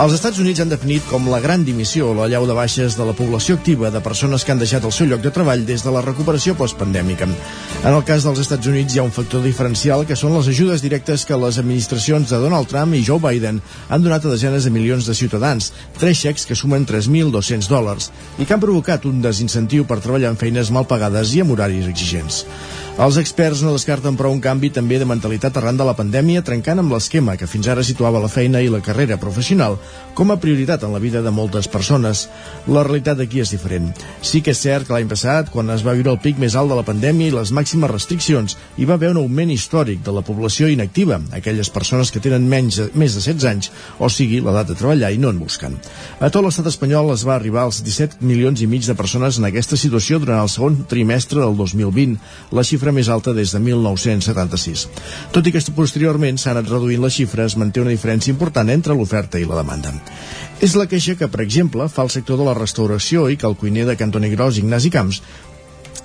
Els Estats Units han definit com la gran dimissió la llau de baixes de la població activa de persones que han deixat el seu lloc de treball des de la recuperació postpandèmica. En el cas dels Estats Units hi ha un factor diferencial que són les ajudes directes que les administracions de Donald Trump i Joe Biden han donat a desenes de milions de ciutadans, tres xecs que sumen 3.200 dòlars i que han provocat un desincentiu per treballar en feines mal pagades i amb horaris exigents. Els experts no descarten però un canvi també de mentalitat arran de la pandèmia, trencant amb l'esquema que fins ara situava la feina i la carrera professional com a prioritat en la vida de moltes persones. La realitat aquí és diferent. Sí que és cert que l'any passat, quan es va viure el pic més alt de la pandèmia i les màximes restriccions, hi va haver un augment històric de la població inactiva, aquelles persones que tenen menys, més de 16 anys, o sigui, l'edat de treballar i no en busquen. A tot l'estat espanyol es va arribar als 17 milions i mig de persones en aquesta situació durant el segon trimestre del 2020, la xifra més alta des de 1976. Tot i que posteriorment s'han anat reduint les xifres, manté una diferència important entre l'oferta i la demanda. És la queixa que, per exemple, fa el sector de la restauració i que el cuiner de Cantoni Gros, Ignasi Camps,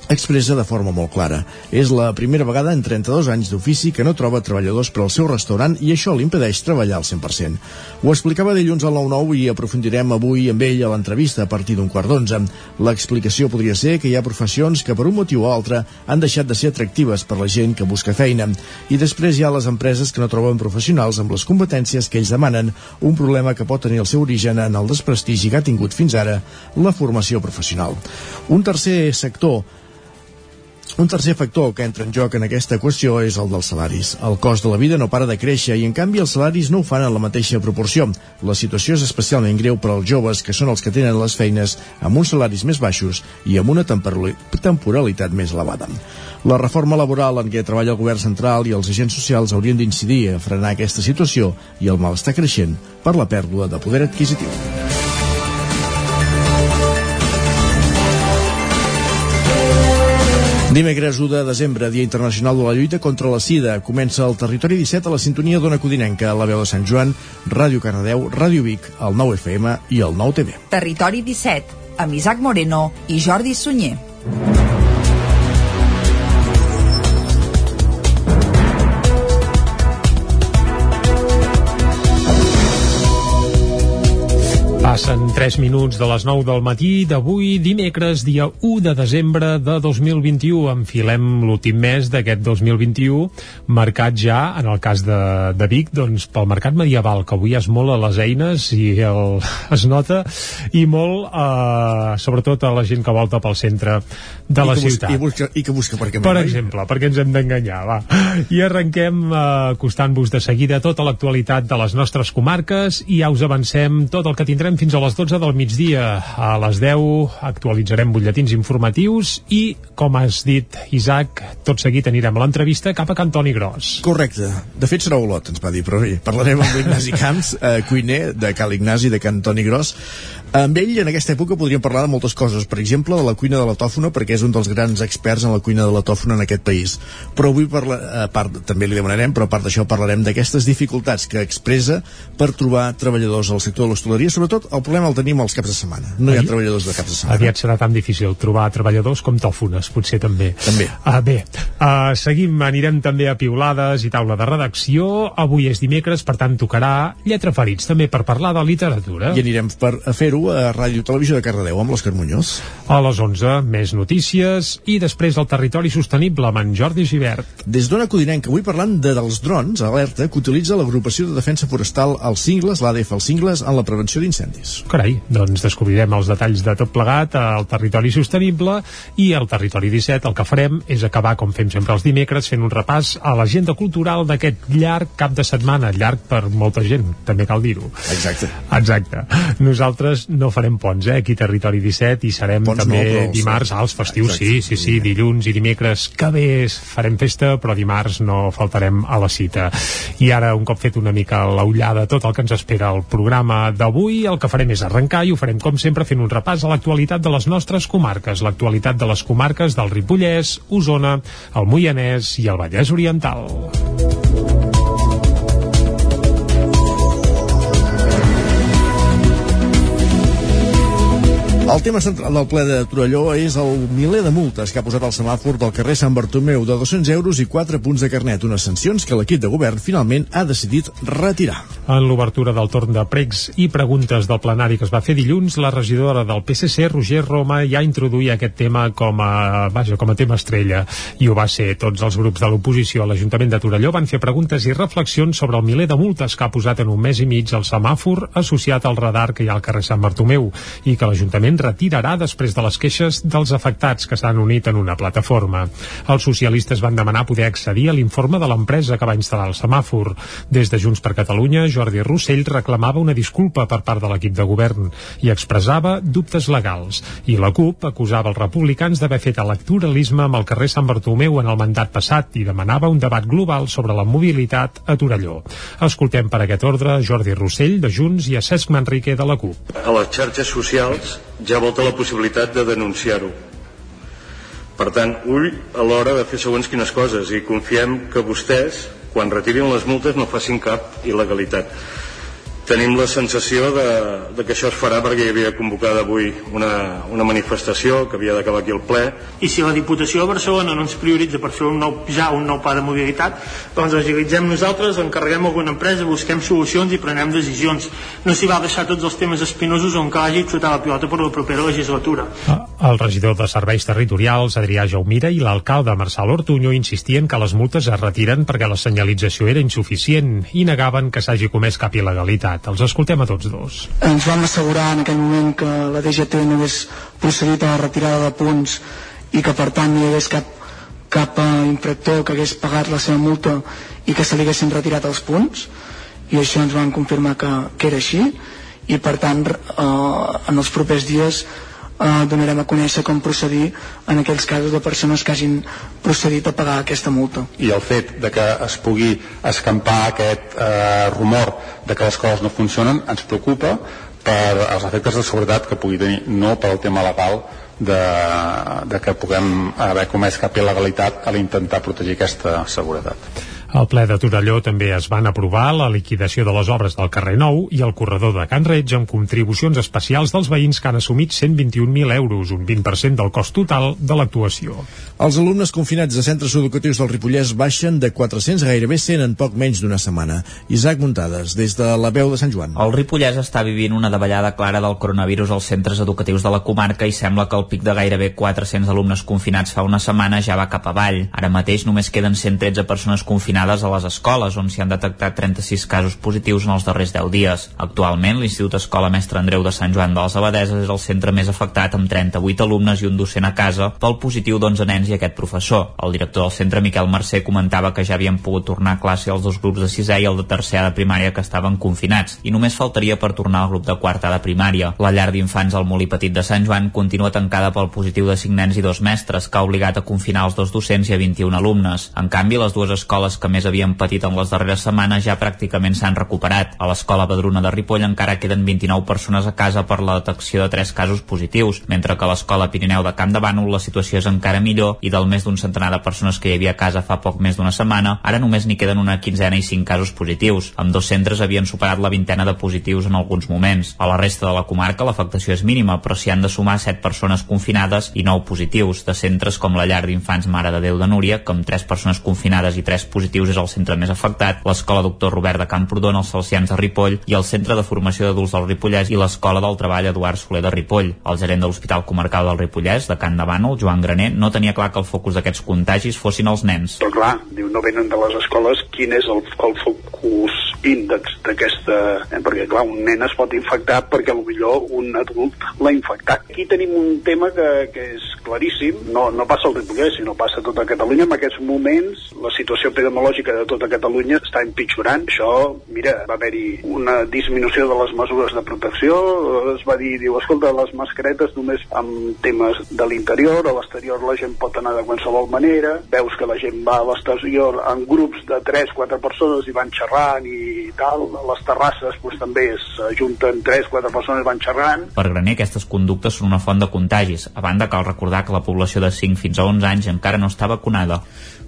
expressa de forma molt clara. És la primera vegada en 32 anys d'ofici que no troba treballadors per al seu restaurant i això l'impedeix treballar al 100%. Ho explicava dilluns al 9-9 i aprofundirem avui amb ell a l'entrevista a partir d'un quart d'onze. L'explicació podria ser que hi ha professions que per un motiu o altre han deixat de ser atractives per la gent que busca feina. I després hi ha les empreses que no troben professionals amb les competències que ells demanen, un problema que pot tenir el seu origen en el desprestigi que ha tingut fins ara la formació professional. Un tercer sector un tercer factor que entra en joc en aquesta qüestió és el dels salaris. El cost de la vida no para de créixer i, en canvi, els salaris no ho fan en la mateixa proporció. La situació és especialment greu per als joves, que són els que tenen les feines amb uns salaris més baixos i amb una temporalitat més elevada. La reforma laboral en què treballa el govern central i els agents socials haurien d'incidir a frenar aquesta situació i el malestar creixent per la pèrdua de poder adquisitiu. Dimecres 1 de desembre, Dia Internacional de la Lluita contra la Sida. Comença el Territori 17 a la sintonia d'Ona Codinenca, la veu de Sant Joan, Ràdio Cardedeu, Ràdio Vic, el 9 FM i el 9 TV. Territori 17, amb Isaac Moreno i Jordi Sunyer. Passen 3 minuts de les 9 del matí d'avui, dimecres, dia 1 de desembre de 2021. Enfilem l'últim mes d'aquest 2021, marcat ja, en el cas de, de Vic, doncs, pel mercat medieval, que avui és molt a les eines i el, es nota, i molt, eh, sobretot, a la gent que volta pel centre de I la ciutat. Busca, i, busca, I que busca per Per exemple, perquè ens hem d'enganyar, va. I arrenquem eh, acostant-vos de seguida tota l'actualitat de les nostres comarques i ja us avancem tot el que tindrem fins a les 12 del migdia. A les 10 actualitzarem butlletins informatius i, com has dit, Isaac, tot seguit anirem a l'entrevista cap a Cantoni Gros. Correcte. De fet serà Olot, ens va dir, però bé, parlarem amb l'Ignasi Camps, eh, cuiner de Cal Ignasi de Cantoni Gros. Amb ell, en aquesta època, podríem parlar de moltes coses. Per exemple, de la cuina de la tòfona, perquè és un dels grans experts en la cuina de la tòfona en aquest país. Però avui, parla, a part, també li demanarem, però a part d'això parlarem d'aquestes dificultats que expressa per trobar treballadors al sector de l'hostaleria. Sobretot, el problema el tenim els caps de setmana. No hi ha treballadors de caps de setmana. Aviat serà tan difícil trobar treballadors com tòfones, potser també. També. Uh, bé, uh, seguim, anirem també a piulades i taula de redacció. Avui és dimecres, per tant tocarà lletra ferits, també per parlar de literatura. I anirem per a fer-ho a Ràdio Televisió de Cardedeu amb l'Òscar Muñoz. A les 11, més notícies i després el territori sostenible amb en Jordi Givert. Des d'Ona Codinenca, avui parlant de, dels drons, alerta, que utilitza l'agrupació de defensa forestal als cingles, l'ADF als cingles, en la prevenció d'incendis. Carai, doncs descobrirem els detalls de tot plegat al territori sostenible i al territori 17 el que farem és acabar, com fem sempre els dimecres, fent un repàs a l'agenda cultural d'aquest llarg cap de setmana, llarg per molta gent, també cal dir-ho. Exacte. Exacte. Nosaltres no farem ponts, eh, aquí Territori 17 i serem Ponts també no, però els- dimarts, ah, els festius, Exacte. sí, sí, sí, dilluns i dimecres que bé farem festa, però dimarts no faltarem a la cita. I ara, un cop fet una mica la ullada tot el que ens espera al programa d'avui, el que farem és arrencar i ho farem com sempre fent un repàs a l'actualitat de les nostres comarques, l'actualitat de les comarques del Ripollès, Osona, el Moianès i el Vallès Oriental. Tema central del ple de Torelló és el miler de multes que ha posat el semàfor del carrer Sant Bartomeu de 200 euros i 4 punts de carnet, unes sancions que l'equip de govern finalment ha decidit retirar. En l'obertura del torn de pregs i preguntes del plenari que es va fer dilluns, la regidora del PSC, Roger Roma, ja introduïa aquest tema com a, vaja, com a tema estrella i ho va ser. Tots els grups de l'oposició a l'Ajuntament de Torelló van fer preguntes i reflexions sobre el miler de multes que ha posat en un mes i mig el semàfor associat al radar que hi ha al carrer Sant Bartomeu i que l'Ajuntament retirarà després de les queixes dels afectats que s'han unit en una plataforma. Els socialistes van demanar poder accedir a l'informe de l'empresa que va instal·lar el semàfor. Des de Junts per Catalunya, Jordi Rossell reclamava una disculpa per part de l'equip de govern i expressava dubtes legals. I la CUP acusava els republicans d'haver fet electoralisme amb el carrer Sant Bartomeu en el mandat passat i demanava un debat global sobre la mobilitat a Torelló. Escoltem per aquest ordre Jordi Rossell, de Junts, i a Cesc Manrique, de la CUP. A les xarxes socials ja volta la possibilitat de denunciar-ho. Per tant, ull a l'hora de fer segons quines coses i confiem que vostès, quan retirin les multes, no facin cap il·legalitat tenim la sensació de, de que això es farà perquè hi havia convocada avui una, una manifestació que havia d'acabar aquí el ple. I si la Diputació de Barcelona no ens prioritza per fer un nou, ja un nou pla de mobilitat, doncs agilitzem nosaltres, encarreguem alguna empresa, busquem solucions i prenem decisions. No s'hi va deixar tots els temes espinosos on cal hagi xutar la pilota per la propera legislatura. El regidor de Serveis Territorials, Adrià Jaumira, i l'alcalde Marçal Ortuño insistien que les multes es retiren perquè la senyalització era insuficient i negaven que s'hagi comès cap il·legalitat Prat. Els escoltem a tots dos. Ens vam assegurar en aquell moment que la DGT no hagués procedit a la retirada de punts i que per tant no hi hagués cap, cap uh, infractor que hagués pagat la seva multa i que se li haguessin retirat els punts i això ens van confirmar que, que era així i per tant eh, en els propers dies eh, donarem a conèixer com procedir en aquells casos de persones que hagin procedit a pagar aquesta multa. I el fet de que es pugui escampar aquest eh, rumor de que les coses no funcionen ens preocupa per els efectes de seguretat que pugui tenir, no pel tema legal de, de que puguem haver comès cap il·legalitat a l'intentar protegir aquesta seguretat. Al ple de Torelló també es van aprovar la liquidació de les obres del carrer Nou i el corredor de Can Reig amb contribucions especials dels veïns que han assumit 121.000 euros, un 20% del cost total de l'actuació. Els alumnes confinats de centres educatius del Ripollès baixen de 400 a gairebé 100 en poc menys d'una setmana. Isaac Muntades, des de la veu de Sant Joan. El Ripollès està vivint una davallada clara del coronavirus als centres educatius de la comarca i sembla que el pic de gairebé 400 alumnes confinats fa una setmana ja va cap avall. Ara mateix només queden 113 persones confinades confinades a les escoles, on s'hi han detectat 36 casos positius en els darrers 10 dies. Actualment, l'Institut Escola Mestre Andreu de Sant Joan de les Abadeses és el centre més afectat amb 38 alumnes i un docent a casa pel positiu d'11 nens i aquest professor. El director del centre, Miquel Mercè, comentava que ja havien pogut tornar a classe els dos grups de sisè i el de tercer de primària que estaven confinats, i només faltaria per tornar al grup de quarta de primària. La llar d'infants al Molí Petit de Sant Joan continua tancada pel positiu de 5 nens i dos mestres, que ha obligat a confinar els dos docents i a 21 alumnes. En canvi, les dues escoles que més havien patit en les darreres setmanes ja pràcticament s'han recuperat. A l'escola Badruna de Ripoll encara queden 29 persones a casa per la detecció de 3 casos positius, mentre que a l'escola Pirineu de Camp de Bànol la situació és encara millor i del més d'un centenar de persones que hi havia a casa fa poc més d'una setmana, ara només n'hi queden una quinzena i 5 casos positius. Amb dos centres havien superat la vintena de positius en alguns moments. A la resta de la comarca l'afectació és mínima, però s'hi han de sumar 7 persones confinades i 9 positius, de centres com la llar d'infants Mare de Déu de Núria, com 3 persones confinades i 3 positius és el centre més afectat, l'Escola Doctor Robert de Camprodon, els Salcians de Ripoll i el Centre de Formació d'Adults del Ripollès i l'Escola del Treball Eduard Soler de Ripoll. El gerent de l'Hospital Comarcal del Ripollès, de Can de Bànol, Joan Graner, no tenia clar que el focus d'aquests contagis fossin els nens. Però clar, diu, no venen de les escoles, quin és el, el focus índex d'aquesta... Eh, perquè clar, un nen es pot infectar perquè millor un adult l'ha infectat. Aquí tenim un tema que, que és claríssim, no, no passa al Ripollès, sinó passa a tota Catalunya. En aquests moments la situació epidemiològica de tota Catalunya està empitjorant. Això, mira, va haver-hi una disminució de les mesures de protecció, es va dir, diu, escolta, les mascaretes només amb temes de l'interior, a l'exterior la gent pot anar de qualsevol manera, veus que la gent va a l'exterior en grups de 3-4 persones i van xerrant i tal, a les terrasses pues, també s'ajunten 3-4 persones i van xerrant. Per Graner, aquestes conductes són una font de contagis. A banda, cal recordar que la població de 5 fins a 11 anys encara no està vacunada.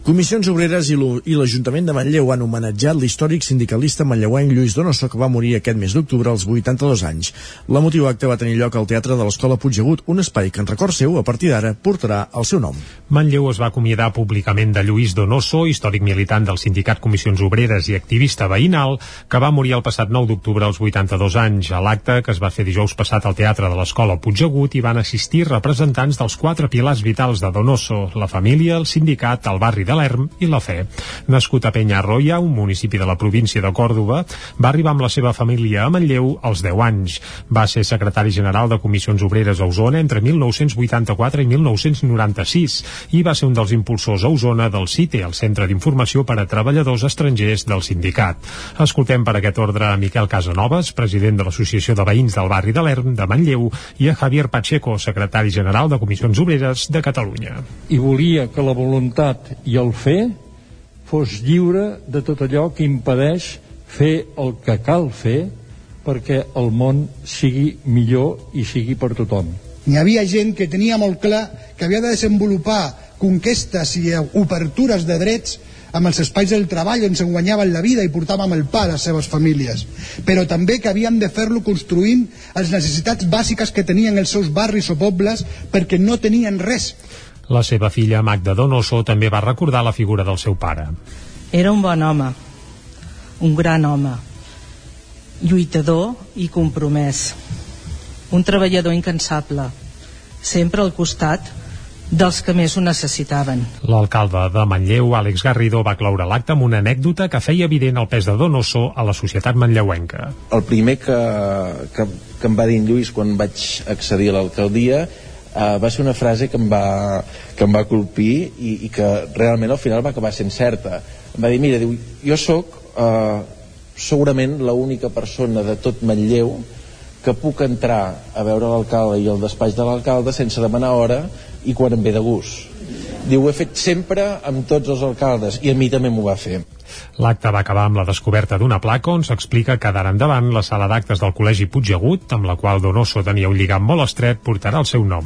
Comissions Obreres i, i la l'Ajuntament de Manlleu han homenatjat l'històric sindicalista manlleuenc Lluís Donoso, que va morir aquest mes d'octubre als 82 anys. La motiu acte va tenir lloc al Teatre de l'Escola Puigdegut, un espai que en record seu, a partir d'ara, portarà el seu nom. Manlleu es va acomiadar públicament de Lluís Donoso, històric militant del sindicat Comissions Obreres i activista veïnal, que va morir el passat 9 d'octubre als 82 anys. A l'acte, que es va fer dijous passat al Teatre de l'Escola Puigdegut, hi van assistir representants dels quatre pilars vitals de Donoso, la família, el sindicat, el barri de l'Erm i la fe. Nascut a Penyarroia, un municipi de la província de Còrdoba, va arribar amb la seva família a Manlleu als 10 anys. Va ser secretari general de Comissions Obreres a Osona entre 1984 i 1996 i va ser un dels impulsors a Osona del CITE, el Centre d'Informació per a Treballadors Estrangers del sindicat. Escoltem per aquest ordre a Miquel Casanovas, president de l'Associació de Veïns del barri de l'Erm de Manlleu, i a Javier Pacheco, secretari general de Comissions Obreres de Catalunya. I volia que la voluntat i el fer fos lliure de tot allò que impedeix fer el que cal fer perquè el món sigui millor i sigui per tothom. N'hi havia gent que tenia molt clar que havia de desenvolupar conquestes i obertures de drets amb els espais del treball on se guanyaven la vida i portàvem el pa a les seves famílies, però també que havien de fer-lo construint les necessitats bàsiques que tenien els seus barris o pobles perquè no tenien res. La seva filla Magda Donoso també va recordar la figura del seu pare. Era un bon home, un gran home, lluitador i compromès, un treballador incansable, sempre al costat dels que més ho necessitaven. L'alcalde de Manlleu, Àlex Garrido, va cloure l'acte amb una anècdota que feia evident el pes de Donoso a la societat manlleuenca. El primer que, que, que em va dir en Lluís quan vaig accedir a l'alcaldia uh, va ser una frase que em va, que em va colpir i, i que realment al final va acabar sent certa. Em va dir, mira, diu, jo sóc uh, segurament l'única persona de tot Manlleu que puc entrar a veure l'alcalde i el despatx de l'alcalde sense demanar hora i quan em ve de gust. Diu, ho he fet sempre amb tots els alcaldes i a mi també m'ho va fer. L'acte va acabar amb la descoberta d'una placa on s'explica que d'ara endavant la sala d'actes del Col·legi Puigdegut, amb la qual Donoso tenia un lligam molt estret, portarà el seu nom.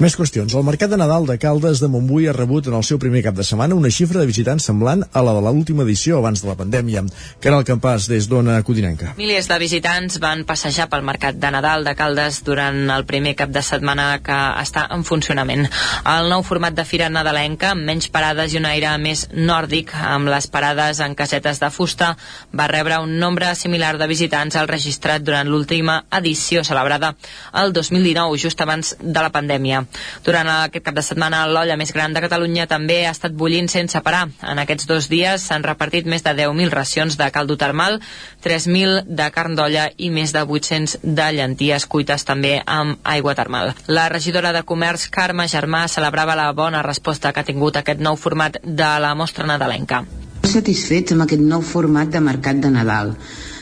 Més qüestions. El Mercat de Nadal de Caldes de Montbui ha rebut en el seu primer cap de setmana una xifra de visitants semblant a la de l'última edició abans de la pandèmia. Caral Campàs, des d'Ona Codinenca. Milers de visitants van passejar pel Mercat de Nadal de Caldes durant el primer cap de setmana que està en funcionament. El nou format de fira nadalenca, amb menys parades i un aire més nòrdic, amb les parades en casetes de fusta, va rebre un nombre similar de visitants al registrat durant l'última edició celebrada el 2019, just abans de la pandèmia. Durant aquest cap de setmana, l'olla més gran de Catalunya també ha estat bullint sense parar. En aquests dos dies s'han repartit més de 10.000 racions de caldo termal, 3.000 de carn d'olla i més de 800 de llenties cuites també amb aigua termal. La regidora de Comerç, Carme Germà, celebrava la bona resposta que ha tingut aquest nou format de la mostra nadalenca. Satisfets amb aquest nou format de mercat de Nadal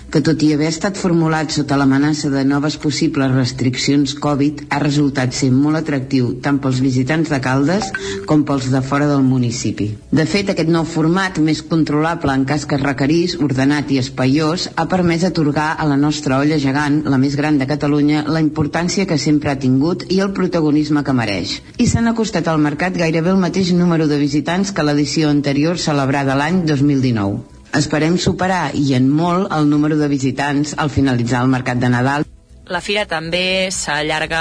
que tot i haver estat formulat sota l'amenaça de noves possibles restriccions Covid, ha resultat ser molt atractiu tant pels visitants de Caldes com pels de fora del municipi. De fet, aquest nou format, més controlable en cas que es requerís, ordenat i espaiós, ha permès atorgar a la nostra olla gegant, la més gran de Catalunya, la importància que sempre ha tingut i el protagonisme que mereix. I s'han acostat al mercat gairebé el mateix número de visitants que l'edició anterior celebrada l'any 2019. Esperem superar i en molt el número de visitants al finalitzar el mercat de Nadal. La fira també s'allarga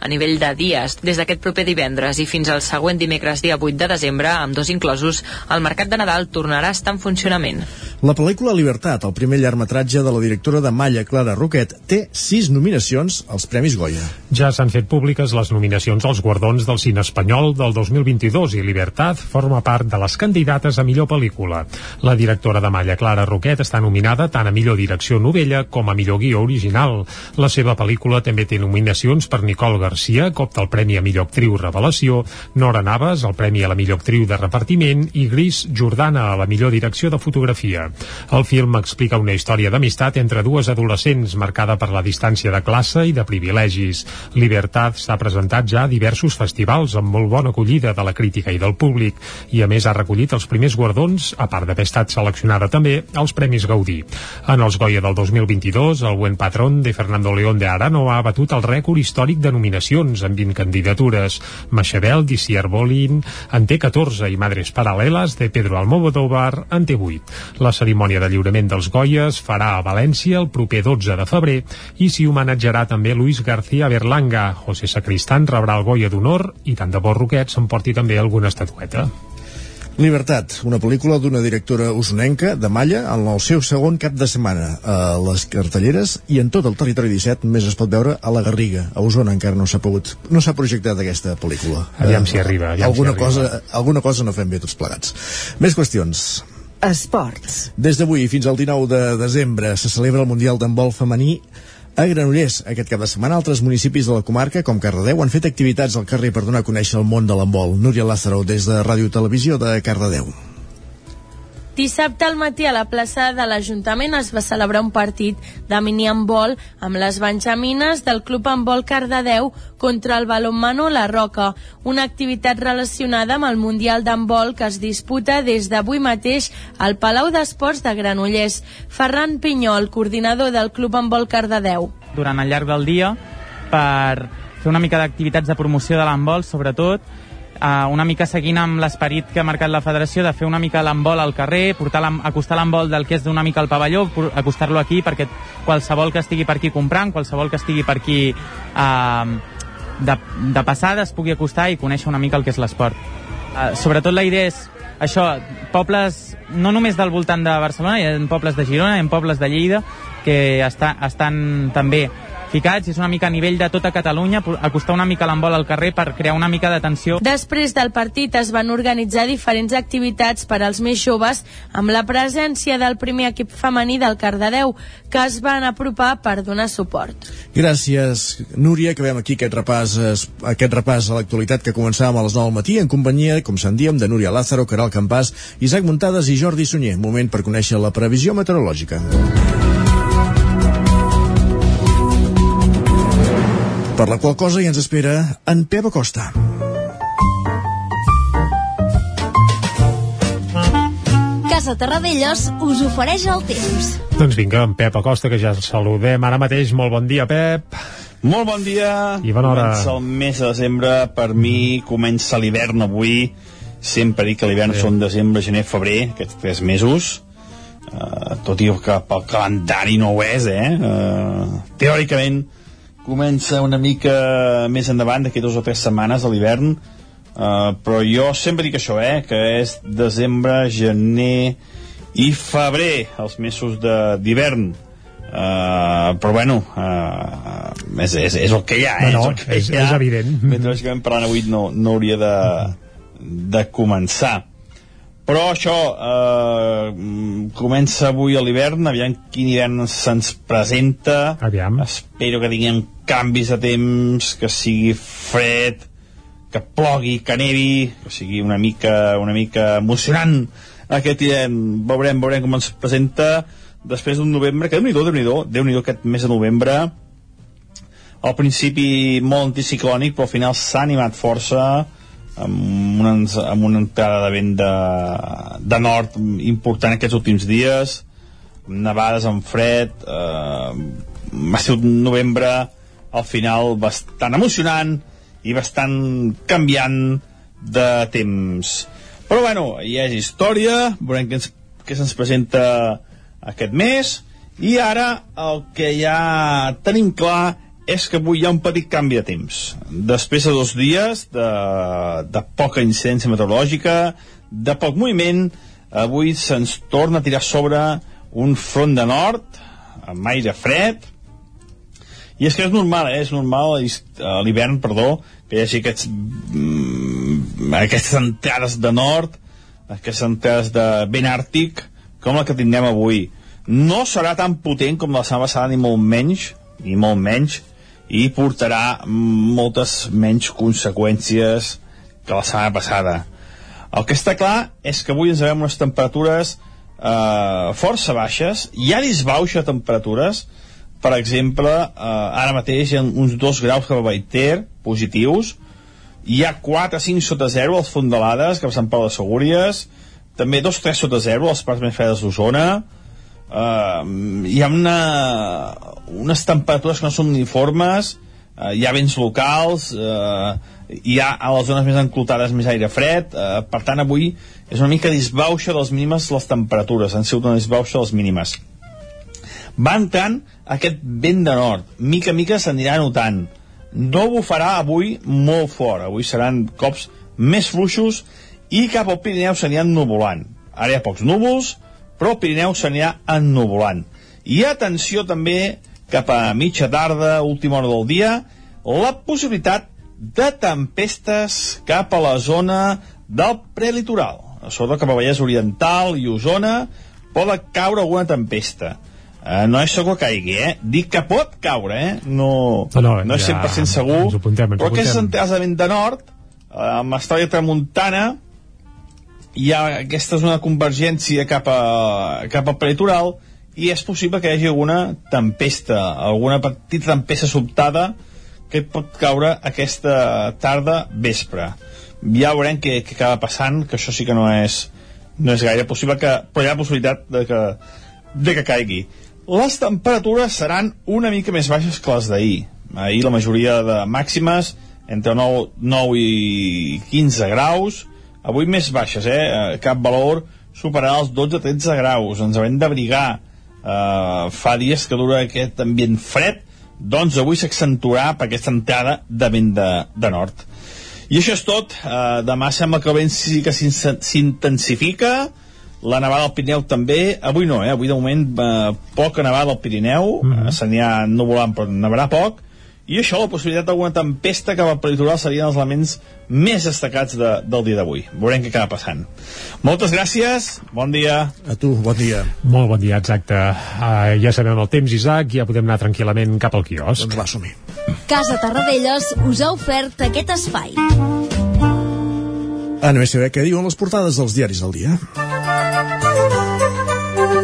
a nivell de dies. Des d'aquest proper divendres i fins al següent dimecres dia 8 de desembre, amb dos inclosos, el Mercat de Nadal tornarà a estar en funcionament. La pel·lícula Libertat, el primer llargmetratge de la directora de Malla, Clara Roquet, té sis nominacions als Premis Goya. Ja s'han fet públiques les nominacions als guardons del cine espanyol del 2022 i Libertat forma part de les candidates a millor pel·lícula. La directora de Malla, Clara Roquet, està nominada tant a millor direcció novella com a millor guió original. La seva pel·lícula també té nominacions per Nicole Garcia, que opta el Premi a millor actriu revelació, Nora Navas, el Premi a la millor actriu de repartiment i Gris Jordana a la millor direcció de fotografia. El film explica una història d'amistat entre dues adolescents marcada per la distància de classe i de privilegis. Libertat s'ha presentat ja a diversos festivals amb molt bona acollida de la crítica i del públic i a més ha recollit els primers guardons, a part d'haver estat seleccionada també als Premis Gaudí. En els Goya del 2022, el Buen Patrón de Fernando León Font de Arano ha batut el rècord històric de nominacions amb 20 candidatures. Machabel, d'Iciar Bolin en té 14 i Madres Paral·leles de Pedro Almodóvar en té 8. La cerimònia de lliurament dels Goyes farà a València el proper 12 de febrer i s'hi homenatjarà també Luis García Berlanga. José Sacristán rebrà el Goya d'honor i tant de bo Roquet s'emporti també alguna estatueta. Libertat, una pel·lícula d'una directora usonenca de Malla en el seu segon cap de setmana a les cartelleres i en tot el territori 17 més es pot veure a la Garriga a Osona encara no s'ha pogut no s'ha projectat aquesta pel·lícula aviam si arriba aviam alguna, si arriba. cosa, alguna cosa no fem bé tots plegats més qüestions Esports. des d'avui fins al 19 de desembre se celebra el Mundial d'handbol femení a Granollers, aquest cap de setmana, altres municipis de la comarca, com Cardedeu, han fet activitats al carrer per donar a conèixer el món de l'handbol. Núria Lázaro, des de Ràdio Televisió de Cardedeu. Dissabte al matí a la plaça de l'Ajuntament es va celebrar un partit de mini-handbol amb les benjamines del Club Handbol Cardedeu contra el balonmano La Roca, una activitat relacionada amb el Mundial d'Handbol que es disputa des d'avui mateix al Palau d'Esports de Granollers. Ferran Pinyol, coordinador del Club Handbol Cardedeu. Durant el llarg del dia per fer una mica d'activitats de promoció de l'handbol, sobretot, uh, una mica seguint amb l'esperit que ha marcat la federació de fer una mica l'handbol al carrer, portar acostar l'handbol del que és d'una mica al pavelló, acostar-lo aquí perquè qualsevol que estigui per aquí comprant, qualsevol que estigui per aquí uh, de, de passada es pugui acostar i conèixer una mica el que és l'esport. Uh, sobretot la idea és això, pobles no només del voltant de Barcelona, hi ha pobles de Girona, hi ha pobles de Lleida que està, estan també ficats, és una mica a nivell de tota Catalunya, acostar una mica l'embol al carrer per crear una mica d'atenció. Després del partit es van organitzar diferents activitats per als més joves amb la presència del primer equip femení del Cardedeu, que es van apropar per donar suport. Gràcies, Núria, que veiem aquí aquest repàs, aquest repàs a l'actualitat que començàvem a les 9 del matí en companyia, com se'n diem, de Núria Lázaro, Caral Campàs, Isaac Muntades i Jordi Sunyer. Moment per conèixer la previsió meteorològica. Per la qual cosa ja ens espera en Pep Acosta. Casa Terradellos us ofereix el temps. Doncs vinga, en Pep Acosta, que ja el saludem ara mateix. Molt bon dia, Pep. Molt bon dia. I bona hora. Comença el mes de desembre. Per mi comença l'hivern avui. Sempre dic que l'hivern sí. són desembre, gener, febrer, aquests tres mesos. Uh, tot i que pel calendari no ho és, eh? Uh, teòricament, comença una mica més endavant d'aquí dues o tres setmanes de l'hivern uh, però jo sempre dic això eh, que és desembre, gener i febrer els mesos d'hivern uh, però bueno uh, és, és, és el que hi ha eh? no, no, és, el que és, hi ha. és evident mentre que vam parlant avui no, no hauria de, de començar però això eh, comença avui a l'hivern aviam quin hivern se'ns presenta aviam. espero que tinguem canvis de temps que sigui fred que plogui, que nevi que sigui una mica, una mica emocionant aquest hivern veurem, veurem com ens presenta després d'un novembre, que déu-n'hi-do, déu-n'hi-do déu aquest mes de novembre. Al principi molt anticiclònic però al final s'ha animat força amb una, amb una entrada de vent de, de nord important aquests últims dies nevades amb fred eh, va ser un novembre al final bastant emocionant i bastant canviant de temps però bueno, ja és història veurem què, ens, què se'ns presenta aquest mes i ara el que ja tenim clar és que avui hi ha un petit canvi de temps. Després de dos dies de, de poca incidència meteorològica, de poc moviment, avui se'ns torna a tirar sobre un front de nord, amb aire fred, i és que és normal, eh? és normal a l'hivern, perdó, que hi hagi aquests, mm, aquestes entrades de nord, aquestes entrades de vent àrtic, com la que tindrem avui. No serà tan potent com la setmana passada, ni molt menys, ni molt menys, i portarà moltes menys conseqüències que la setmana passada. El que està clar és que avui ens veiem unes temperatures eh, força baixes, hi ha disbauxa de temperatures, per exemple, eh, ara mateix hi ha uns 2 graus cap a Baiter, positius, hi ha 4 5 sota 0 als fondalades, cap a Sant Pau de Segúries, també 2-3 sota 0 als parts més fredes d'Osona, eh, hi ha una, unes temperatures que no són uniformes, eh, hi ha vents locals, eh, hi ha a les zones més enclotades més aire fred, eh, per tant avui és una mica disbauxa dels mínimes les temperatures, han sigut una disbauxa dels mínimes. Va entrant aquest vent de nord, mica a mica s'anirà notant. No bufarà avui molt fort, avui seran cops més fluixos i cap al Pirineu s'aniran nuvolant. Ara hi ha pocs núvols, però el Pirineu s'anirà ennuvolant. I atenció també cap a mitja tarda, última hora del dia, la possibilitat de tempestes cap a la zona del prelitoral. A sota cap a Vallès Oriental i Osona poden caure alguna tempesta. Uh, no és segur que caigui, eh? Dic que pot caure, eh? No, no, no, no és ja 100% segur. ens ho apuntem, ens ho però apuntem. entrades de vent de nord, eh, amb estrella tramuntana, hi ha aquesta zona de convergència cap, a, cap al prelitoral i és possible que hi hagi alguna tempesta, alguna petita tempesta sobtada que pot caure aquesta tarda vespre. Ja veurem què, què acaba passant, que això sí que no és, no és gaire possible, que, però hi ha possibilitat de que, de que caigui. Les temperatures seran una mica més baixes que les d'ahir. Ahir la majoria de màximes entre 9, 9 i 15 graus, avui més baixes, eh? Cap valor superarà els 12-13 graus. Ens haurem d'abrigar. Uh, fa dies que dura aquest ambient fred, doncs avui s'accentuarà per aquesta entrada de vent de, de nord. I això és tot. Uh, demà sembla que el vent sí que s'in- s'intensifica, la nevada al Pirineu també, avui no, eh? avui de moment eh, poca nevada al Pirineu, mm -hmm. se n'hi ha nuvolant però nevarà poc, i això, la possibilitat d'alguna tempesta cap al peritoral serien els elements més destacats de, del dia d'avui. Veurem què acaba passant. Moltes gràcies, bon dia. A tu, bon dia. Molt bon dia, exacte. Uh, ja sabem el temps, Isaac, ja podem anar tranquil·lament cap al quiosc. Doncs va, som -hi. Casa Tarradellas us ha ofert aquest espai. Anem a saber què diuen les portades dels diaris del dia.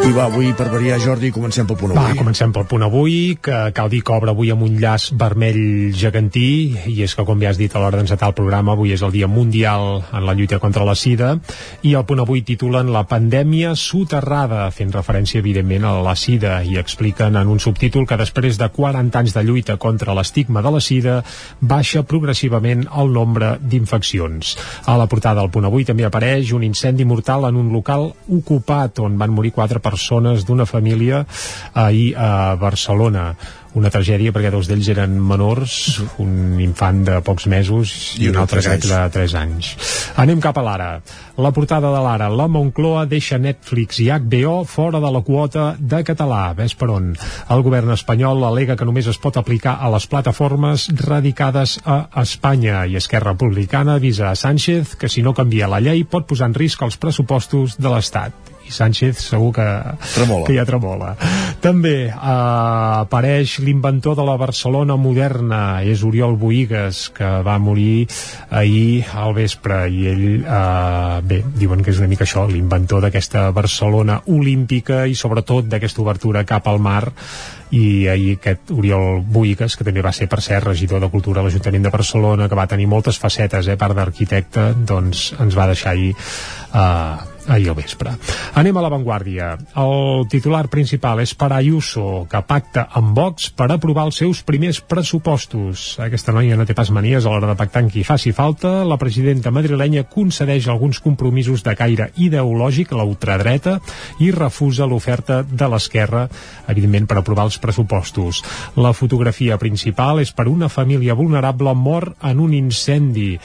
I va, avui per variar, Jordi, comencem pel punt Va, avui. comencem pel punt avui, que cal dir que obre avui amb un llaç vermell gegantí, i és que, com ja has dit a l'hora d'encetar el programa, avui és el Dia Mundial en la lluita contra la sida, i el punt avui titulen La pandèmia soterrada, fent referència, evidentment, a la sida, i expliquen en un subtítol que després de 40 anys de lluita contra l'estigma de la sida, baixa progressivament el nombre d'infeccions. A la portada del punt avui també apareix un incendi mortal en un local ocupat, on van morir quatre persones d'una família ahir a Barcelona una tragèdia perquè dos d'ells eren menors, un infant de pocs mesos i, I un altre crec anys. de 3 anys. Anem cap a l'ara. La portada de l'ara. La Moncloa deixa Netflix i HBO fora de la quota de català. Ves per on? El govern espanyol alega que només es pot aplicar a les plataformes radicades a Espanya i Esquerra Republicana avisa a Sánchez que si no canvia la llei pot posar en risc els pressupostos de l'Estat i Sánchez segur que, Tremola. que ja tremola. També eh, apareix l'inventor de la Barcelona moderna, és Oriol Boigues, que va morir ahir al vespre, i ell, eh, bé, diuen que és una mica això, l'inventor d'aquesta Barcelona olímpica i sobretot d'aquesta obertura cap al mar i ahir aquest Oriol Boigues, que també va ser, per cert, regidor de Cultura a l'Ajuntament de Barcelona, que va tenir moltes facetes, eh, part d'arquitecte, doncs ens va deixar ahir eh, ahir al vespre. Anem a l'avantguàrdia. El titular principal és per Ayuso, que pacta amb Vox per aprovar els seus primers pressupostos. Aquesta noia no té pas manies a l'hora de pactar amb qui faci falta. La presidenta madrilenya concedeix alguns compromisos de caire ideològic a la ultradreta i refusa l'oferta de l'esquerra, evidentment per aprovar els pressupostos. La fotografia principal és per una família vulnerable mort en un incendi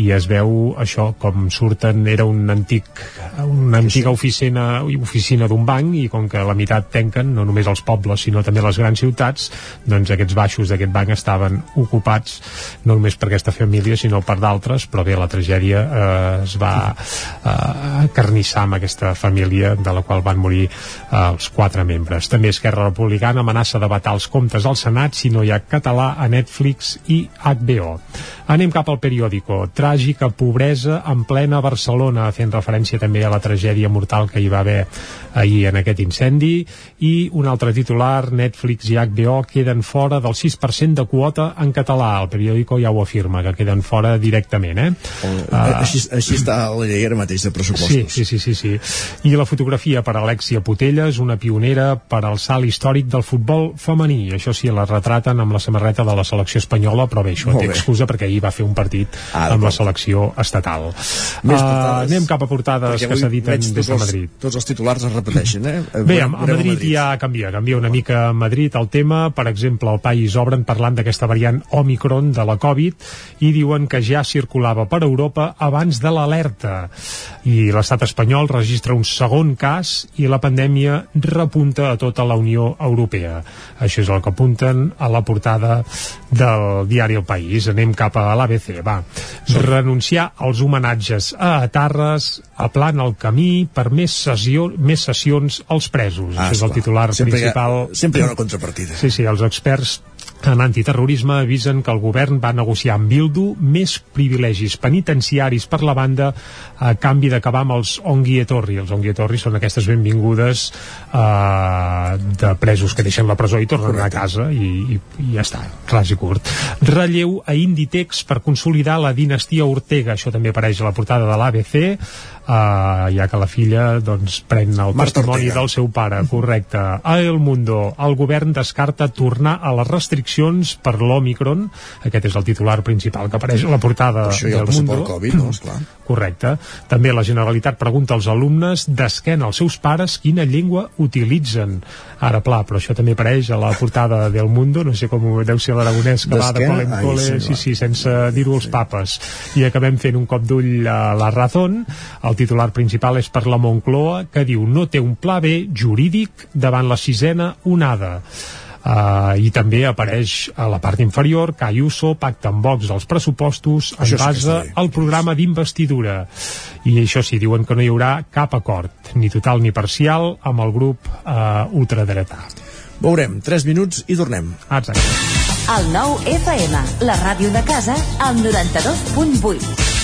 i es veu això com surten era un antic una antiga oficina oficina d'un banc i com que la meitat tanquen no només els pobles sinó també les grans ciutats doncs aquests baixos d'aquest banc estaven ocupats no només per aquesta família sinó per d'altres però bé la tragèdia eh, es va eh, carnissar amb aquesta família de la qual van morir eh, els quatre membres. També Esquerra Republicana amenaça de vetar els comptes al Senat si no hi ha català a Netflix i HBO anem cap al periòdico tràgica pobresa en plena Barcelona, fent referència també a la tragèdia mortal que hi va haver ahir en aquest incendi i un altre titular, Netflix i HBO queden fora del 6% de quota en català, el periòdico ja ho afirma que queden fora directament eh? Uh, així, així està la llei ara mateix de pressupostos sí, sí, sí, sí, sí. i la fotografia per Alexia Putelles una pionera per al salt històric del futbol femení, això sí, la retraten amb la samarreta de la selecció espanyola però bé, això Molt té bé. excusa perquè ahir va fer un partit Ah, amb la selecció estatal Més uh, portades. anem cap a portades que s'editen des de els- Madrid tots els titulars es repeteixen eh? Bé, a, a veurem Madrid ja canvia, canvia una mica a Madrid el tema, per exemple, al país obren parlant d'aquesta variant Omicron de la Covid i diuen que ja circulava per Europa abans de l'alerta i l'estat espanyol registra un segon cas i la pandèmia repunta a tota la Unió Europea. Això és el que apunten a la portada del diari El País. Anem cap a l'ABC, va. Renunciar als homenatges a Atarres aplana el camí per més, sessió, més sessions als presos. Ah, Això és el titular Sempre hi ha- principal. sempre hi ha una contrapartida. Sí, sí, els experts en antiterrorisme avisen que el govern va negociar amb Bildu més privilegis penitenciaris per la banda a canvi d'acabar amb els Ongi Etorri. Els Ongi Etorri són aquestes benvingudes eh, de presos que deixen la presó i tornen Correcte. a casa i, i, i ja està, clar i curt. Relleu a Inditex per consolidar la dinastia Ortega. Això també apareix a la portada de l'ABC, eh, ja que la filla doncs, pren el Marta testimoni Ortega. del seu pare, correcte. A El Mundo, el govern descarta tornar a les restriccions per l'Omicron. Aquest és el titular principal que apareix a la portada Això ha el del Mundo. Covid, no? Esclar. Correcte. També la Generalitat pregunta als alumnes d'esquena als seus pares quina llengua utilitzen. Ara, pla, però això també apareix a la portada del Mundo, no sé com ho- deu ser l'aragonès que va de D'esquena? col en col, sí, sí, sense dir-ho als papes. I acabem fent un cop d'ull a la Razón. El titular principal és per la Moncloa, que diu no té un pla B jurídic davant la sisena onada. Uh, i també apareix a la part inferior que Ayuso pacta amb Vox els pressupostos en base al programa d'investidura i això sí, diuen que no hi haurà cap acord ni total ni parcial amb el grup uh, ultradretà Veurem, 3 minuts i tornem. Exacte. El nou FM, la ràdio de casa, al 92.8.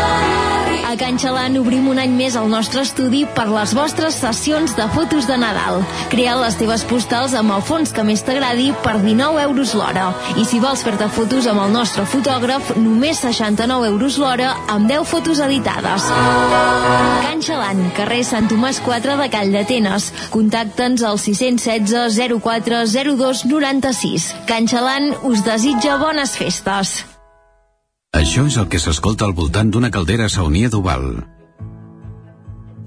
A Can Xalant obrim un any més el nostre estudi per les vostres sessions de fotos de Nadal. Crea les teves postals amb el fons que més t'agradi per 19 euros l'hora. I si vols fer-te fotos amb el nostre fotògraf, només 69 euros l'hora amb 10 fotos editades. Can Xalant, carrer Sant Tomàs 4 de Call d'Atenes. Contacta'ns al 616 04 02 96. Can Xalant us desitja bones festes. Això és el que s'escolta al voltant d'una caldera saunia d'Oval.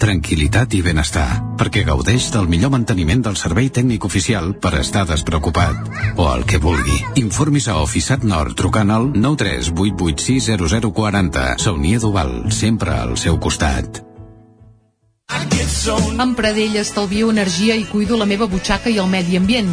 Tranquilitat i benestar, perquè gaudeix del millor manteniment del servei tècnic oficial per estar despreocupat. O el que vulgui. Informis a Oficiat Nord trucant al 938860040. Saunia d'Oval, sempre al seu costat. Amb Pradell estalvio energia i cuido la meva butxaca i el medi ambient.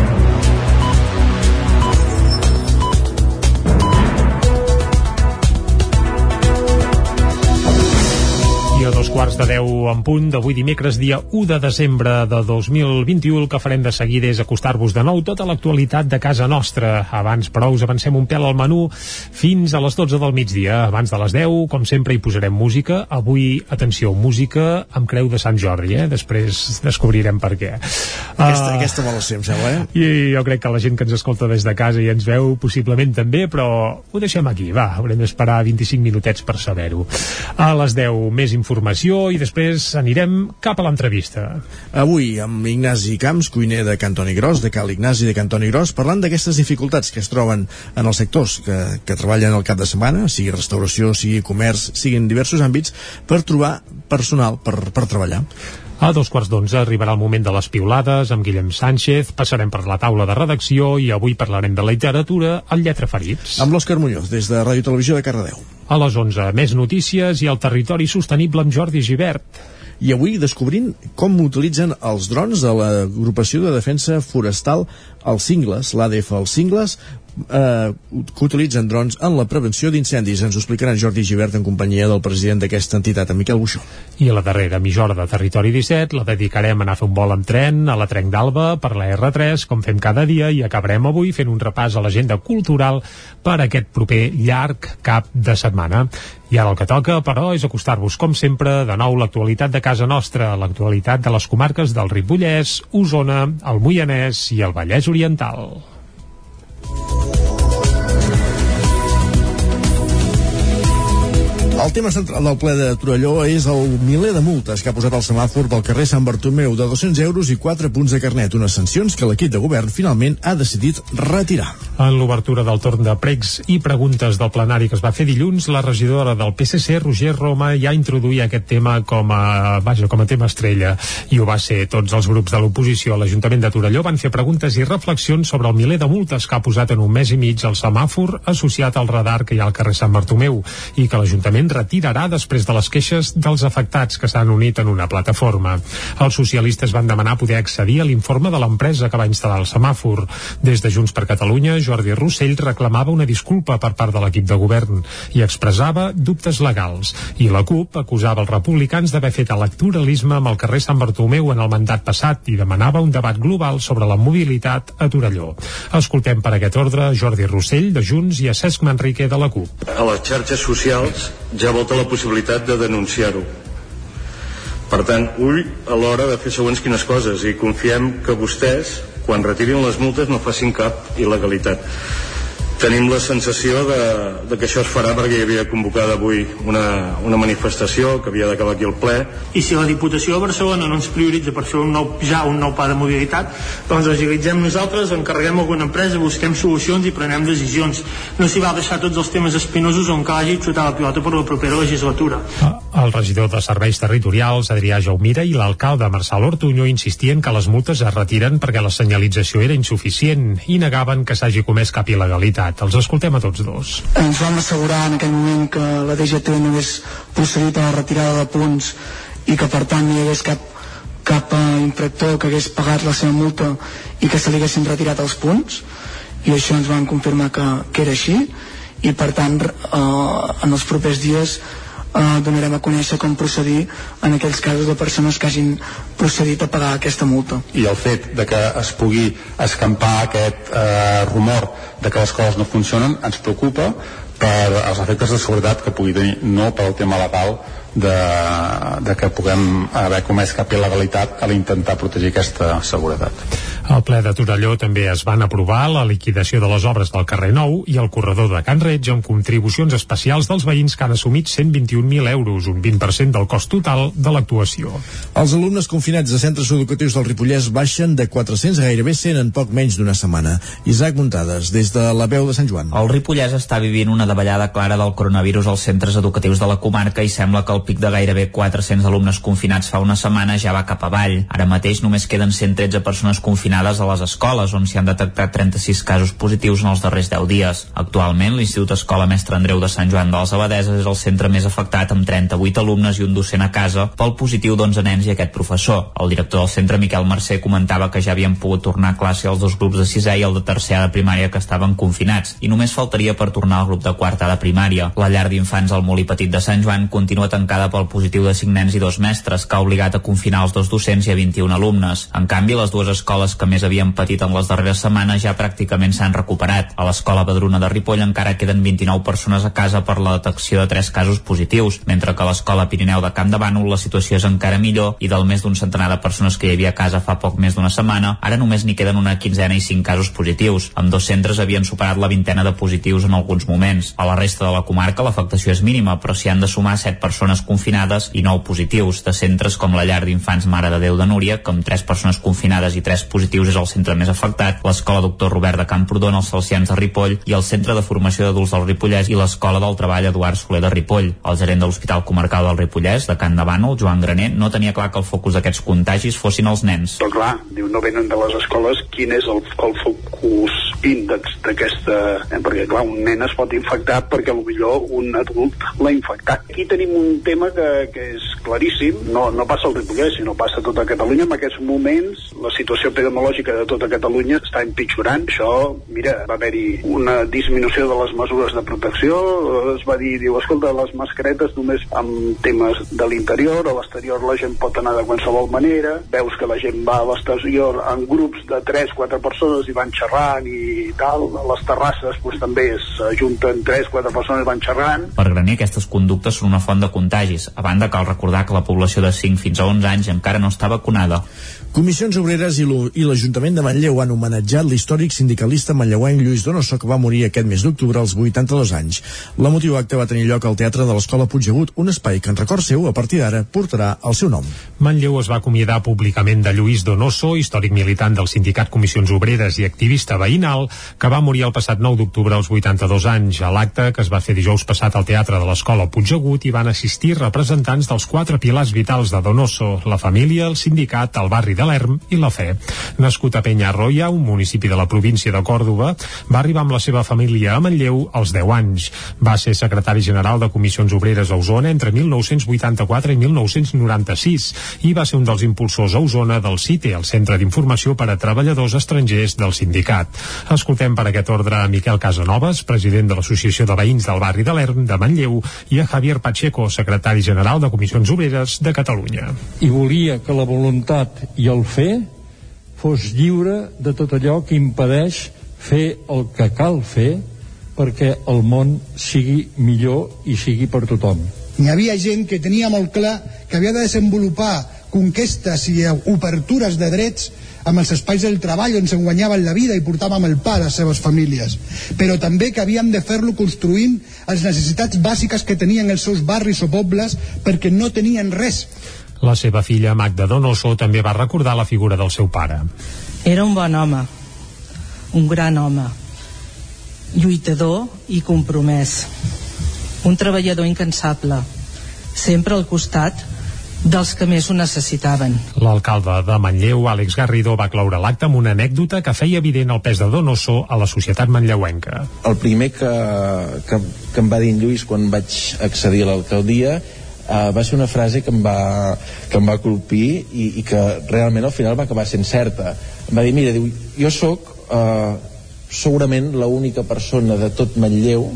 Quarts de deu en punt d'avui dimecres, dia 1 de desembre de 2021, el que farem de seguida és acostar-vos de nou tota l'actualitat de casa nostra. Abans, però, us avancem un pèl al menú fins a les 12 del migdia. Abans de les 10, com sempre, hi posarem música. Avui, atenció, música amb creu de Sant Jordi, eh? Després descobrirem per què. Aquesta, Ah, aquesta me la sé, em sembla, eh? i jo crec que la gent que ens escolta des de casa i ens veu possiblement també, però ho deixem aquí, va, haurem d'esperar 25 minutets per saber-ho. A les 10 més informació i després anirem cap a l'entrevista. Avui amb Ignasi Camps, cuiner de Cantoni Gros, de Cal Ignasi de Cantoni Gros, parlant d'aquestes dificultats que es troben en els sectors que, que treballen el cap de setmana, sigui restauració, sigui comerç, siguin diversos àmbits, per trobar personal per, per treballar. A dos quarts d'onze arribarà el moment de les piulades amb Guillem Sánchez, passarem per la taula de redacció i avui parlarem de literatura al Lletra Ferits. Amb l'Òscar Muñoz, des de Ràdio Televisió de Cardedeu. A les 11, més notícies i el territori sostenible amb Jordi Givert. I avui descobrint com utilitzen els drons de l'agrupació de defensa forestal els cingles, l'ADF els cingles, eh, que utilitzen drons en la prevenció d'incendis. Ens ho explicarà Jordi Givert en companyia del president d'aquesta entitat, en Miquel Buixó. I a la darrera mitjora de Territori 17 la dedicarem a anar a fer un vol amb tren a la Trenc d'Alba per la R3, com fem cada dia, i acabarem avui fent un repàs a l'agenda cultural per aquest proper llarg cap de setmana. I ara el que toca, però, és acostar-vos, com sempre, de nou l'actualitat de casa nostra, l'actualitat de les comarques del Ripollès, Osona, el Moianès i el Vallès Oriental. Thank you. El tema central del ple de Torelló és el miler de multes que ha posat el semàfor del carrer Sant Bartomeu de 200 euros i 4 punts de carnet, unes sancions que l'equip de govern finalment ha decidit retirar. En l'obertura del torn de pregs i preguntes del plenari que es va fer dilluns, la regidora del PSC, Roger Roma, ja introduïa aquest tema com a, vaja, com a tema estrella. I ho va ser. Tots els grups de l'oposició a l'Ajuntament de Torelló van fer preguntes i reflexions sobre el miler de multes que ha posat en un mes i mig el semàfor associat al radar que hi ha al carrer Sant Bartomeu i que l'Ajuntament retirarà després de les queixes dels afectats que s'han unit en una plataforma. Els socialistes van demanar poder accedir a l'informe de l'empresa que va instal·lar el semàfor. Des de Junts per Catalunya, Jordi Rossell reclamava una disculpa per part de l'equip de govern i expressava dubtes legals. I la CUP acusava els republicans d'haver fet electoralisme amb el carrer Sant Bartomeu en el mandat passat i demanava un debat global sobre la mobilitat a Torelló. Escoltem per aquest ordre Jordi Rossell, de Junts, i a Cesc Manrique, de la CUP. a les xarxes socials ja volta la possibilitat de denunciar-ho. Per tant, ull a l'hora de fer segons quines coses i confiem que vostès, quan retirin les multes, no facin cap il·legalitat. Tenim la sensació de, de que això es farà perquè hi havia convocada avui una, una manifestació que havia d'acabar aquí el ple. I si la Diputació de Barcelona no ens prioritza per fer un nou, ja un nou pla de mobilitat, doncs ens agilitzem nosaltres, encarreguem alguna empresa, busquem solucions i prenem decisions. No s'hi va deixar tots els temes espinosos on que hagi xutat la pilota per la propera legislatura. El regidor de Serveis Territorials, Adrià Jaumira, i l'alcalde Marçal Ortuño insistien que les multes es retiren perquè la senyalització era insuficient i negaven que s'hagi comès cap il·legalitat. Els escoltem a tots dos. ens vam assegurar en aquell moment que la DGT no hagués procedit a la retirada de punts i que per tant no hi hagués cap, cap uh, infractor que hagués pagat la seva multa i que se li haguessin retirat els punts. I això ens van confirmar que, que era així. I per tant uh, en els propers dies uh, donarem a conèixer com procedir en aquells casos de persones que hagin procedit a pagar aquesta multa. i el fet de que es pugui escampar aquest eh, rumor de que les coses no funcionen ens preocupa per els efectes de seguretat que pugui tenir, no pel tema legal de, de que puguem haver comès cap il·legalitat a l'intentar protegir aquesta seguretat. Al ple de Torelló també es van aprovar la liquidació de les obres del carrer Nou i el corredor de Can Reig amb contribucions especials dels veïns que han assumit 121.000 euros, un 20% del cost total de l'actuació. Els alumnes confinats de centres educatius del Ripollès baixen de 400 a gairebé 100 en poc menys d'una setmana. Isaac Muntades, des de la veu de Sant Joan. El Ripollès està vivint una davallada clara del coronavirus als centres educatius de la comarca i sembla que el pic de gairebé 400 alumnes confinats fa una setmana ja va cap avall. Ara mateix només queden 113 persones confinades confinades a les escoles, on s'hi han detectat 36 casos positius en els darrers 10 dies. Actualment, l'Institut Escola Mestre Andreu de Sant Joan de les Abadeses és el centre més afectat amb 38 alumnes i un docent a casa pel positiu d'11 nens i aquest professor. El director del centre, Miquel Mercè, comentava que ja havien pogut tornar a classe els dos grups de 6è i el de tercer A de primària que estaven confinats, i només faltaria per tornar al grup de quarta de primària. La llar d'infants al Molí Petit de Sant Joan continua tancada pel positiu de 5 nens i dos mestres, que ha obligat a confinar els dos docents i a 21 alumnes. En canvi, les dues escoles que més havien patit en les darreres setmanes ja pràcticament s'han recuperat. A l'escola Badruna de Ripoll encara queden 29 persones a casa per la detecció de 3 casos positius, mentre que a l'escola Pirineu de Camp de Bànol la situació és encara millor i del més d'un centenar de persones que hi havia a casa fa poc més d'una setmana, ara només n'hi queden una quinzena i 5 casos positius. Amb dos centres havien superat la vintena de positius en alguns moments. A la resta de la comarca l'afectació és mínima, però s'hi han de sumar 7 persones confinades i 9 positius, de centres com la llar d'infants Mare de Déu de Núria, que amb 3 persones confinades i 3 positius és el centre més afectat, l'Escola Doctor Robert de Camprodon, els Salcians de Ripoll i el Centre de Formació d'Adults del Ripollès i l'Escola del Treball Eduard Soler de Ripoll. El gerent de l'Hospital Comarcal del Ripollès, de Can Bànol, Joan Graner, no tenia clar que el focus d'aquests contagis fossin els nens. Però clar, diu, no venen de les escoles, quin és el, el focus índex d'aquesta... Eh, perquè clar, un nen es pot infectar perquè millor un adult l'ha infectat. Aquí tenim un tema que, que és claríssim, no, no passa al Ripollès, sinó passa a tota Catalunya. En aquests moments la situació epidemiològica de tota Catalunya està empitjorant. Això, mira, va haver-hi una disminució de les mesures de protecció, es va dir, diu, escolta, les mascaretes només amb temes de l'interior, a l'exterior la gent pot anar de qualsevol manera, veus que la gent va a l'exterior en grups de 3-4 persones i van xerrant i tal, a les terrasses pues, també s'ajunten 3-4 persones i van xerrant. Per Graner, aquestes conductes són una font de contagis. A banda, cal recordar que la població de 5 fins a 11 anys encara no està vacunada. Comissions Obreres i l'Ajuntament de Manlleu han homenatjat l'històric sindicalista manlleuenc Lluís Donoso, que va morir aquest mes d'octubre als 82 anys. La motiu acte va tenir lloc al Teatre de l'Escola Puigdegut, un espai que en record seu, a partir d'ara, portarà el seu nom. Manlleu es va acomiadar públicament de Lluís Donoso, històric militant del sindicat Comissions Obreres i activista veïnal, que va morir el passat 9 d'octubre als 82 anys. A l'acte, que es va fer dijous passat al Teatre de l'Escola Puigdegut, hi van assistir representants dels quatre pilars vitals de Donoso, la família, el sindicat, el barri de l'Erm i la Fe. Nascut a Penyarroia, un municipi de la província de Còrdoba, va arribar amb la seva família a Manlleu als 10 anys. Va ser secretari general de Comissions Obreres a Osona entre 1984 i 1996 i va ser un dels impulsors a Osona del CITE, el Centre d'Informació per a Treballadors Estrangers del sindicat. Escoltem per aquest ordre a Miquel Casanovas, president de l'Associació de Veïns del barri de l'Erm de Manlleu, i a Javier Pacheco, secretari general de Comissions Obreres de Catalunya. I volia que la voluntat i el fer fos lliure de tot allò que impedeix fer el que cal fer perquè el món sigui millor i sigui per tothom. Hi havia gent que tenia molt clar que havia de desenvolupar conquestes i obertures de drets amb els espais del treball on se'n guanyaven la vida i portàvem el pa a les seves famílies. Però també que havíem de fer-lo construint les necessitats bàsiques que tenien els seus barris o pobles perquè no tenien res. La seva filla Magda Donoso també va recordar la figura del seu pare. Era un bon home, un gran home, lluitador i compromès, un treballador incansable, sempre al costat dels que més ho necessitaven. L'alcalde de Manlleu, Àlex Garrido, va cloure l'acte amb una anècdota que feia evident el pes de Donoso a la societat manlleuenca. El primer que, que, que em va dir en Lluís quan vaig accedir a l'alcaldia uh, va ser una frase que em va, que em va colpir i, i que realment al final va acabar sent certa. Em va dir, mira, diu, jo sóc uh, segurament l'única persona de tot Manlleu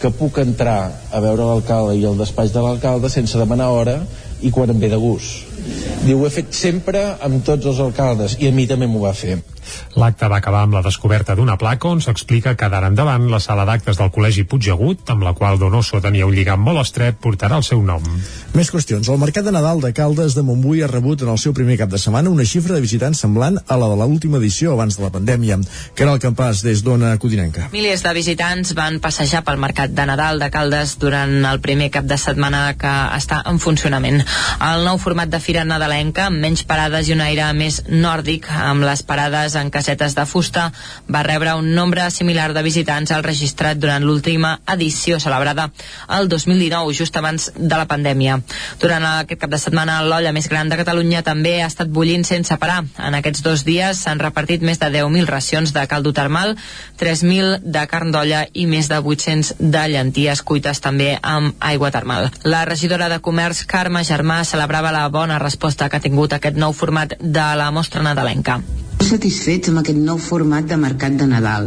que puc entrar a veure l'alcalde i el despatx de l'alcalde sense demanar hora i quan em ve de gust. Diu, ho he fet sempre amb tots els alcaldes i a mi també m'ho va fer. L'acte va acabar amb la descoberta d'una placa on s'explica que d'ara endavant la sala d'actes del Col·legi Puigdegut, amb la qual Donoso tenia un lligam molt estret, portarà el seu nom. Més qüestions. El Mercat de Nadal de Caldes de Montbui ha rebut en el seu primer cap de setmana una xifra de visitants semblant a la de l'última edició abans de la pandèmia. Que era el campàs des d'Ona Codinenca. Milers de visitants van passejar pel Mercat de Nadal de Caldes durant el primer cap de setmana que està en funcionament. El nou format de fira nadalenca, amb menys parades i un aire més nòrdic, amb les parades en casetes de fusta, va rebre un nombre similar de visitants al registrat durant l'última edició celebrada el 2019, just abans de la pandèmia. Durant aquest cap de setmana, l'olla més gran de Catalunya també ha estat bullint sense parar. En aquests dos dies s'han repartit més de 10.000 racions de caldo termal, 3.000 de carn d'olla i més de 800 de llenties cuites també amb aigua termal. La regidora de Comerç, Carme Germà, celebrava la bona resposta que ha tingut aquest nou format de la mostra nadalenca. Satisfets amb aquest nou format de mercat de Nadal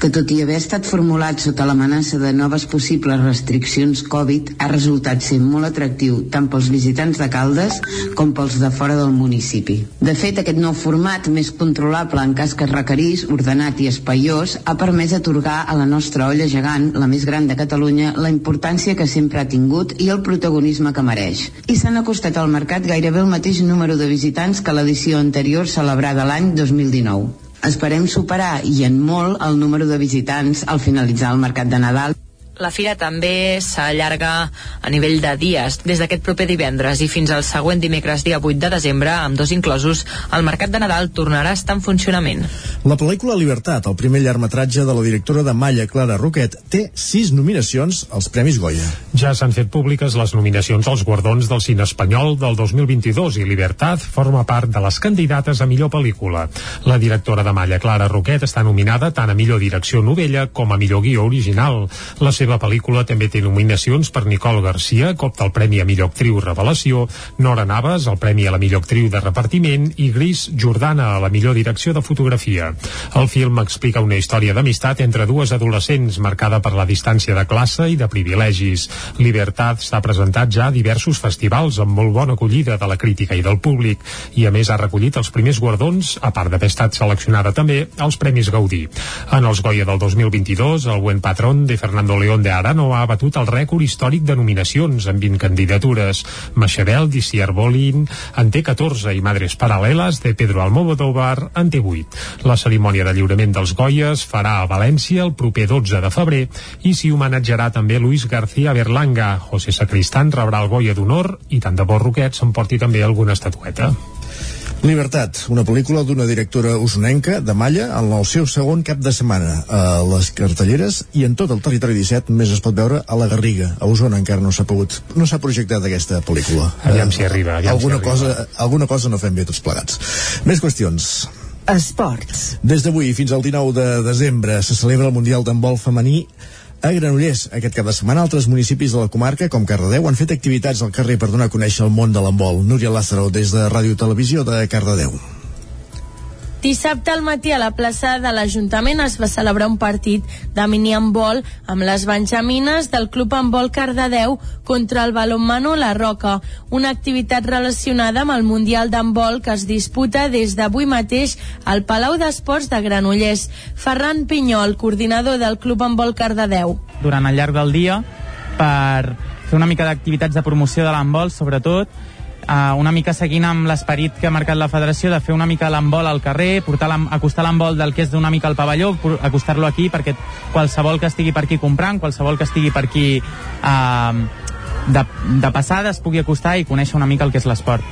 que tot i haver estat formulat sota l'amenaça de noves possibles restriccions Covid, ha resultat ser molt atractiu tant pels visitants de Caldes com pels de fora del municipi. De fet, aquest nou format, més controlable en cas que es requerís, ordenat i espaiós, ha permès atorgar a la nostra olla gegant, la més gran de Catalunya, la importància que sempre ha tingut i el protagonisme que mereix. I s'han acostat al mercat gairebé el mateix número de visitants que l'edició anterior celebrada l'any 2019. Esperem superar i en molt el número de visitants al finalitzar el mercat de Nadal. La fira també s'allarga a nivell de dies. Des d'aquest proper divendres i fins al següent dimecres dia 8 de desembre, amb dos inclosos, el Mercat de Nadal tornarà a estar en funcionament. La pel·lícula Libertat, el primer llargmetratge de la directora de Malla, Clara Roquet, té sis nominacions als Premis Goya. Ja s'han fet públiques les nominacions als guardons del cine espanyol del 2022 i Libertat forma part de les candidates a millor pel·lícula. La directora de Malla, Clara Roquet, està nominada tant a millor direcció novella com a millor guió original. La seva pel·lícula també té nominacions per Nicole Garcia, que opta el Premi a millor actriu revelació, Nora Navas, el Premi a la millor actriu de repartiment i Gris Jordana a la millor direcció de fotografia. El film explica una història d'amistat entre dues adolescents marcada per la distància de classe i de privilegis. Libertat està presentat ja a diversos festivals amb molt bona acollida de la crítica i del públic i a més ha recollit els primers guardons, a part d'haver estat seleccionada també als Premis Gaudí. En els Goya del 2022, el buen patrón de Fernando León de Arano ha batut el rècord històric de nominacions amb 20 candidatures. Machabel, d'Iciar Bolin en té 14 i Madres Paral·leles de Pedro Almodóvar en té 8. La cerimònia de lliurament dels Goyes farà a València el proper 12 de febrer i s'hi homenatjarà també Luis García Berlanga. José Sacristán rebrà el Goya d'honor i tant de bo Roquet s'emporti també alguna estatueta. Libertat, una pel·lícula d'una directora usonenca de Malla en el seu segon cap de setmana a les cartelleres i en tot el territori 17 més es pot veure a la Garriga, a Osona encara no s'ha pogut, no s'ha projectat aquesta pel·lícula. Aviam si arriba, aviam alguna si arriba. cosa, alguna cosa no fem bé tots plegats. Més qüestions. Esports. Des d'avui fins al 19 de desembre se celebra el Mundial d'handbol femení a Granollers. Aquest cap de setmana altres municipis de la comarca, com Cardedeu, han fet activitats al carrer per donar a conèixer el món de l'handbol. Núria Lázaro, des de Ràdio Televisió de Cardedeu. Dissabte al matí a la plaça de l'Ajuntament es va celebrar un partit de mini-handbol amb les benjamines del Club Handbol Cardedeu contra el balonmano La Roca, una activitat relacionada amb el Mundial d'Handbol que es disputa des d'avui mateix al Palau d'Esports de Granollers. Ferran Pinyol, coordinador del Club Handbol Cardedeu. durant el llarg del dia per fer una mica d'activitats de promoció de l'handbol, sobretot, uh, una mica seguint amb l'esperit que ha marcat la federació de fer una mica l'handbol al carrer, portar acostar l'handbol del que és d'una mica al pavelló, acostar-lo aquí perquè qualsevol que estigui per aquí comprant, qualsevol que estigui per aquí uh, de, de passada es pugui acostar i conèixer una mica el que és l'esport.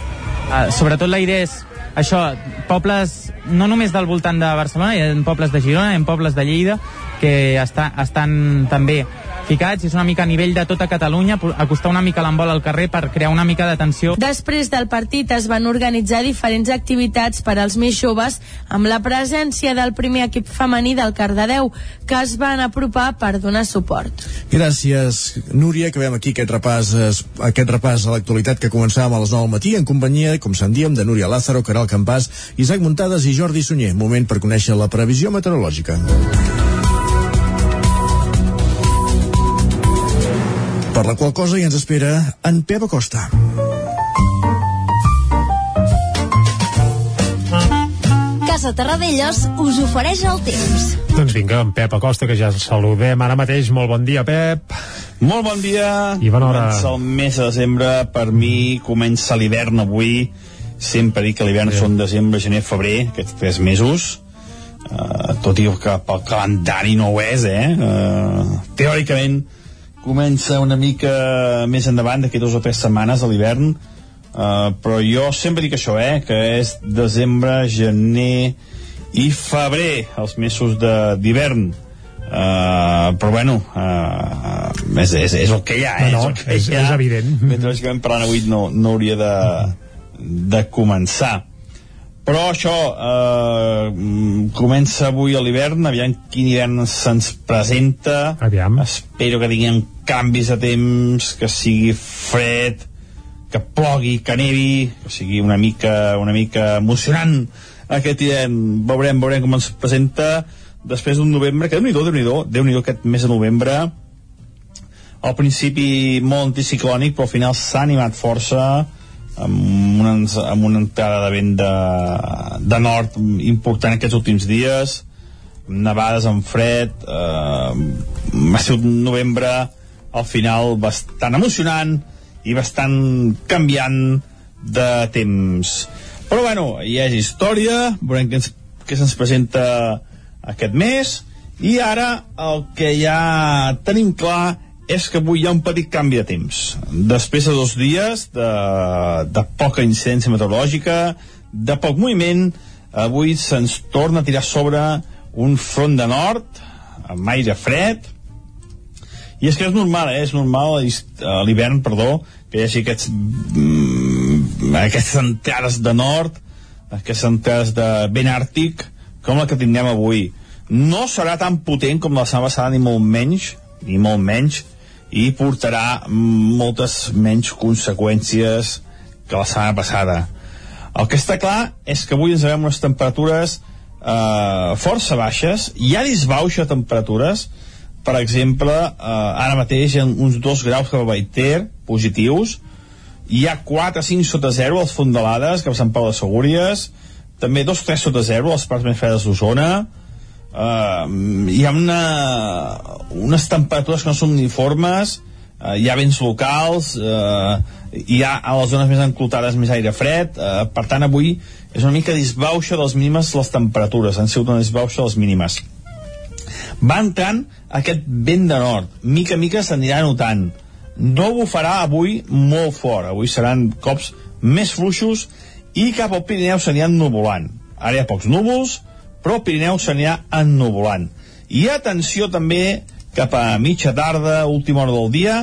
Uh, sobretot la idea és això, pobles no només del voltant de Barcelona, hi ha pobles de Girona, hi ha pobles de Lleida que està, estan també ficats, i és una mica a nivell de tota Catalunya, acostar una mica l'embol al carrer per crear una mica d'atenció. Després del partit es van organitzar diferents activitats per als més joves amb la presència del primer equip femení del Cardedeu, que es van apropar per donar suport. Gràcies, Núria, que veiem aquí aquest repàs, es- aquest repàs a l'actualitat que començàvem a les 9 del matí en companyia, com se'n diem, de Núria Lázaro, Caral Campàs, Isaac Muntades i Jordi Sunyer. Moment per conèixer la previsió meteorològica. Per la qual cosa ja ens espera en Pep Acosta. Casa Terradellos us ofereix el temps. Doncs vinga, en Pep Acosta, que ja el saludem ara mateix. Molt bon dia, Pep. Molt bon dia. I bona hora. Comença el mes de desembre, per mi comença l'hivern avui. Sempre dic que l'hivern sí. són desembre, gener, febrer, aquests tres mesos. Uh, tot i que pel calendari no ho és, eh? Uh, teòricament comença una mica més endavant d'aquí dues o tres setmanes de l'hivern, uh, però jo sempre dic això, eh? Que és desembre, gener i febrer, els mesos d'hivern. Uh, però bueno uh, és, és, és el que hi ha eh? No, no, és, el que és, hi ha. és evident. mentre que vam parlant avui no, no hauria de, de començar però això eh, mm, comença avui a l'hivern aviam quin hivern se'ns presenta. Aviam. espero que tinguem canvis de temps que sigui fred que plogui, que nevi que sigui una mica, una mica emocionant aquest hivern. Veurem, veurem com ens presenta després d'un novembre, que déu-n'hi-do, déu-n'hi-do déu-n'hi-do aquest mes de novembre. Al principi molt anticiclònic però al final s'ha animat força amb una, amb una entrada de vent de, de nord important aquests últims dies nevades amb fred eh, ser un novembre al final bastant emocionant i bastant canviant de temps. Però bueno, ja és història veurem què, ens, què se'ns presenta aquest mes. I ara el que ja tenim clar és que avui hi ha un petit canvi de temps. Després de dos dies de, de poca incidència meteorològica, de poc moviment, avui se'ns torna a tirar sobre un front de nord, amb aire fred, i és que és normal, eh? és normal a l'hivern, perdó, que hi hagi aquests, mm, aquestes entrades de nord, aquestes entrades de vent àrtic, com la que tindrem avui. No serà tan potent com la setmana passada, ni molt menys, ni molt menys, i portarà moltes menys conseqüències que la setmana passada. El que està clar és que avui ens veiem unes temperatures eh, força baixes, hi ha disbauxa de temperatures, per exemple, eh, ara mateix ha uns 2 graus que a Baiter, positius, hi ha 4 5 sota 0 als Fondalades, cap a Sant Pau de Segúries, també 2 3 sota 0 a les parts més fredes d'Osona, uh, hi ha una, unes temperatures que no són uniformes, uh, hi ha vents locals, uh, hi ha a les zones més enclotades més aire fred, uh, per tant avui és una mica disbauxa dels mínimes les temperatures, han sigut una disbauxa de les mínimes. Va entrant aquest vent de nord, mica a mica s'anirà notant, no bufarà avui molt fort, avui seran cops més fluixos i cap al Pirineu s'anirà ennuvolant. Ara hi ha pocs núvols, però el Pirineu s'anirà ennuvolant. I atenció també cap a mitja tarda, última hora del dia,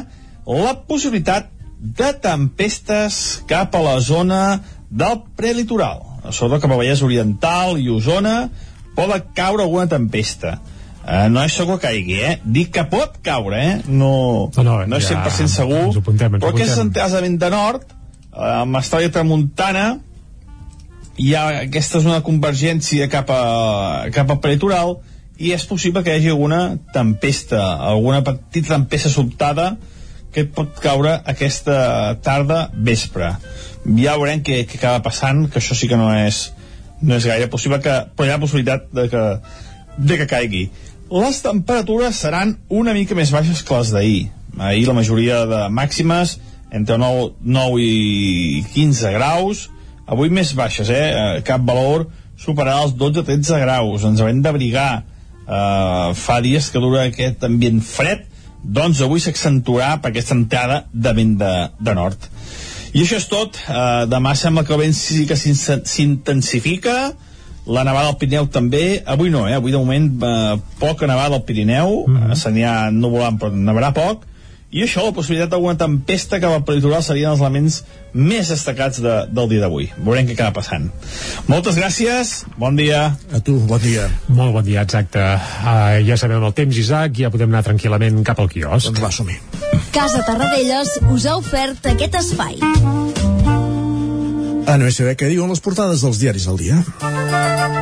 la possibilitat de tempestes cap a la zona del prelitoral. A sobre cap a Vallès Oriental i Osona poden caure alguna tempesta. Uh, no és segur que caigui, eh? Dic que pot caure, eh? No, no, no, no és ja 100% segur. ens apuntem, ens però apuntem. entrades de vent de nord, eh, amb estrella tramuntana, hi ha aquesta zona de convergència cap, a, cap al peritoral i és possible que hi hagi alguna tempesta, alguna petita tempesta sobtada que pot caure aquesta tarda vespre. Ja veurem què, què acaba passant, que això sí que no és, no és gaire possible, que, però hi ha possibilitat de que, de que caigui. Les temperatures seran una mica més baixes que les d'ahir. Ahir la majoria de màximes entre 9, 9 i 15 graus, avui més baixes, eh? Eh, Cap valor superarà els 12-13 graus. Ens haurem d'abrigar. Uh, fa dies que dura aquest ambient fred, doncs avui s'accentuarà per aquesta entrada de vent de, de nord. I això és tot. Uh, demà sembla que el vent sí que s'intensifica, la nevada al Pirineu també, avui no, eh? avui de moment eh, poca nevada al Pirineu, mm -hmm. se n'hi ha nuvolant però nevarà poc, i això, la possibilitat d'alguna tempesta cap al peritoral serien els elements més destacats de, del dia d'avui. Veurem què acaba passant. Moltes gràcies, bon dia. A tu, bon dia. Molt bon dia, exacte. Uh, ja sabem el temps, Isaac, ja podem anar tranquil·lament cap al quiosc. Doncs va, som-hi. Casa Tarradellas us ha ofert aquest espai. A saber què diuen les portades dels diaris del dia.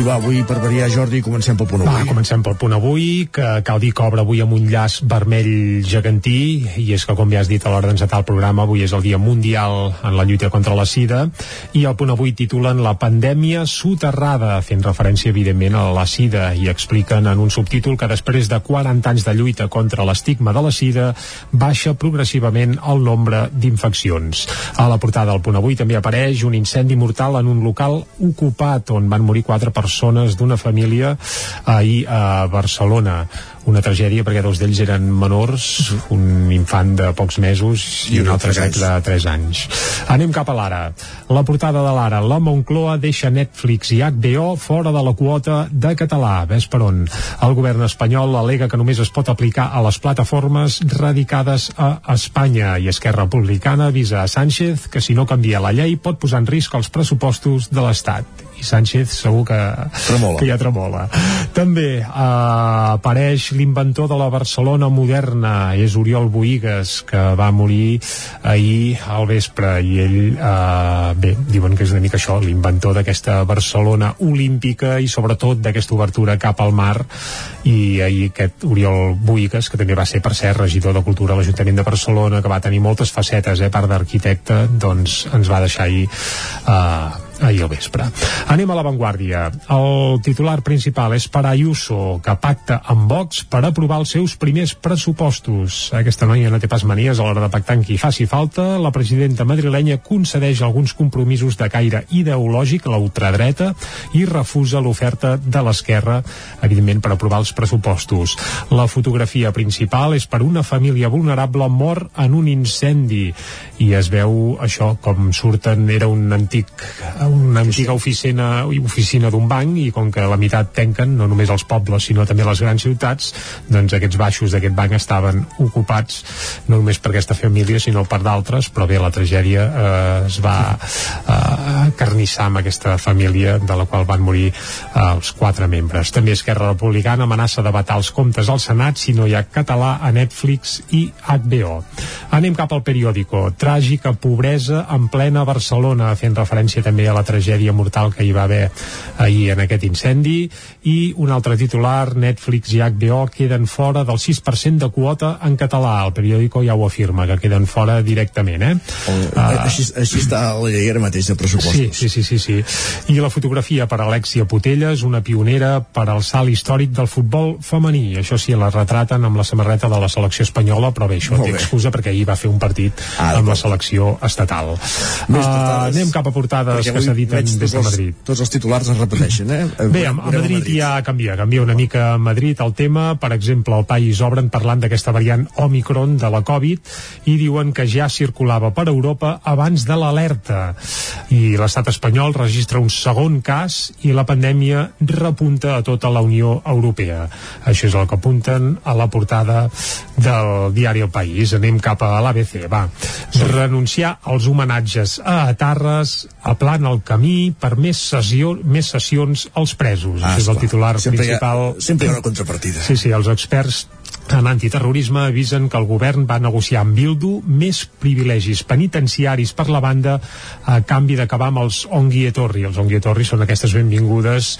I va, avui per variar, Jordi, comencem pel punt avui. Va, comencem pel punt avui, que cal dir que obre avui amb un llaç vermell gegantí, i és que, com ja has dit a l'hora d'encetar el programa, avui és el Dia Mundial en la lluita contra la sida, i el punt avui titulen La pandèmia soterrada, fent referència, evidentment, a la sida, i expliquen en un subtítol que després de 40 anys de lluita contra l'estigma de la sida, baixa progressivament el nombre d'infeccions. A la portada del punt avui també apareix un incendi mortal en un local ocupat on van morir quatre persones d'una família ahir a Barcelona una tragèdia perquè dos d'ells eren menors, un infant de pocs mesos i, I un altre crec de 3 anys. Anem cap a l'Ara. La portada de l'Ara, la Moncloa deixa Netflix i HBO fora de la quota de català. Ves per on? El govern espanyol alega que només es pot aplicar a les plataformes radicades a Espanya i Esquerra Republicana avisa a Sánchez que si no canvia la llei pot posar en risc els pressupostos de l'Estat i Sánchez segur que, tremola. que ja tremola. També eh, apareix l'inventor de la Barcelona moderna, és Oriol Boigues, que va morir ahir al vespre, i ell, eh, bé, diuen que és una mica això, l'inventor d'aquesta Barcelona olímpica i sobretot d'aquesta obertura cap al mar, i ahir aquest Oriol Boigues, que també va ser, per cert, regidor de Cultura a l'Ajuntament de Barcelona, que va tenir moltes facetes, eh, part d'arquitecte, doncs ens va deixar ahir eh, ahir al vespre. Anem a l'avantguàrdia. El titular principal és per Ayuso, que pacta amb Vox per aprovar els seus primers pressupostos. Aquesta noia no té pas manies a l'hora de pactar amb qui faci falta. La presidenta madrilenya concedeix alguns compromisos de caire ideològic a la ultradreta i refusa l'oferta de l'esquerra, evidentment, per aprovar els pressupostos. La fotografia principal és per una família vulnerable mort en un incendi i es veu això com surten, era un antic una antiga oficina oficina d'un banc i com que la meitat tanquen, no només els pobles sinó també les grans ciutats, doncs aquests baixos d'aquest banc estaven ocupats no només per aquesta família sinó per d'altres, però bé, la tragèdia eh, es va eh, carnissar amb aquesta família de la qual van morir eh, els quatre membres. També Esquerra Republicana amenaça de vetar els comptes al Senat si no hi ha català a Netflix i HBO. Anem cap al periòdico. Tràgica pobresa en plena Barcelona, fent referència també a la tragèdia mortal que hi va haver ahir en aquest incendi i un altre titular, Netflix i HBO queden fora del 6% de quota en català. El periòdico ja ho afirma, que queden fora directament. Eh? El, uh, així, així està la llei ara mateix de pressupostos. Sí, sí, sí, sí, sí. I la fotografia per Alexia Putelles, una pionera per al salt històric del futbol femení. Això sí, la retraten amb la samarreta de la selecció espanyola, però bé, això té excusa perquè ahir va fer un partit ah, amb la selecció estatal. Uh, anem cap a portades que s'editen des de Madrid. Els, tots els titulars es repeteixen, eh? Bé, a, a Madrid, Madrid ja canvia, canvia una mica a Madrid el tema. Per exemple, el País obren parlant d'aquesta variant Omicron de la Covid i diuen que ja circulava per Europa abans de l'alerta. I l'estat espanyol registra un segon cas i la pandèmia repunta a tota la Unió Europea. Això és el que apunten a la portada del diari El País. Anem cap a l'ABC, va. Sí. Renunciar als homenatges a Atarres, a plan el camí per més, sessió, més sessions als presos. Ah, és el titular sempre principal. Hi ha, sempre hi ha una contrapartida. Sí, sí, els experts en antiterrorisme avisen que el govern va negociar amb Bildu més privilegis penitenciaris per la banda a canvi d'acabar amb els Ongui Etorri. Els Ongui Etorri són aquestes benvingudes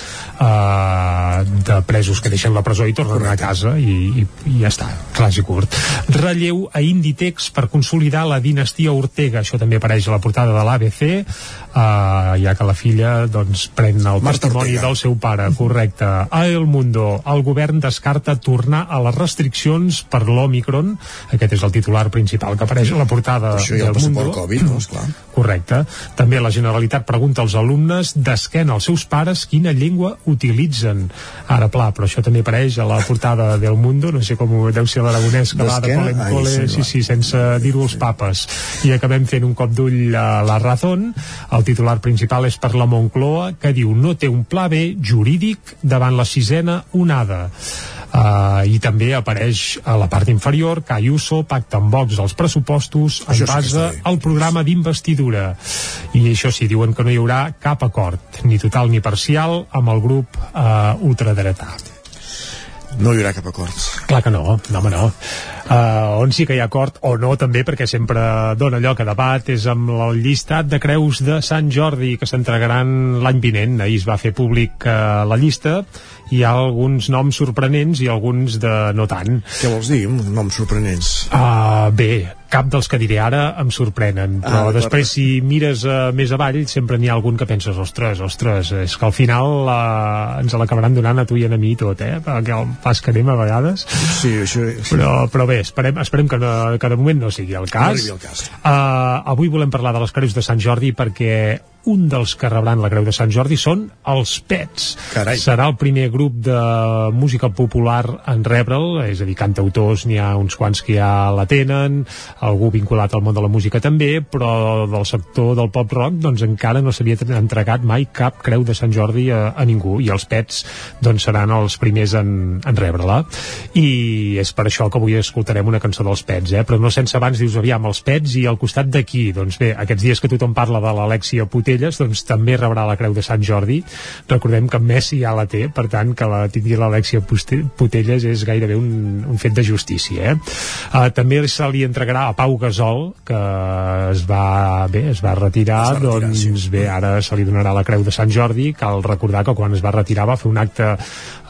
eh, de presos que deixen la presó i tornen a casa i, i, i ja està, clar i curt. Relleu a Inditex per consolidar la dinastia Ortega. Això també apareix a la portada de l'ABC, eh, ja que la filla doncs, pren el Marta testimoni Ortega. del seu pare. Correcte. A El Mundo, el govern descarta tornar a les restriccions per l'Omicron. Aquest és el titular principal que apareix a la portada Això ja del Mundo. pel Covid, no? Esclar. Correcte. També la Generalitat pregunta als alumnes d'esquena als seus pares quina llengua utilitzen. Ara, pla, però això també apareix a la portada del Mundo, no sé com ho deu ser l'aragonès que va de cole en Ai, cole, sí, sí, sense dir-ho als papes. I acabem fent un cop d'ull a la Razón. El titular principal és per la Moncloa, que diu no té un pla B jurídic davant la sisena onada. Uh, i també apareix a la part inferior que Ayuso pacta amb Vox els pressupostos en base al programa d'investidura. I això sí, diuen que no hi haurà cap acord ni total ni parcial amb el grup uh, ultradretà No hi haurà cap acord. Clar que no, no home no. uh, on sí que hi ha acord o no també perquè sempre dona lloc a debat és amb el llistat de creus de Sant Jordi que s'entregaran l'any vinent ahir es va fer públic uh, la llista hi ha alguns noms sorprenents i alguns de no tant què vols dir, noms sorprenents? Uh, bé, cap dels que diré ara em sorprenen, però ah, després si mires uh, més avall sempre n'hi ha algun que penses ostres, ostres, és que al final uh, ens l'acabaran donant a tu i a mi tot, eh? perquè el pas que anem a vegades sí, això, sí. Però, però bé, esperem, esperem que, no, que de moment no sigui el cas, no el cas. Uh, avui volem parlar de les Creus de Sant Jordi perquè un dels que rebran la Creu de Sant Jordi són els Pets. Carai. Serà el primer grup de música popular en rebre'l, és a dir, cantautors n'hi ha uns quants que ja la tenen, algú vinculat al món de la música també, però del sector del pop rock doncs encara no s'havia entregat mai cap Creu de Sant Jordi a, a ningú, i els Pets doncs seran els primers en, en rebre-la. I és per això que avui escoltarem una cançó dels Pets, eh? però no sense abans dius, aviam, els Pets i al costat d'aquí, doncs bé, aquests dies que tothom parla de l'Alexia Putin Potelles doncs, també rebrà la Creu de Sant Jordi recordem que Messi ja la té per tant que la tingui l'Alexia Potelles és gairebé un, un fet de justícia eh? uh, també se li entregarà a Pau Gasol que es va, bé, es va retirar, es va retirar doncs sí. bé, ara se li donarà la Creu de Sant Jordi cal recordar que quan es va retirar va fer un acte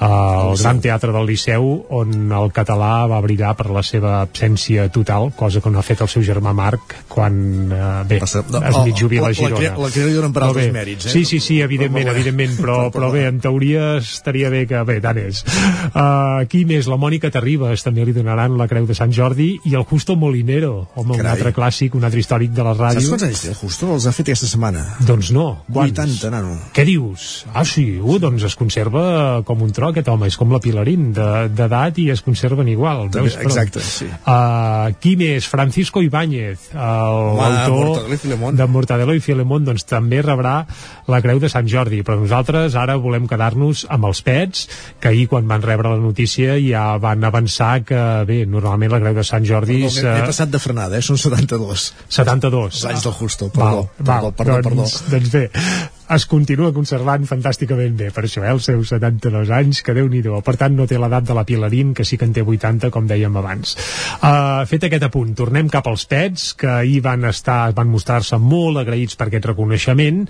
al Gran Teatre del Liceu on el català va brillar per la seva absència total, cosa que no ha fet el seu germà Marc quan eh, bé, Passa, no, es mig jubila a Girona. La, la, la donen per altres mèrits, eh? Sí, sí, sí, evidentment, però, evidentment, però, però, però bé, en teoria estaria bé que, bé, tant és. Uh, qui més? La Mònica Terribas també li donaran la Creu de Sant Jordi i el Justo Molinero, home, Carai. un altre clàssic, un altre històric de la ràdio. Saps quants anys té el Justo? Els ha fet aquesta setmana. Doncs no. Quants? 80, nano. Què dius? Ah, sí, uh, doncs es conserva com un tro aquest home, és com la Pilarín d'edat i es conserven igual. Veus? Exacte, sí. Uh, qui més? Francisco Ibáñez, l'autor de Mortadelo i Filemón, doncs també rebrà la Creu de Sant Jordi, però nosaltres ara volem quedar-nos amb els pets, que ahir quan van rebre la notícia ja van avançar que, bé, normalment la Creu de Sant Jordi... Perdó, m'he passat de frenada, eh? són 72. 72. Els anys del Justo, perdó, val, perdó, val, perdó, perdó, doncs, perdó. Doncs bé, es continua conservant fantàsticament bé, per això, eh, els seus 72 anys, que déu nhi Per tant, no té l'edat de la Pilarín, que sí que en té 80, com dèiem abans. Uh, fet aquest apunt, tornem cap als pets, que ahir van estar, van mostrar-se molt agraïts per aquest reconeixement,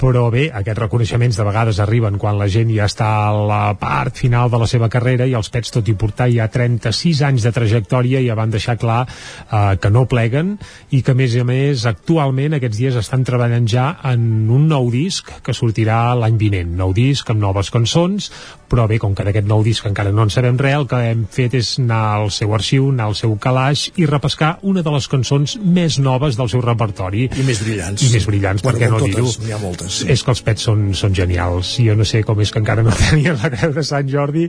però bé, aquests reconeixements de vegades arriben quan la gent ja està a la part final de la seva carrera i els pets, tot i portar ja 36 anys de trajectòria, ja van deixar clar eh, que no pleguen i que, a més a més, actualment aquests dies estan treballant ja en un nou disc que sortirà l'any vinent. Nou disc amb noves cançons, però bé, com que d'aquest nou disc encara no en sabem res, el que hem fet és anar al seu arxiu, anar al seu calaix i repescar una de les cançons més noves del seu repertori. I més brillants. I més brillants, bueno, per què no dir-ho? N'hi ha moltes sí. és que els pets són, són genials jo no sé com és que encara no tenien la creu de Sant Jordi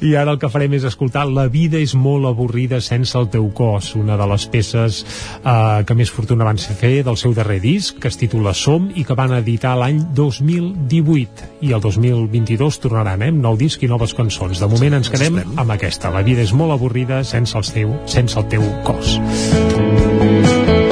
i ara el que farem és escoltar La vida és molt avorrida sense el teu cos una de les peces eh, que més fortuna van fer del seu darrer disc que es titula Som i que van editar l'any 2018 i el 2022 tornaran eh, amb nou disc i noves cançons. De moment ens quedem amb aquesta. La vida és molt avorrida sense el teu, sense el teu cos. En punt,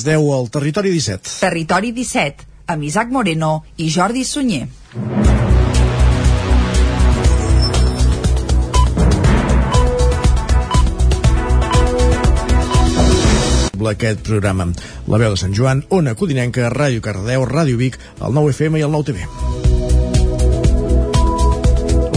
les 10 al Territori 17. Territori 17, amb Isaac Moreno i Jordi Sunyer. aquest programa. La veu de Sant Joan, Ona Codinenca, Ràdio Cardeu, Ràdio Vic, el 9 FM i el 9 TV.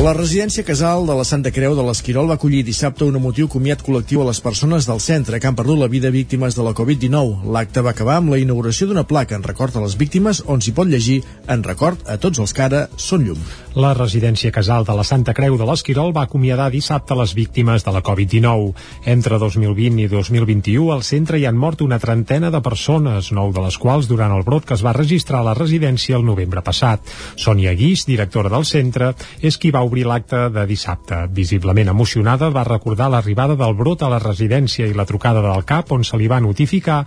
La residència casal de la Santa Creu de l'Esquirol va acollir dissabte un emotiu comiat col·lectiu a les persones del centre que han perdut la vida víctimes de la Covid-19. L'acte va acabar amb la inauguració d'una placa en record a les víctimes on s'hi pot llegir en record a tots els que ara són llum. La residència casal de la Santa Creu de l'Esquirol va acomiadar dissabte les víctimes de la Covid-19. Entre 2020 i 2021 al centre hi han mort una trentena de persones, nou de les quals durant el brot que es va registrar a la residència el novembre passat. Sònia Guix, directora del centre, és qui va obrir l'acte de dissabte. Visiblement emocionada, va recordar l'arribada del brot a la residència i la trucada del CAP on se li va notificar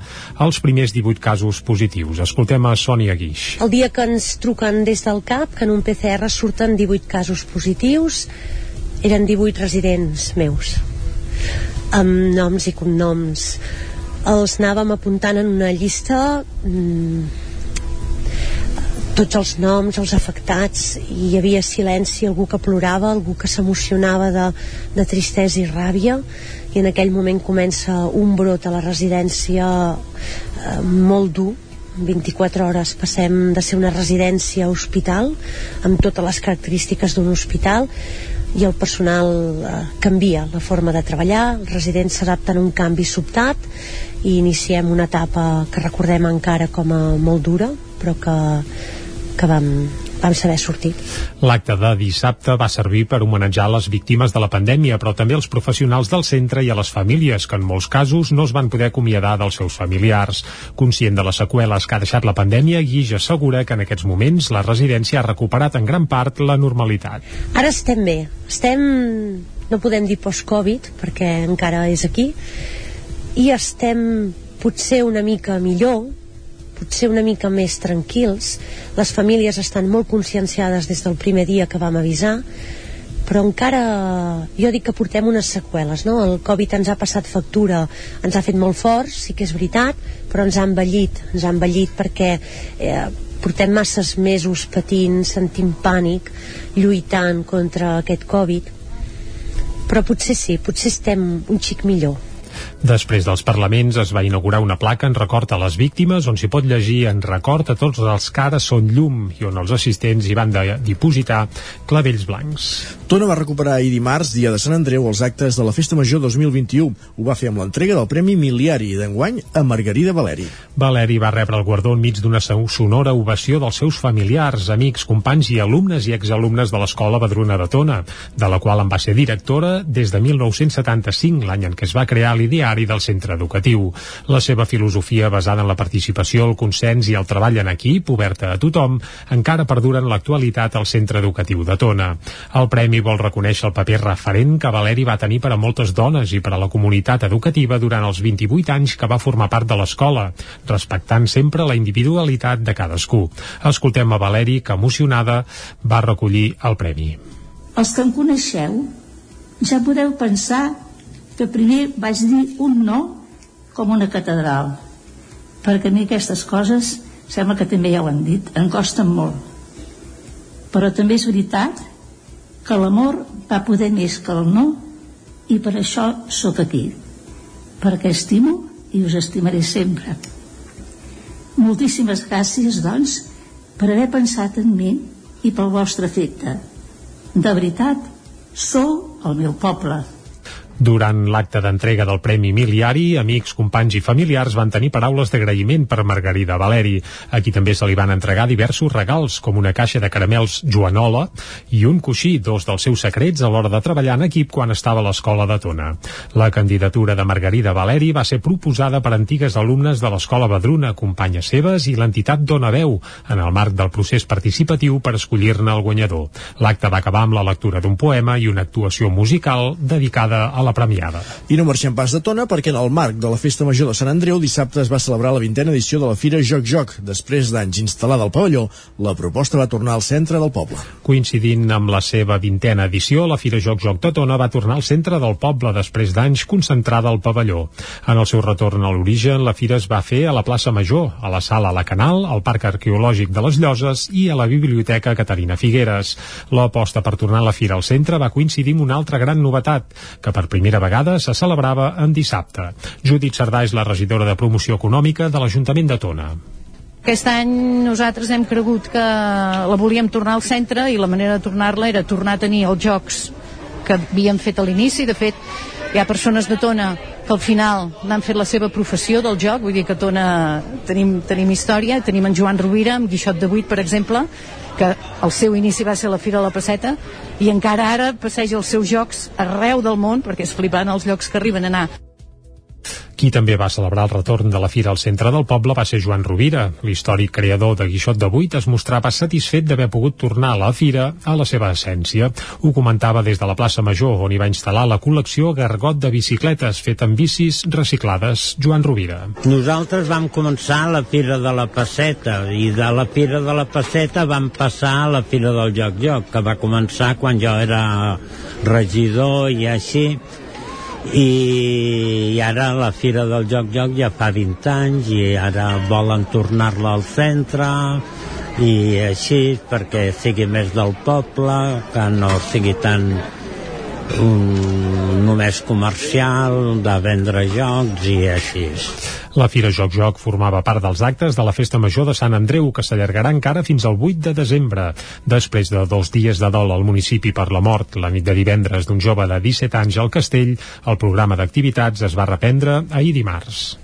els primers 18 casos positius. Escoltem a Sònia Guix. El dia que ens truquen des del CAP, que en un PCR surten 18 casos positius, eren 18 residents meus, amb noms i cognoms. Els anàvem apuntant en una llista mmm, tots els noms, els afectats i hi havia silenci, algú que plorava algú que s'emocionava de, de tristesa i ràbia i en aquell moment comença un brot a la residència eh, molt dur. 24 hores passem de ser una residència a hospital amb totes les característiques d'un hospital i el personal eh, canvia la forma de treballar, els residents s'adapten a un canvi sobtat i iniciem una etapa que recordem encara com a molt dura però que que vam, vam saber sortir. L'acte de dissabte va servir per homenatjar les víctimes de la pandèmia, però també els professionals del centre i a les famílies, que en molts casos no es van poder acomiadar dels seus familiars. Conscient de les seqüeles que ha deixat la pandèmia, Guix assegura que en aquests moments la residència ha recuperat en gran part la normalitat. Ara estem bé, estem, no podem dir post-Covid, perquè encara és aquí, i estem potser una mica millor, potser una mica més tranquils. Les famílies estan molt conscienciades des del primer dia que vam avisar però encara jo dic que portem unes seqüeles no? el Covid ens ha passat factura ens ha fet molt forts, sí que és veritat però ens ha envellit, ens ha envellit perquè eh, portem masses mesos patint, sentint pànic lluitant contra aquest Covid. Però potser sí, potser estem un xic millor Després dels parlaments es va inaugurar una placa en record a les víctimes on s'hi pot llegir en record a tots els que ara són llum i on els assistents hi van de dipositar clavells blancs. Tona va recuperar ahir dimarts, dia de Sant Andreu, els actes de la Festa Major 2021. Ho va fer amb l'entrega del Premi Miliari d'enguany a Margarida Valeri. Valeri va rebre el guardó enmig d'una sonora ovació dels seus familiars, amics, companys i alumnes i exalumnes de l'Escola Badruna de Tona, de la qual en va ser directora des de 1975, l'any en què es va crear l'ideal diari del centre educatiu. La seva filosofia basada en la participació, el consens i el treball en equip, oberta a tothom, encara perdura en l'actualitat al centre educatiu de Tona. El premi vol reconèixer el paper referent que Valeri va tenir per a moltes dones i per a la comunitat educativa durant els 28 anys que va formar part de l'escola, respectant sempre la individualitat de cadascú. Escoltem a Valeri, que emocionada va recollir el premi. Els que em coneixeu ja podeu pensar que primer vaig dir un no com una catedral perquè a mi aquestes coses sembla que també ja ho han dit em costen molt. Però també és veritat que l'amor va poder més que el no i per això sóc aquí perquè estimo i us estimaré sempre. Moltíssimes gràcies doncs per haver pensat en mi i pel vostre afecte. De veritat sou el meu poble durant l'acte d'entrega del Premi Miliari, amics, companys i familiars van tenir paraules d'agraïment per Margarida Valeri. Aquí també se li van entregar diversos regals, com una caixa de caramels Joanola i un coixí, dos dels seus secrets a l'hora de treballar en equip quan estava a l'escola de Tona. La candidatura de Margarida Valeri va ser proposada per antigues alumnes de l'escola Badruna, companyes seves i l'entitat Dona Veu, en el marc del procés participatiu per escollir-ne el guanyador. L'acte va acabar amb la lectura d'un poema i una actuació musical dedicada a la premiada. I no marxem pas de tona perquè en el marc de la Festa Major de Sant Andreu dissabte es va celebrar la vintena edició de la Fira Joc Joc. Després d'anys instal·lada al pavelló, la proposta va tornar al centre del poble. Coincidint amb la seva vintena edició, la Fira Joc Joc de Tona va tornar al centre del poble després d'anys concentrada al pavelló. En el seu retorn a l'origen, la fira es va fer a la plaça Major, a la sala La Canal, al Parc Arqueològic de les Lloses i a la Biblioteca Caterina Figueres. L'aposta per tornar la fira al centre va coincidir amb una altra gran novetat, que per primera vegada se celebrava en dissabte. Judit Cerdà és la regidora de Promoció Econòmica de l'Ajuntament de Tona. Aquest any nosaltres hem cregut que la volíem tornar al centre i la manera de tornar-la era tornar a tenir els jocs que havíem fet a l'inici. De fet, hi ha persones de Tona que al final n'han fet la seva professió del joc, vull dir que a Tona tenim, tenim història, tenim en Joan Rovira amb Guixot de Vuit, per exemple, que el seu inici va ser la Fira de la Passeta i encara ara passeja els seus jocs arreu del món, perquè és flipant els llocs que arriben a anar qui també va celebrar el retorn de la fira al centre del poble va ser Joan Rovira. L'històric creador de Guixot de Vuit es mostrava satisfet d'haver pogut tornar a la fira a la seva essència. Ho comentava des de la plaça Major, on hi va instal·lar la col·lecció Gargot de bicicletes fet amb bicis reciclades. Joan Rovira. Nosaltres vam començar la Fira de la Passeta i de la Fira de la Passeta vam passar a la Fira del Joc Joc, que va començar quan jo era regidor i així i, i ara la Fira del Joc Joc ja fa 20 anys i ara volen tornar-la al centre i així perquè sigui més del poble que no sigui tan um, només comercial de vendre jocs i així la Fira Joc Joc formava part dels actes de la Festa Major de Sant Andreu, que s'allargarà encara fins al 8 de desembre. Després de dos dies de dol al municipi per la mort, la nit de divendres d'un jove de 17 anys al castell, el programa d'activitats es va reprendre ahir dimarts.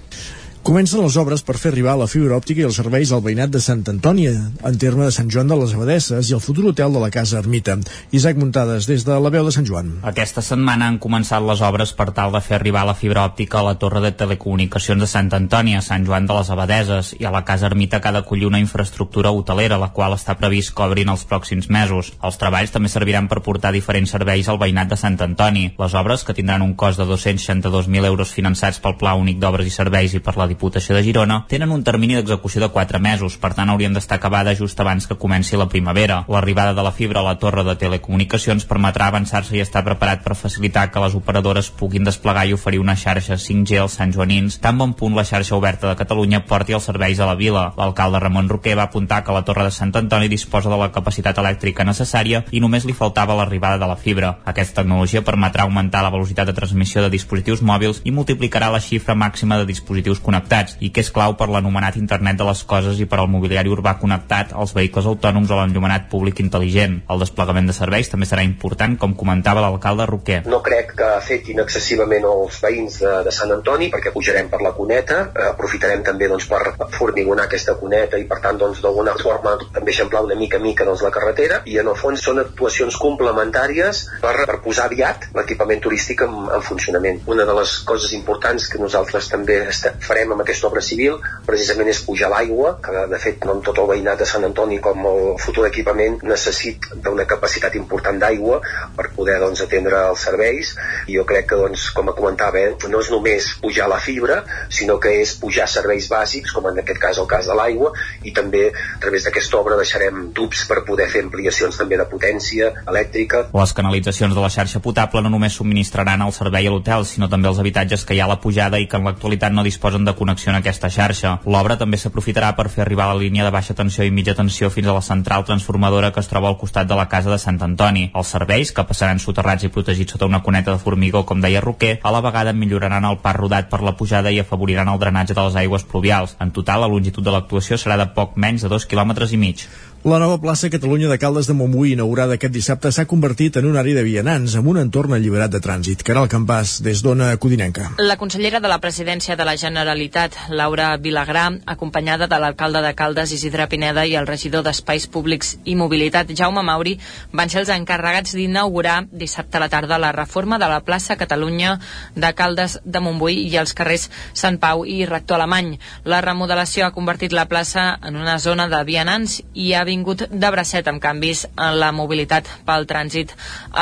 Comencen les obres per fer arribar la fibra òptica i els serveis al veïnat de Sant Antònia, en terme de Sant Joan de les Abadesses i el futur hotel de la Casa Ermita. Isaac Muntades, des de la veu de Sant Joan. Aquesta setmana han començat les obres per tal de fer arribar la fibra òptica a la torre de telecomunicacions de Sant Antònia, Sant Joan de les Abadeses i a la Casa Ermita que ha d'acollir una infraestructura hotelera, la qual està previst que obrin els pròxims mesos. Els treballs també serviran per portar diferents serveis al veïnat de Sant Antoni. Les obres, que tindran un cost de 262.000 euros finançats pel Pla Únic d'Obres i Serveis i per la Diputació de Girona tenen un termini d'execució de 4 mesos, per tant haurien d'estar acabada just abans que comenci la primavera. L'arribada de la fibra a la torre de telecomunicacions permetrà avançar-se i estar preparat per facilitar que les operadores puguin desplegar i oferir una xarxa 5G als Sant Joanins, tan bon punt la xarxa oberta de Catalunya porti els serveis a la vila. L'alcalde Ramon Roquer va apuntar que la torre de Sant Antoni disposa de la capacitat elèctrica necessària i només li faltava l'arribada de la fibra. Aquesta tecnologia permetrà augmentar la velocitat de transmissió de dispositius mòbils i multiplicarà la xifra màxima de dispositius connectats i que és clau per l'anomenat internet de les coses i per al mobiliari urbà connectat, als vehicles autònoms o l'enllumenat públic intel·ligent. El desplegament de serveis també serà important, com comentava l'alcalde Roquer. No crec que afectin excessivament els veïns de, de Sant Antoni perquè pujarem per la cuneta, eh, aprofitarem també doncs, per formigonar aquesta cuneta i per tant doncs, d'alguna doncs, forma també eixamplar una mica mica doncs, la carretera i en el fons són actuacions complementàries per, per posar aviat l'equipament turístic en, en funcionament. Una de les coses importants que nosaltres també farem amb aquesta obra civil precisament és pujar l'aigua, que de fet no tot el veïnat de Sant Antoni com el futur equipament necessita d'una capacitat important d'aigua per poder doncs, atendre els serveis i jo crec que doncs, com comentava eh, no és només pujar la fibra sinó que és pujar serveis bàsics com en aquest cas el cas de l'aigua i també a través d'aquesta obra deixarem tubs per poder fer ampliacions també de potència elèctrica. Les canalitzacions de la xarxa potable no només subministraran el servei a l'hotel sinó també els habitatges que hi ha a la pujada i que en l'actualitat no disposen de connexió en aquesta xarxa. L'obra també s'aprofitarà per fer arribar la línia de baixa tensió i mitja tensió fins a la central transformadora que es troba al costat de la casa de Sant Antoni. Els serveis, que passaran soterrats i protegits sota una cuneta de formigó, com deia Roquer, a la vegada milloraran el pas rodat per la pujada i afavoriran el drenatge de les aigües pluvials. En total, la longitud de l'actuació serà de poc menys de dos quilòmetres i mig. La nova plaça Catalunya de Caldes de Montbui, inaugurada aquest dissabte, s'ha convertit en un àrea de vianants amb un entorn alliberat de trànsit. Caral Campàs, des d'Ona Codinenca. La consellera de la presidència de la Generalitat, Laura Vilagrà, acompanyada de l'alcalde de Caldes, Isidre Pineda, i el regidor d'Espais Públics i Mobilitat, Jaume Mauri, van ser els encarregats d'inaugurar dissabte a la tarda la reforma de la plaça Catalunya de Caldes de Montbui i els carrers Sant Pau i Rector Alemany. La remodelació ha convertit la plaça en una zona de vianants i ha vingut de bracet amb canvis en la mobilitat pel trànsit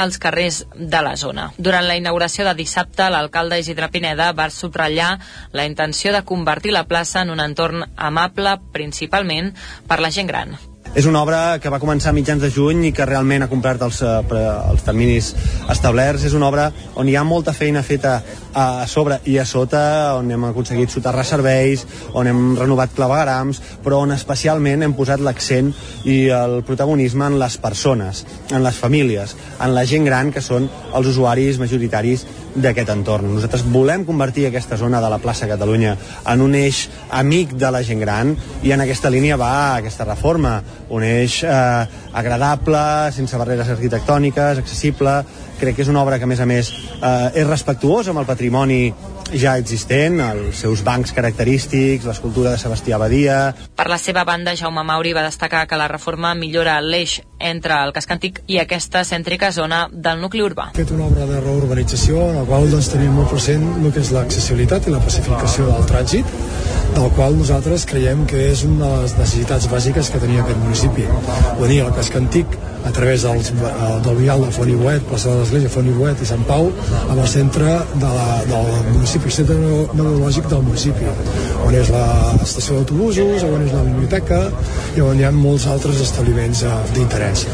als carrers de la zona. Durant la inauguració de dissabte, l'alcalde Isidre Pineda va subratllar la intenció de convertir la plaça en un entorn amable principalment per la gent gran. És una obra que va començar a mitjans de juny i que realment ha complert els, eh, els terminis establerts. És una obra on hi ha molta feina feta a sobre i a sota, on hem aconseguit soterrar serveis, on hem renovat clavegrams, però on especialment hem posat l'accent i el protagonisme en les persones, en les famílies, en la gent gran que són els usuaris majoritaris d'aquest entorn. Nosaltres volem convertir aquesta zona de la plaça Catalunya en un eix amic de la gent gran i en aquesta línia va aquesta reforma un eix eh, agradable, sense barreres arquitectòniques, accessible, crec que és una obra que a més a més eh, és respectuosa amb el patrimoni ja existent, els seus bancs característics, l'escultura de Sebastià Badia... Per la seva banda, Jaume Mauri va destacar que la reforma millora l'eix entre el casc antic i aquesta cèntrica zona del nucli urbà. Hem fet una obra de reurbanització en la qual doncs, tenim molt present el que és l'accessibilitat i la pacificació del trànsit, del qual nosaltres creiem que és una de les necessitats bàsiques que tenia aquest municipi. Venir al casc antic a través dels, eh, del vial de Font Ibuet, plaça de l'Església, Font Ibuet i Sant Pau, amb el centre de la, del municipi, centre neurològic del municipi, on és l'estació d'autobusos, on és la biblioteca i on hi ha molts altres establiments eh, d'interès.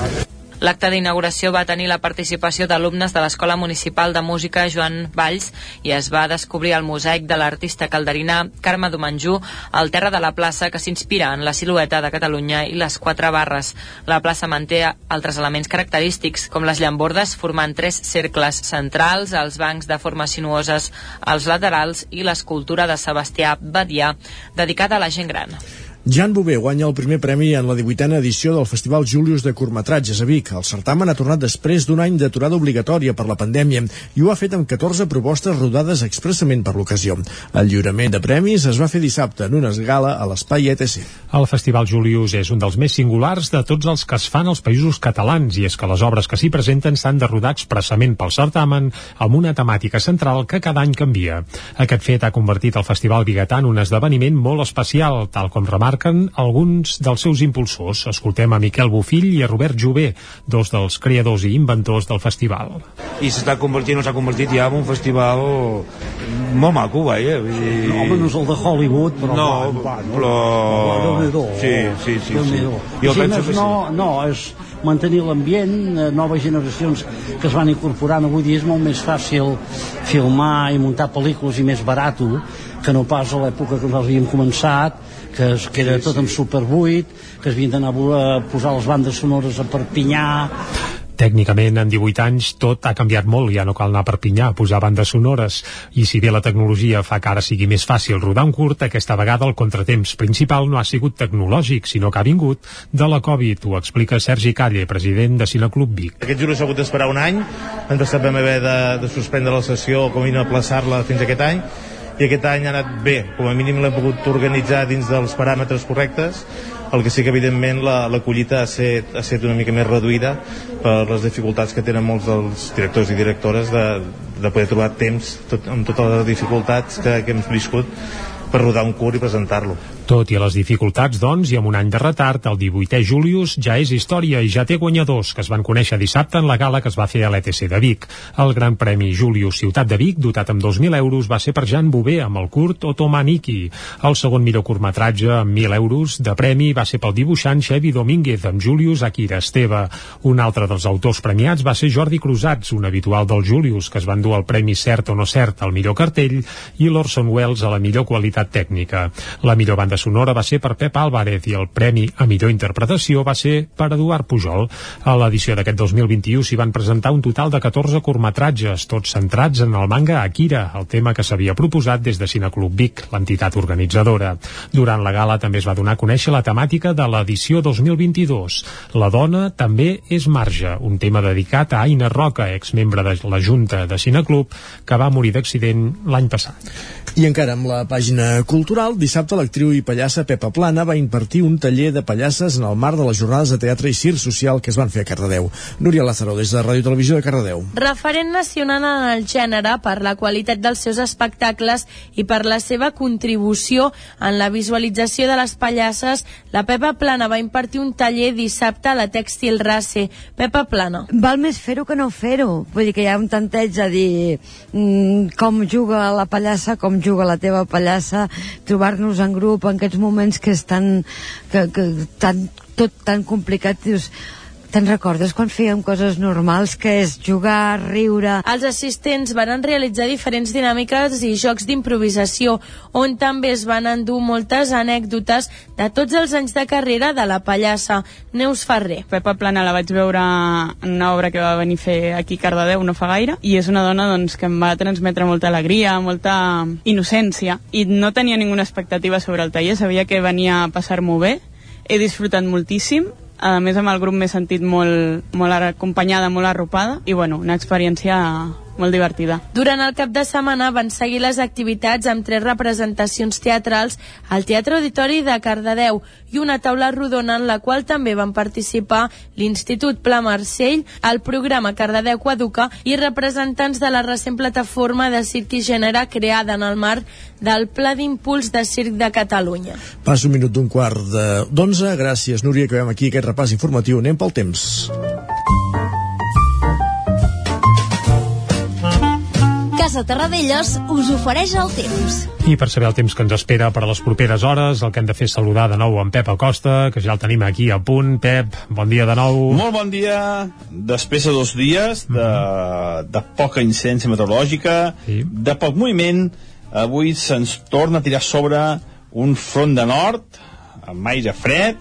L'acte d'inauguració va tenir la participació d'alumnes de l'Escola Municipal de Música Joan Valls i es va descobrir el mosaic de l'artista calderina Carme Domenjú al terra de la plaça que s'inspira en la silueta de Catalunya i les quatre barres. La plaça manté altres elements característics, com les llambordes formant tres cercles centrals, els bancs de formes sinuoses als laterals i l'escultura de Sebastià Badià dedicada a la gent gran. Jan Bové guanya el primer premi en la 18a edició del Festival Julius de curtmetratges a Vic. El certamen ha tornat després d'un any d'aturada obligatòria per la pandèmia i ho ha fet amb 14 propostes rodades expressament per l'ocasió. El lliurament de premis es va fer dissabte en una esgala a l'espai ETC. El Festival Julius és un dels més singulars de tots els que es fan als països catalans i és que les obres que s'hi presenten s'han de rodar expressament pel certamen amb una temàtica central que cada any canvia. Aquest fet ha convertit el Festival Bigatà en un esdeveniment molt especial, tal com remarca remarquen alguns dels seus impulsors. Escoltem a Miquel Bufill i a Robert Jové, dos dels creadors i inventors del festival. I s'està convertint, o s'ha convertit ja en un festival molt maco, vaja. Vull dir... No, home, no és el de Hollywood, però... No, va, va, no? però... Sí, sí, sí. sí. Jo si penso que sí. No, no, és mantenir l'ambient, eh, noves generacions que es van incorporant avui dia és molt més fàcil filmar i muntar pel·lícules i més barat que no pas a l'època que nosaltres havíem començat que, es, que era sí, tot sí. en superbuit, que es havien d'anar a posar les bandes sonores a Perpinyà, Tècnicament, en 18 anys, tot ha canviat molt, ja no cal anar a Perpinyà a posar bandes sonores, i si bé la tecnologia fa que ara sigui més fàcil rodar un curt, aquesta vegada el contratemps principal no ha sigut tecnològic, sinó que ha vingut de la Covid, ho explica Sergi Calle, president de Cineclub Vic. Aquest juro s'ha hagut d'esperar un any, ens vam haver de, de suspendre la sessió, com a aplaçar-la fins aquest any, i aquest any ha anat bé, com a mínim l'hem pogut organitzar dins dels paràmetres correctes el que sí que evidentment la, la collita ha set, ha set una mica més reduïda per les dificultats que tenen molts dels directors i directores de, de poder trobar temps tot, amb totes les dificultats que, que hem viscut per rodar un curt i presentar-lo. Tot i les dificultats, doncs, i amb un any de retard, el 18è Julius ja és història i ja té guanyadors, que es van conèixer dissabte en la gala que es va fer a l'ETC de Vic. El Gran Premi Julius Ciutat de Vic, dotat amb 2.000 euros, va ser per Jan Bové amb el curt Otomaniki. El segon millor curtmetratge, amb 1.000 euros de premi, va ser pel dibuixant Xevi Domínguez, amb Julius Akira Esteve. Un altre dels autors premiats va ser Jordi Cruzats, un habitual del Julius, que es van dur el premi Cert o no cert al millor cartell, i l'Orson Welles a la millor qualitat tècnica. La millor banda sonora va ser per Pep Álvarez i el premi a millor interpretació va ser per Eduard Pujol. A l'edició d'aquest 2021 s'hi van presentar un total de 14 curtmetratges, tots centrats en el manga Akira, el tema que s'havia proposat des de Cineclub Vic, l'entitat organitzadora. Durant la gala també es va donar a conèixer la temàtica de l'edició 2022. La dona també és marge, un tema dedicat a Aina Roca, exmembre de la Junta de Cineclub, que va morir d'accident l'any passat. I encara amb la pàgina cultural, dissabte l'actriu i pallassa Pepa Plana va impartir un taller de pallasses en el marc de les jornades de teatre i circ social que es van fer a Cardedeu. Núria Lázaro, des de Ràdio Televisió de Cardedeu. Referent nacional en el gènere per la qualitat dels seus espectacles i per la seva contribució en la visualització de les pallasses, la Pepa Plana va impartir un taller dissabte a la Tèxtil Race. Pepa Plana. Val més fer-ho que no fer-ho. Vull dir que hi ha un tanteig a dir mm, com juga la pallassa, com juga la teva pallassa, trobar-nos en grup en aquests moments que és tan, que, que, tan tot tan complicat, dius, Te'n recordes quan fèiem coses normals, que és jugar, riure... Els assistents van realitzar diferents dinàmiques i jocs d'improvisació, on també es van endur moltes anècdotes de tots els anys de carrera de la pallassa. Neus Ferrer. Pepa Plana la vaig veure en una obra que va venir a fer aquí a Cardedeu no fa gaire, i és una dona doncs, que em va transmetre molta alegria, molta innocència, i no tenia ninguna expectativa sobre el taller, sabia que venia a passar-m'ho bé, he disfrutat moltíssim a més amb el grup m'he sentit molt, molt acompanyada, molt arropada i bueno, una experiència molt divertida. Durant el cap de setmana van seguir les activitats amb tres representacions teatrals al Teatre Auditori de Cardedeu i una taula rodona en la qual també van participar l'Institut Pla Marcell, el programa Cardedeu Coeduca i representants de la recent plataforma de circ i gènere creada en el marc del Pla d'Impuls de Circ de Catalunya. Pas un minut d'un quart d'onze. Gràcies, Núria, que veiem aquí aquest repàs informatiu. Anem pel temps. Casa Terradellos us ofereix el temps. I per saber el temps que ens espera per a les properes hores, el que hem de fer és saludar de nou en Pep Acosta, que ja el tenim aquí a punt. Pep, bon dia de nou. Molt bon dia. Després de dos dies de, mm -hmm. de poca incidència meteorològica, sí. de poc moviment, avui se'ns torna a tirar sobre un front de nord, amb aire fred,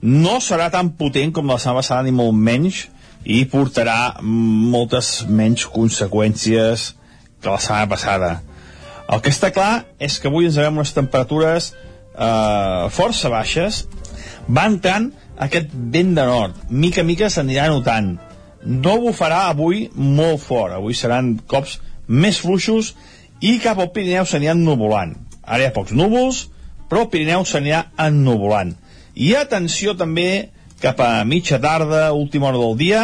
no serà tan potent com la setmana passada ni molt menys i portarà moltes menys conseqüències que la setmana passada. El que està clar és que avui ens veiem unes temperatures eh, força baixes. Va entrant aquest vent de nord. Mica a mica s'anirà notant. No bufarà avui molt fort. Avui seran cops més fluixos i cap al Pirineu s'aniran nuvolant. Ara hi ha pocs núvols, però el Pirineu s'anirà ennuvolant. I atenció també cap a mitja tarda, última hora del dia,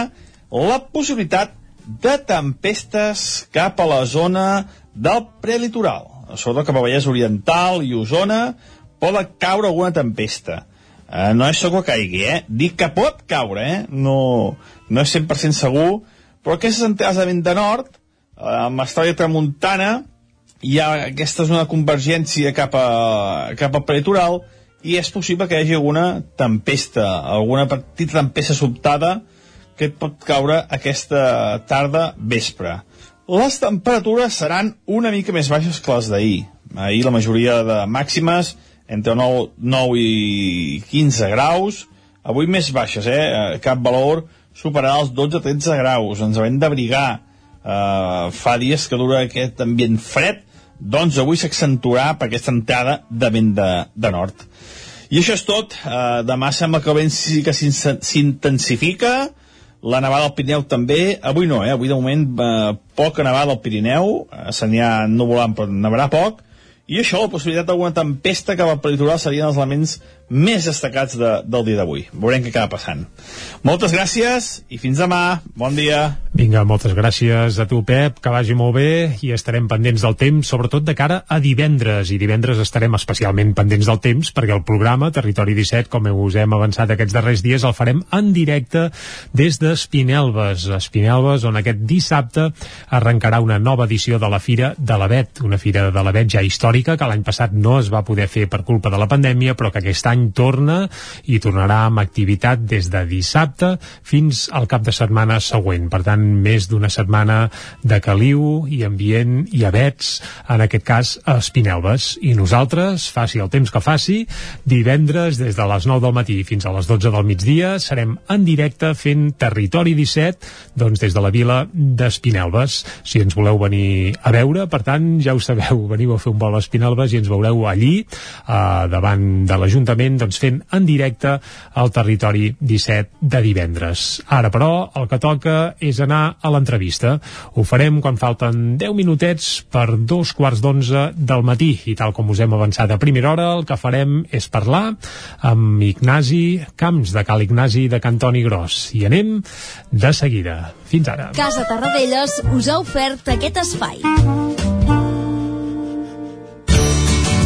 la possibilitat de tempestes cap a la zona del prelitoral. Sobretot cap a Vallès Oriental i Osona poden caure alguna tempesta. Eh, no és segur que caigui, eh? Dic que pot caure, eh? No, no és 100% segur, però aquestes entrades de vent de nord, eh, amb estrella tramuntana, hi ha aquesta zona de convergència cap, a, cap al prelitoral i és possible que hi hagi alguna tempesta, alguna petita tempesta sobtada que pot caure aquesta tarda vespre. Les temperatures seran una mica més baixes que les d'ahir. Ahir la majoria de màximes entre 9, 9 i 15 graus, avui més baixes, eh? Cap valor superarà els 12-13 graus. Ens hem d'abrigar. Uh, fa dies que dura aquest ambient fred, doncs avui s'accentuarà per aquesta entrada de vent de, de nord. I això és tot. Uh, demà sembla que el vent sí que s'intensifica, la nevada al Pirineu també, avui no, eh? avui de moment eh, poca nevada al Pirineu, eh, ha nuvolant però nevarà poc, i això, la possibilitat d'alguna tempesta cap al peritoral serien els elements més destacats de, del dia d'avui. Veurem què acaba passant. Moltes gràcies i fins demà. Bon dia. Vinga, moltes gràcies a tu, Pep, que vagi molt bé i estarem pendents del temps, sobretot de cara a divendres. I divendres estarem especialment pendents del temps perquè el programa Territori 17, com us hem avançat aquests darrers dies, el farem en directe des d'Espinelves. Espinelves, on aquest dissabte arrencarà una nova edició de la Fira de l'Avet, una Fira de l'Avet ja històrica que l'any passat no es va poder fer per culpa de la pandèmia, però que aquest any torna i tornarà amb activitat des de dissabte fins al cap de setmana següent. Per tant, més d'una setmana de caliu i ambient i abets, en aquest cas a Espinelves. I nosaltres, faci el temps que faci, divendres des de les 9 del matí fins a les 12 del migdia serem en directe fent Territori 17 doncs des de la vila d'Espinelves. Si ens voleu venir a veure, per tant, ja ho sabeu, veniu a fer un vol a l'Espinalbes i ens veureu allí, eh, davant de l'Ajuntament, doncs fent en directe al territori 17 de divendres. Ara, però, el que toca és anar a l'entrevista. Ho farem quan falten 10 minutets per dos quarts d'onze del matí i tal com us hem avançat a primera hora, el que farem és parlar amb Ignasi Camps de Cal Ignasi de Cantoni Gros. I anem de seguida. Fins ara. Casa Tarradellas us ha ofert aquest espai.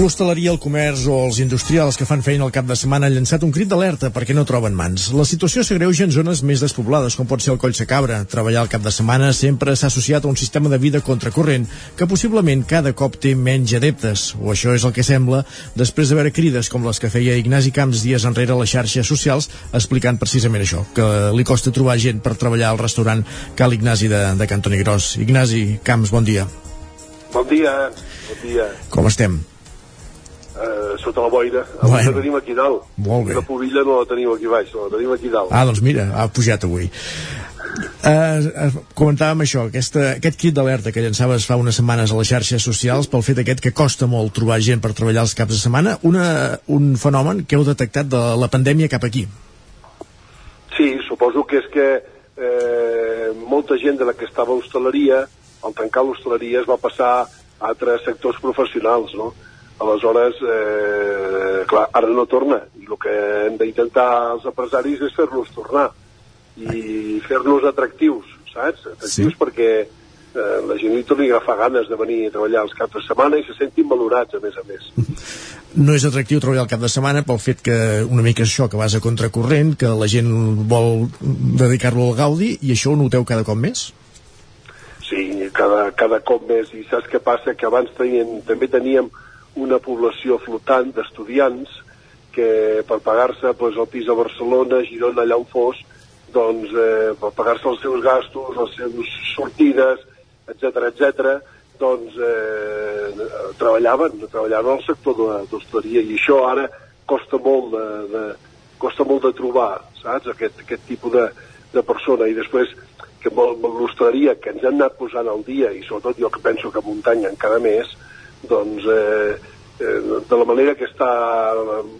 L'hostaleria, el comerç o els industrials que fan feina al cap de setmana han llançat un crit d'alerta perquè no troben mans. La situació s'agreuja en zones més despoblades, com pot ser el Coll Cabra. Treballar al cap de setmana sempre s'ha associat a un sistema de vida contracorrent que possiblement cada cop té menys adeptes, o això és el que sembla, després de veure crides com les que feia Ignasi Camps dies enrere a les xarxes socials, explicant precisament això, que li costa trobar gent per treballar al restaurant Cal Ignasi de, de Cantoni Gros. Ignasi Camps, bon dia. Bon dia, bon dia. Com estem? Uh, sota la boira. Avui Bueno. la tenim aquí dalt. Molt bé. La pobilla no la tenim aquí baix, la tenim aquí dalt. Ah, doncs mira, ha pujat avui. Uh, uh, comentàvem això, aquesta, aquest crit d'alerta que llançaves fa unes setmanes a les xarxes socials pel fet aquest que costa molt trobar gent per treballar els caps de setmana, una, un fenomen que heu detectat de la pandèmia cap aquí. Sí, suposo que és que eh, molta gent de la que estava a l'hostaleria, al tancar l'hostaleria es va passar a altres sectors professionals, no? Aleshores, eh, clar, ara no torna. I el que hem d'intentar els empresaris és fer-los tornar i fer-los atractius, saps? Atractius sí. perquè eh, la gent li torni a agafar ganes de venir a treballar els caps de setmana i se sentin valorats, a més a més. No és atractiu treballar el cap de setmana pel fet que una mica és això, que vas a contracorrent, que la gent vol dedicar-lo al gaudi i això ho noteu cada cop més? Sí, cada, cada cop més. I saps què passa? Que abans tenien, també teníem una població flotant d'estudiants que per pagar-se pues, el pis a Barcelona, Girona, allà on fos, doncs eh, per pagar-se els seus gastos, les seves sortides, etc etc, doncs eh, treballaven, treballaven al sector de d'hostaleria i això ara costa molt de, de, costa molt de trobar, saps? Aquest, aquest tipus de, de persona i després que amb l'hostaleria que ens han anat posant al dia i sobretot jo que penso que muntanya encara més doncs eh, eh, de la manera que està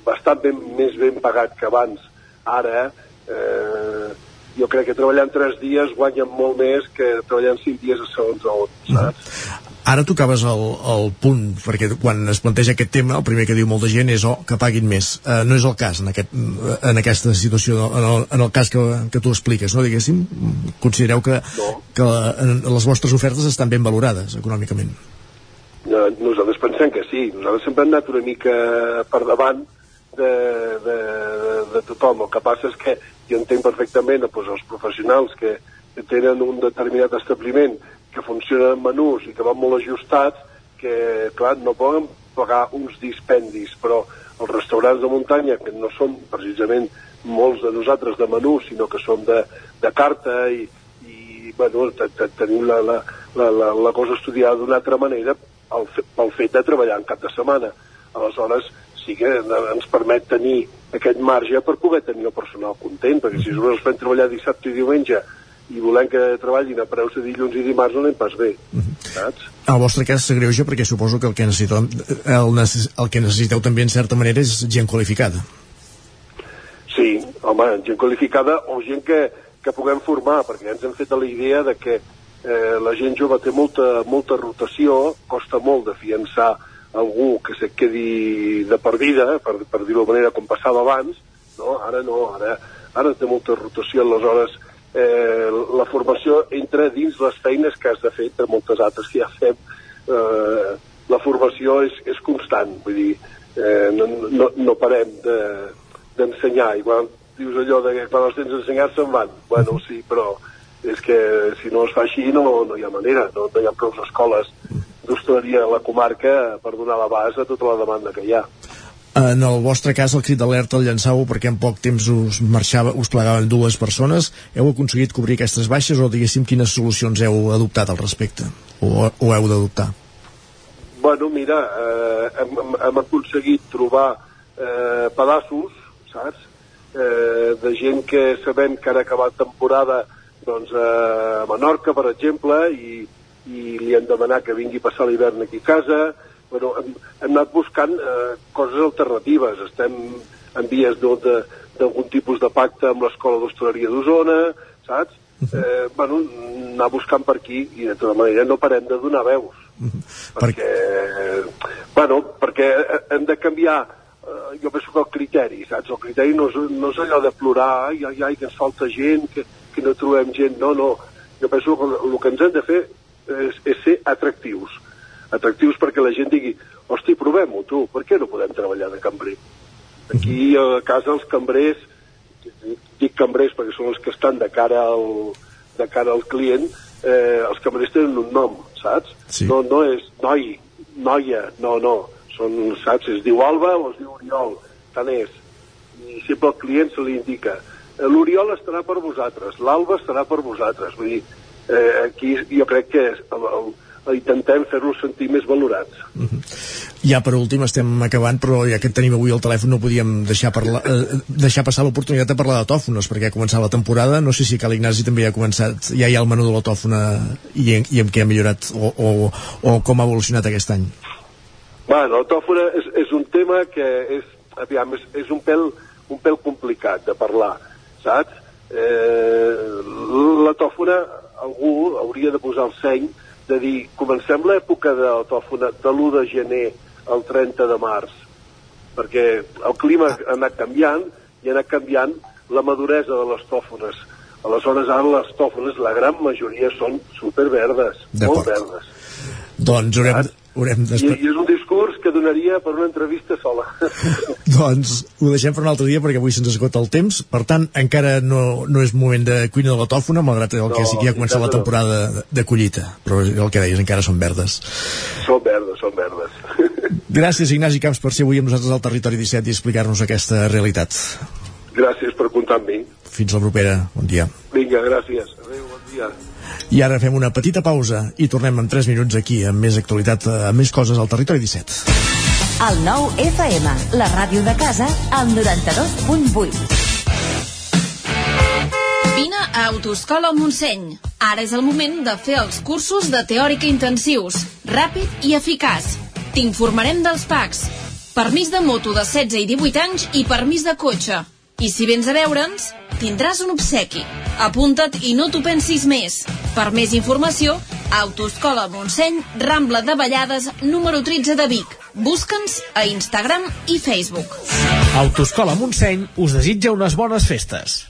bastant ben, més ben pagat que abans ara eh, jo crec que treballant tres dies guanyen molt més que treballant cinc dies a segons on, saps? Ara tocaves el, el punt, perquè quan es planteja aquest tema, el primer que diu molta gent és oh, que paguin més. Uh, no és el cas en, aquest, en aquesta situació, en el, en el cas que, que tu expliques, no? Diguéssim, considereu que, no. que les vostres ofertes estan ben valorades econòmicament. No, nosaltres pensem que sí. Nosaltres sempre hem anat una mica per davant de, de, de, tothom. El que passa és que jo entenc perfectament doncs, els professionals que, que tenen un determinat establiment que funcionen en menús i que van molt ajustats, que, clar, no poden pagar uns dispendis, però els restaurants de muntanya, que no són precisament molts de nosaltres de menú, sinó que són de, de carta i, i bueno, te- te- tenim la, la, la, la cosa estudiada d'una altra manera fe, pel fet de treballar en cap de setmana. Aleshores, sí que ens permet tenir aquest marge per poder tenir el personal content, perquè si nosaltres fem treballar dissabte i diumenge i volem que treballin a preus de dilluns i dimarts no anem pas bé, saps? En el vostre cas s'agreuja perquè suposo que el que, necessiteu, el, el que necessiteu també en certa manera és gent qualificada. Sí, home, gent qualificada o gent que, que puguem formar, perquè ens hem fet a la idea de que eh, la gent jove té molta, molta rotació, costa molt de fiançar algú que se quedi de per vida, per, per dir-ho de manera com passava abans, no? ara no, ara, ara té molta rotació, aleshores eh, la formació entra dins les feines que has de fer, de moltes altres que ja fem, eh, la formació és, és constant, vull dir, eh, no, no, no parem de, d'ensenyar. Igual dius allò de que quan els tens ensenyats se'n van. Bueno, sí, però és que si no es fa així no, no hi ha manera, no, no hi ha prou escoles d'hostaleria a la comarca per donar l'abast a tota la demanda que hi ha. En el vostre cas, el crit d'alerta el llançàveu perquè en poc temps us marxava, us plegaven dues persones. Heu aconseguit cobrir aquestes baixes o, diguéssim, quines solucions heu adoptat al respecte? O, o heu d'adoptar? Bueno, mira, eh, hem, hem, hem aconseguit trobar eh, pedaços, saps? Eh, de gent que sabem que ara acabat temporada doncs, eh, a Menorca, per exemple, i, i li han demanat que vingui a passar l'hivern aquí a casa. Bueno, hem, hem anat buscant eh, coses alternatives. Estem en vies d'algun tipus de pacte amb l'Escola d'Hostaleria d'Osona, saps? Eh, bueno, anar buscant per aquí i de tota manera no parem de donar veus. Perquè, bueno, perquè hem de canviar eh, jo penso que el criteri, saps? El criteri no és, no és allò de plorar, ai, ai, ai, que ens falta gent, que, que no trobem gent, no, no. Jo penso que el que ens hem de fer és, és ser atractius. Atractius perquè la gent digui, hosti, provem-ho, tu, per què no podem treballar de cambrer? Aquí a casa els cambrers, dic cambrers perquè són els que estan de cara al, de cara al client, eh, els cambrers tenen un nom, saps? Sí. No, no és noi, noia, no, no. Són, saps, es diu Alba o es diu Oriol, tant és. I sempre al client se li indica l'Oriol estarà per vosaltres, l'Alba estarà per vosaltres. Vull dir, eh, aquí jo crec que és, el, el, el, intentem fer-los sentir més valorats. Ja per últim estem acabant, però ja que tenim avui al telèfon no podíem deixar, parlar, eh, deixar passar l'oportunitat de parlar de tòfones, perquè ha començat la temporada, no sé si Cal Ignasi també ja ha començat, ja hi ha el menú de la tòfona i, en, i en què ha millorat o, o, o com ha evolucionat aquest any. Bueno, la tòfona és, és un tema que és, aviam, és, és un, pèl, un pèl complicat de parlar, saps? Eh, la tòfona, algú hauria de posar el seny de dir, comencem l'època de la tòfona de l'1 de gener al 30 de març, perquè el clima ha anat canviant i ha anat canviant la maduresa de les tòfones. Aleshores, ara les tòfones, la gran majoria són superverdes, molt verdes. Doncs haurem, haurem I, I és un discurs que donaria per una entrevista sola. doncs ho deixem per un altre dia perquè avui se'ns esgota el temps. Per tant, encara no, no és moment de cuina de la tòfona, malgrat el que No, sí que ja ha començat la que temporada de, de collita. Però el que deies, encara són verdes. són verdes, són verdes. Gràcies, Ignasi Camps, per ser avui amb nosaltres al Territori 17 i explicar-nos aquesta realitat. Gràcies per comptar amb mi. Fins la propera. Bon dia. Vinga, gràcies. Adéu, bon dia. I ara fem una petita pausa i tornem en 3 minuts aquí amb més actualitat, eh, amb més coses al Territori 17. El nou FM, la ràdio de casa, al 92.8. Vine a Autoscola Montseny. Ara és el moment de fer els cursos de teòrica intensius, ràpid i eficaç. T'informarem dels PACs. Permís de moto de 16 i 18 anys i permís de cotxe. I si vens a veure'ns, tindràs un obsequi. Apunta't i no t'ho pensis més. Per més informació, Autoscola Montseny, Rambla de Vallades, número 13 de Vic. Busca'ns a Instagram i Facebook. Autoscola Montseny us desitja unes bones festes.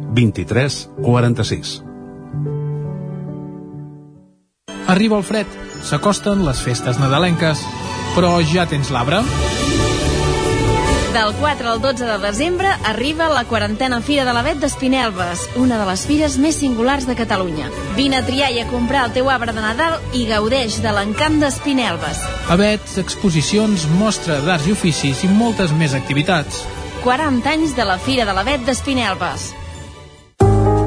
23 46. Arriba el fred, s'acosten les festes nadalenques, però ja tens l'arbre? Del 4 al 12 de desembre arriba la quarantena Fira de l'Avet d'Espinelves, una de les fires més singulars de Catalunya. Vine a triar i a comprar el teu arbre de Nadal i gaudeix de l'encant d'Espinelves. Avets, exposicions, mostra d'arts i oficis i moltes més activitats. 40 anys de la Fira de l'Avet d'Espinelves.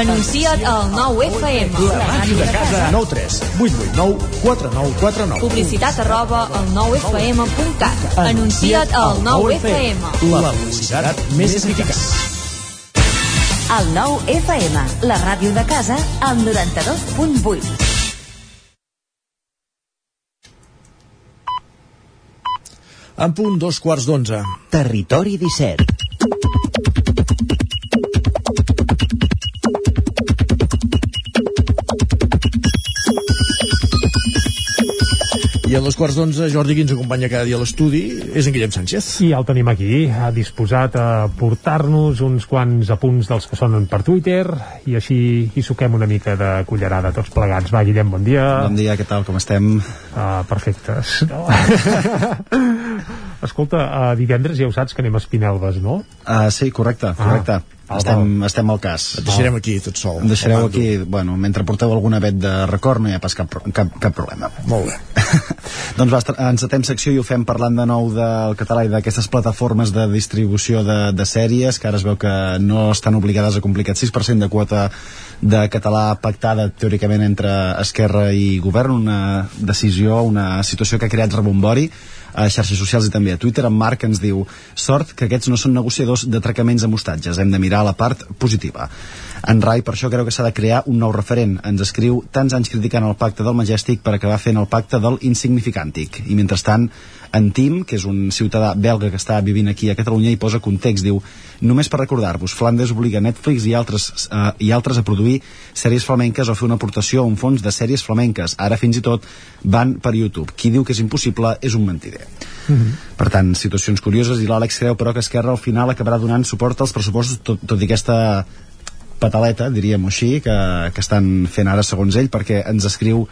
Anuncia't al 9FM. La màquina de casa. 9 3 8 8 9 4 9 4 9 Publicitat arroba al 9FM.cat. Anuncia't al 9FM. La publicitat més eficaç. El 9FM, la ràdio de casa, al 92.8. En punt, dos quarts d'onze. Territori 17. I a dos quarts d'onze, Jordi, qui ens acompanya cada dia a l'estudi, és en Guillem Sánchez. I el tenim aquí, ha disposat a portar-nos uns quants apunts dels que sonen per Twitter i així hi suquem una mica de cullerada tots plegats. Va, Guillem, bon dia. Bon dia, què tal, com estem? Uh, perfectes. No. Escolta, uh, divendres ja ho saps que anem a Espinelves, no? Uh, sí, correcte, correcte. Ah, estem, val. estem al cas. Et deixarem aquí, tot sol. Em deixareu aquí, bueno, mentre porteu algun avet de record no hi ha pas cap, cap, cap problema. Molt bé. doncs va, ens atem secció i ho fem parlant de nou del català i d'aquestes plataformes de distribució de, de sèries, que ara es veu que no estan obligades a complir aquest 6% de quota de català pactada teòricament entre Esquerra i Govern, una decisió, una situació que ha creat rebombori a xarxes socials i també a Twitter. En Marc ens diu sort que aquests no són negociadors d'atracaments amb hostatges, hem de mirar la part positiva. En Rai per això creu que s'ha de crear un nou referent. Ens escriu tants anys criticant el pacte del Majestic per acabar fent el pacte del Insignificantic. I mentrestant, en Tim, que és un ciutadà belga que està vivint aquí a Catalunya, i posa context, diu només per recordar-vos, Flandes obliga Netflix i altres, eh, i altres a produir sèries flamenques o fer una aportació a un fons de sèries flamenques. Ara fins i tot van per YouTube. Qui diu que és impossible és un mentider. Per tant, situacions curioses i l'Àlex creu però que Esquerra al final acabarà donant suport als pressupostos tot, tot i aquesta pataleta, diríem-ho així, que, que estan fent ara segons ell, perquè ens escriu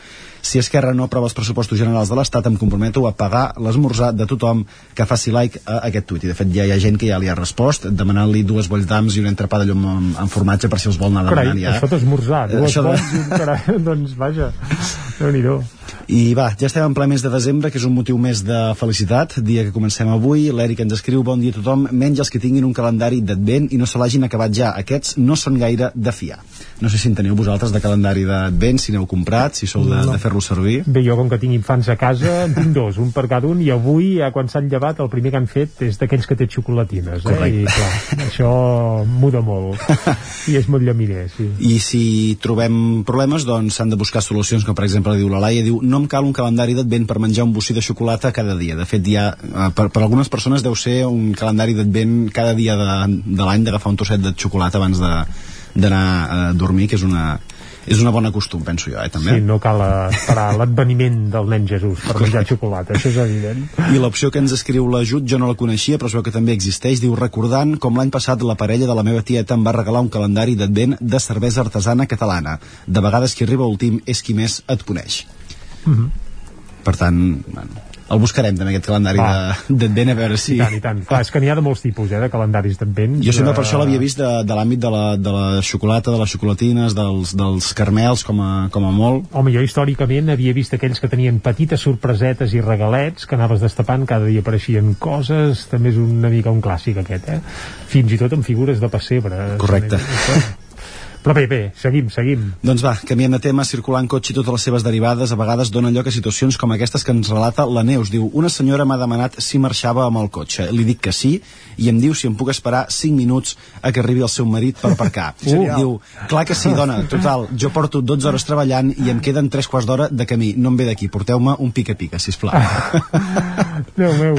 si Esquerra no aprova els pressupostos generals de l'Estat em comprometo a pagar l'esmorzar de tothom que faci like a aquest tuit i de fet ja hi ha gent que ja li ha respost demanant-li dues bolls d'ams i un entrepà de llom amb, amb formatge per si els vol anar Carai, demanant ja això d'esmorzar, dues Això de- bons i un carai, doncs vaja, déu nhi I va, ja estem en ple mes de desembre, que és un motiu més de felicitat, dia que comencem avui. L'Eric ens escriu, bon dia a tothom, menys els que tinguin un calendari d'advent i no se l'hagin acabat ja. Aquests no són gaire de fiar. No sé si en teniu vosaltres de calendari d'advent, si n'heu comprat, si sou de, No. de fer-lo servir. Bé, jo com que tinc infants a casa, en tinc dos, un per cada un, i avui, ja quan s'han llevat, el primer que han fet és d'aquells que té xocolatines, eh? Correcte. I clar, això muda molt. I és molt llaminer, sí. I si trobem problemes, doncs s'han de buscar solucions, com per exemple diu la Laia, diu no em cal un calendari d'advent per menjar un bocí de xocolata cada dia. De fet, ja, eh, per, per algunes persones deu ser un calendari d'advent cada dia de, de l'any d'agafar un trosset de xocolata abans de d'anar a dormir, que és una, és una bona costum, penso jo, eh, també. Sí, no cal esperar l'adveniment del nen Jesús per menjar xocolata, això és evident. I l'opció que ens escriu l'ajut jo no la coneixia, però es veu que també existeix. Diu, recordant com l'any passat la parella de la meva tieta em va regalar un calendari d'advent de cervesa artesana catalana. De vegades qui arriba últim és qui més et coneix. Mhm. Per tant, bueno, el buscarem també aquest calendari d'advent a veure si... I tant, i tant. Clar, és que n'hi ha de molts tipus, eh, de calendaris d'advent. Jo sempre Eh, per això l'havia vist de, de l'àmbit de, la, de la xocolata, de les xocolatines, dels, dels carmels, com a, com a molt. Home, jo històricament havia vist aquells que tenien petites sorpresetes i regalets que anaves destapant, cada dia apareixien coses, també és una mica un clàssic aquest, eh? Fins i tot amb figures de pessebre. Correcte. Però bé, bé, seguim, seguim. Doncs va, canviant de tema, circular en cotxe i totes les seves derivades a vegades donen lloc a situacions com aquestes que ens relata la Neus. Diu, una senyora m'ha demanat si marxava amb el cotxe. Li dic que sí i em diu si em puc esperar 5 minuts a que arribi el seu marit per aparcar. Uh. Diu, clar que sí, dona, total, jo porto 12 hores treballant i em queden 3 quarts d'hora de camí. No em ve d'aquí, porteu-me un pica-pica, sisplau. Déu meu.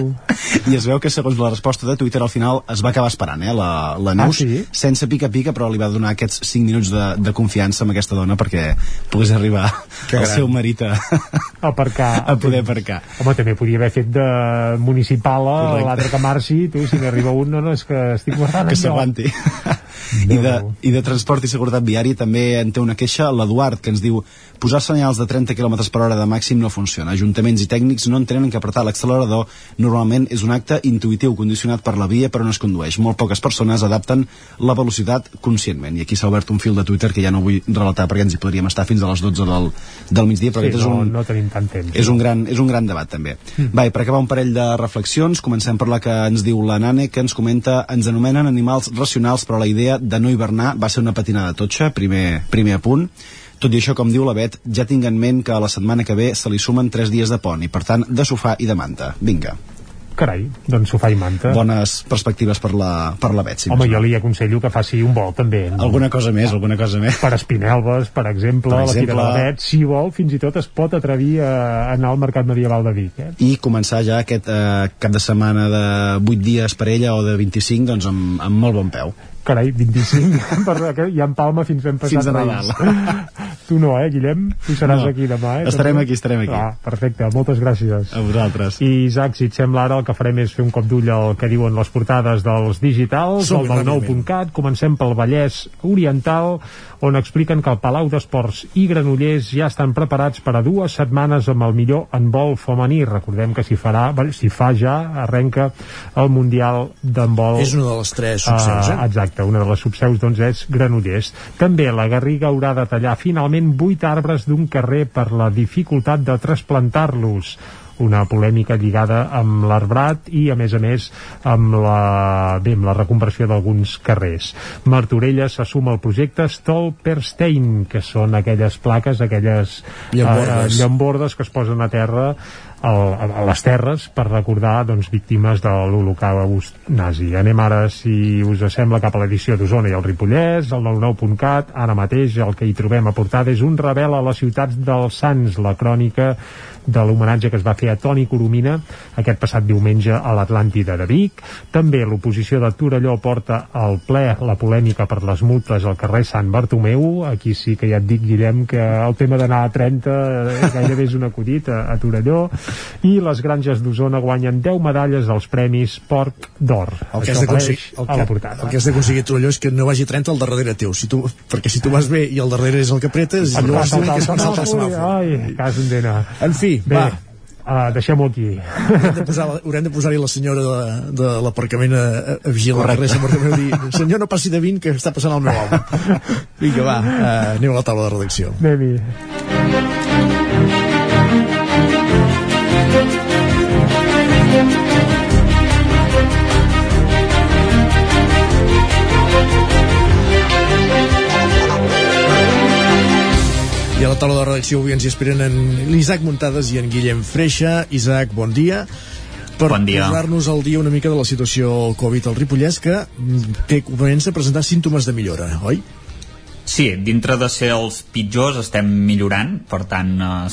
I es veu que segons la resposta de Twitter al final es va acabar esperant, eh, la, la Neus, Ah, sí? sense pica-pica, però li va donar aquests 5 minuts de, de confiança amb aquesta dona perquè pogués arribar Que el gran. seu marit a, Aparcar. a poder aparcar. Home, també podia haver fet de municipal a l'altre que marxi, tu, si n'arriba un, no, no, és que estic guardant Que allò. s'aguanti. I de, I de transport i seguretat viària també en té una queixa l'Eduard, que ens diu posar senyals de 30 km per hora de màxim no funciona. Ajuntaments i tècnics no entenen que apretar l'accelerador normalment és un acte intuïtiu condicionat per la via per on es condueix. Molt poques persones adapten la velocitat conscientment. I aquí s'ha obert un fil de Twitter que ja no vull relatar perquè ens hi podríem estar fins a les 12 del, del migdia, però sí, aquest és no, un, no tenim tant temps. és un gran, és un gran debat també. Mm. Va, i per acabar un parell de reflexions, comencem per la que ens diu la Nane, que ens comenta ens anomenen animals racionals, però la idea de no hivernar va ser una patinada totxa, primer, primer apunt. Tot i això, com diu la Bet, ja tinc en ment que a la setmana que ve se li sumen 3 dies de pont i, per tant, de sofà i de manta. Vinga. Carai, doncs sofà i manta. Bones perspectives per la, per la Bet, si Home, jo li aconsello que faci un vol també. No? Alguna cosa més, alguna cosa més. Per Espinelves, per exemple, Per la Fira de exemple- la Bet, si vol, fins i tot es pot atrevir a anar al Mercat Medieval de Vic. Eh? i començar ja aquest eh, cap de setmana de 8 dies per ella o de 25 doncs amb, amb molt bon peu Carai, 25, per, ja en Palma fins ben passat Fins a. Nadal. tu no, eh, Guillem? Tu seràs No. aquí demà, eh? Estarem també? aquí, estarem aquí. Ah, perfecte, moltes gràcies. a vosaltres I Isaac, si et sembla ara el que farem és fer un cop d'ull al que diuen les portades dels digitals, Som-hi, del nou ràpidament. .cat. Comencem pel Vallès Oriental, on expliquen que el Palau d'Esports i Granollers ja estan preparats per a dues setmanes amb el millor handbol femení. Recordem que s'hi farà, bé, s'hi fa ja, arrenca el Mundial d'handbol. És una de les tres subseus, eh? Ah, exacte, una de les subseus doncs és Granollers. També la Garriga haurà de tallar finalment vuit arbres d'un carrer per la dificultat de trasplantar-los una polèmica lligada amb l'arbrat i a més a més amb la, bé, amb la reconversió d'alguns carrers. Martorella s'assuma al projecte Stolperstein que són aquelles plaques, aquelles Llambordes. eh, llambordes que es posen a terra a, les terres per recordar doncs, víctimes de l'holocaust nazi. Anem ara, si us sembla, cap a l'edició d'Osona i el Ripollès, el 99.cat, ara mateix el que hi trobem a portada és un rebel a les ciutats dels Sants, la crònica de l'homenatge que es va fer a Toni Coromina aquest passat diumenge a l'Atlàntida de Vic. També l'oposició de Torelló porta al ple la polèmica per les multes al carrer Sant Bartomeu. Aquí sí que ja et dic, Guillem, que el tema d'anar a 30 eh, gairebé és un acudit a, a Torelló. I les granges d'Osona guanyen 10 medalles als Premis Porc d'Or. El que, has d'aconseguir el, la el que has d'aconseguir Torelló és que no vagi 30 al darrere teu si tu, perquè si tu vas bé i al darrere és el que apretes Et llavors passa l'únic que es el passa el semàfor, Ai, cas en dena. en fi, Bé, va uh, deixem-ho aquí. haurem de posar- posar-hi la senyora de, de l'aparcament a, a vigilar Sant Bartomeu i dir, senyor no passi de 20 que està passant el meu home vinga va, uh, anem a la taula de redacció Anem-hi. I a la taula de redacció avui ens hi esperen en l'Isaac Muntades i en Guillem Freixa. Isaac, bon dia. Per Bon dia. posar-nos al dia una mica de la situació Covid al Ripollès, que mm, té, comença a presentar símptomes de millora, oi? Sí, dintre de ser els pitjors estem millorant, per tant eh,